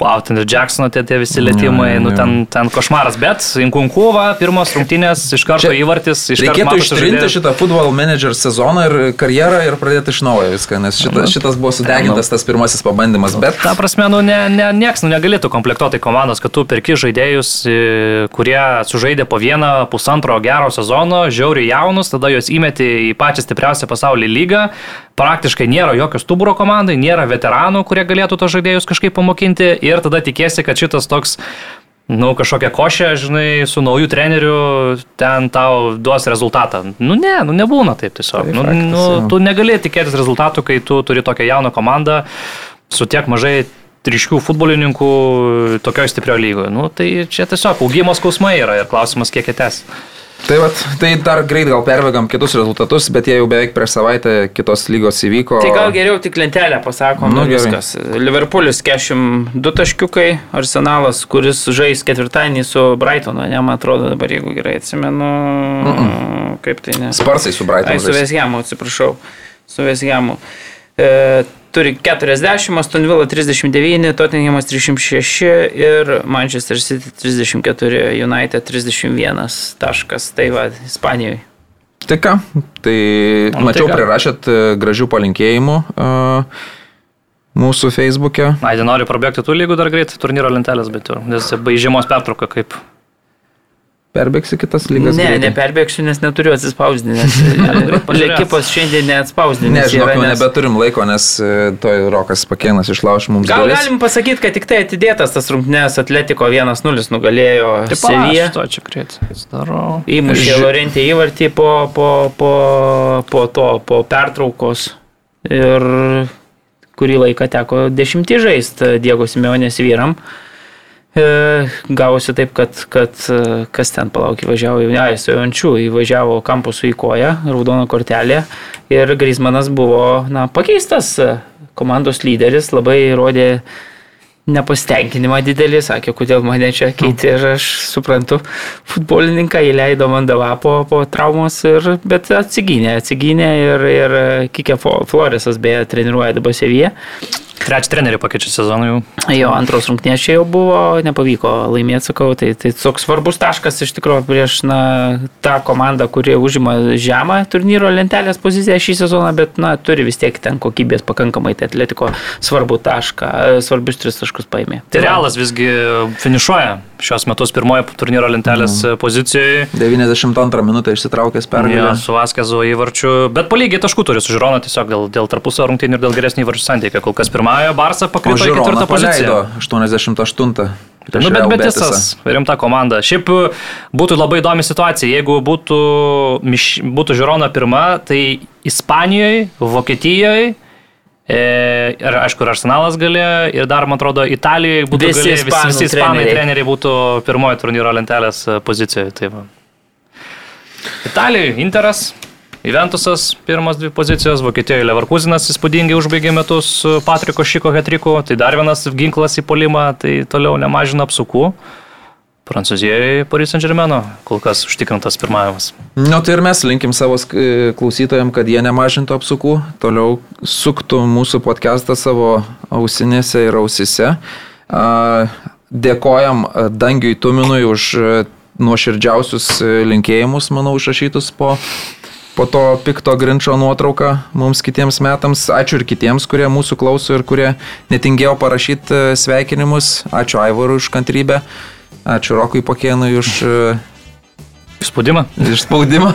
wow, ten ir Jacksono tie, tie visi lėtymai, Jo, nu jo. ten, ten košmaras, bet Inkunkūva, pirmos rungtynės, iš karto Čia įvartis, iš karto Reikėtų ištrinti žaidėjas. šitą futbol manager sezoną ir karjerą ir pradėti iš naujo viską, nes šita, šitas buvo sudegintas tas pirmasis pabandymas, bet Ta prasme, nu, ne, ne, nieks nu, negalėtų komplektuoti komandos, kad tu perki žaidėjus, e, kurie sužaidė po vieną, pusantro gero sezono, žiauriai jaunus, tada juos įmeti į pačią stipriausią pasaulio lygą. Praktiškai nėra jokio stuburo komandai, nėra veteranų, kurie galėtų tos žaidėjus kažkaip pamokinti ir tada tikėsi, kad šitas toks Nu, kažkokia košė, žinai, su nauju treneriu ten tau duos rezultatą. Nu, ne, nu, nebūna taip tiesiog. Tai Nu, faktas, nu, jo. tu negali tikėtis rezultatų, kai tu turi tokią jauną komandą su tiek mažai triškių futbolininkų tokioje stiprioje lygoje. Nu, tai čia tiesiog augimo skausmai yra ir klausimas, kiek jie tęs. Tai, vat, tai dar greit gal perbėgam kitus rezultatus, bet jie jau beveik prieš savaitę kitos lygos įvyko. Tai gal geriau tik lentelę pasakom, Nu, viskas. Liverpoolis 42 taškiukai, Arsenalas, kuris žais ketvirtadienį su Brightonu, ne, man atrodo dabar, jeigu gerai atsimenu, mm -mm. kaip tai ne. Sparsai su Ai, Brighton. su Vesgiamu, atsiprašau. Su Vesgiamu. E, turi 40, Aston Villa 39, Tottenhamas 36 ir Manchester City 34, United 31 taškas. Tai va, Ispanijoje. Tai ką, tai Nu, mačiau tai ką? prirašėt e, gražių palinkėjimų uh, mūsų Facebook'e. Aidė nori prabėgti tų lygų dar greit, turnyro lentelės, bet jau, nes baižymos pertrauka kaip. Perbėgsi kitas lygas. Ne, greitai? neperbėgsiu, nes neturiu atsispausdinęs. pažiūrės. Ekipos šiandien neatspausdinęs. Ne, žinok, nes- nebeturim laiko, nes e, toj Rokas Pakėnas išlauš mums Gal duris. galim pasakyti, kad tik tai atidėtas tas rungtynės Atletiko 1-0 nugalėjo Sevilla. to čia. Darau. Įmušė Lorentį įvartį po, po, po, po to, po pertraukos. Ir kurį laiką teko dešimtį žaisti Diego Simeonės vyram. E, Gavosi taip, kad, kad e, kas ten palaukė, važiavo ne, jis jau ančių, įvažiavo kampusų į koją, raudoną kortelę ir Grismanas buvo na, pakeistas e, komandos lyderis, labai rodė nepasitenkinimą didelį, sakė, kodėl mane čia keitė ir aš suprantu, futbolininką įleido Mandava po, po traumos, ir, bet atsigynė, atsigynė ir, ir Kikė Floresas beje treniruoja dabar Seviją. Trečią trenerį pakeičia sezonų jau. Jo antros rungtynės čia jau buvo, nepavyko laimėti, sakau, tai, tai toks svarbus taškas iš tikrųjų prieš na, tą komandą, kuri užima žemą turnyro lentelės poziciją šį sezoną, bet na, turi vis tiek ten kokybės pakankamai, tai atletiko svarbu tašką, e, svarbius tris taškus paėmė. Tai Realas visgi finišuoja šios metus pirmoje turnyro lentelės mm. pozicijoje. 92 minutę išsitraukęs pergalę. su Vaskezo įvarčiu, bet po lygiai taškų turi su Žirona tiesiog dėl, dėl tarpusio rungtynių ir dėl geresnio įvarčių santykio. Kol kas pirmąją Barsa O pakrito į ketvirtą poziciją. paleido 88. prieš Nu, bet Betisas, Betisą. rimta komanda. Šiaip būtų labai įdomi situacija, jeigu būtų, būtų Žirona pirma, tai Ispanijoje, Vokietijoje. E, ir aišku, ir Arsenalas galėjo, ir dar, man atrodo, Italijoje būtų Visi galėję, visi, visi ispanai treneriai. treneriai būtų pirmoji turnyro lentelės e, pozicijoje. Tai va. Italijoje Interas, Juventusas pirmas dvi pozicijos, Vokietijoje Leverkusenas įspūdingai užbaigė metus Patriko Šiko hetriku, tai dar vienas ginklas į polimą, tai toliau nemažina apsukų. Prancūzijoje Paris Saint Germain kol kas užtikrintas pirmavimas. Nu, tai ir mes linkim savo e, klausytojams, kad jie nemažintų apsukų, toliau suktų mūsų podcastą savo ausinėse ir ausise. Dėkojam a, Dangiui Tuminui už a, nuoširdžiausius linkėjimus, manau, užrašytus po, po to pikto grinčio nuotrauką mums kitiems metams. Ačiū ir kitiems, kurie mūsų klauso ir kurie netingėjo parašyti sveikinimus. Ačiū Aivarui už kantrybę. Ačiū Rokui Pakėnui už a, Įspūdimą. Išspaudimą.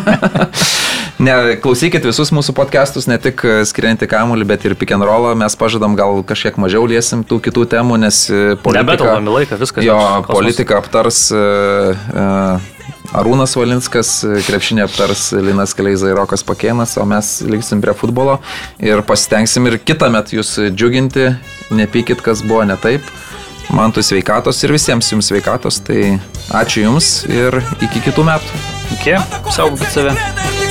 ne, klausykit visus mūsų podcastus, ne tik e, skiriantį kamuolį, bet ir pick and rollą. Mes pažadam gal kažkiek mažiau liesim tų kitų temų, nes e, politika, Nebetalvami laiką, viskas. jo, politiką aptars uh, Arūnas Valinskas, e, krepšinį aptars Linas Kleiza ir Rokas Pakėnas, o mes liksim prie futbolo ir pasitengsim ir kitą metą jūs džiuginti, nepykit, kas buvo ne taip. Man tu sveikatos ir visiems jums sveikatos, tai ačiū Jums ir iki kitų metų. Iki. Saugokit save.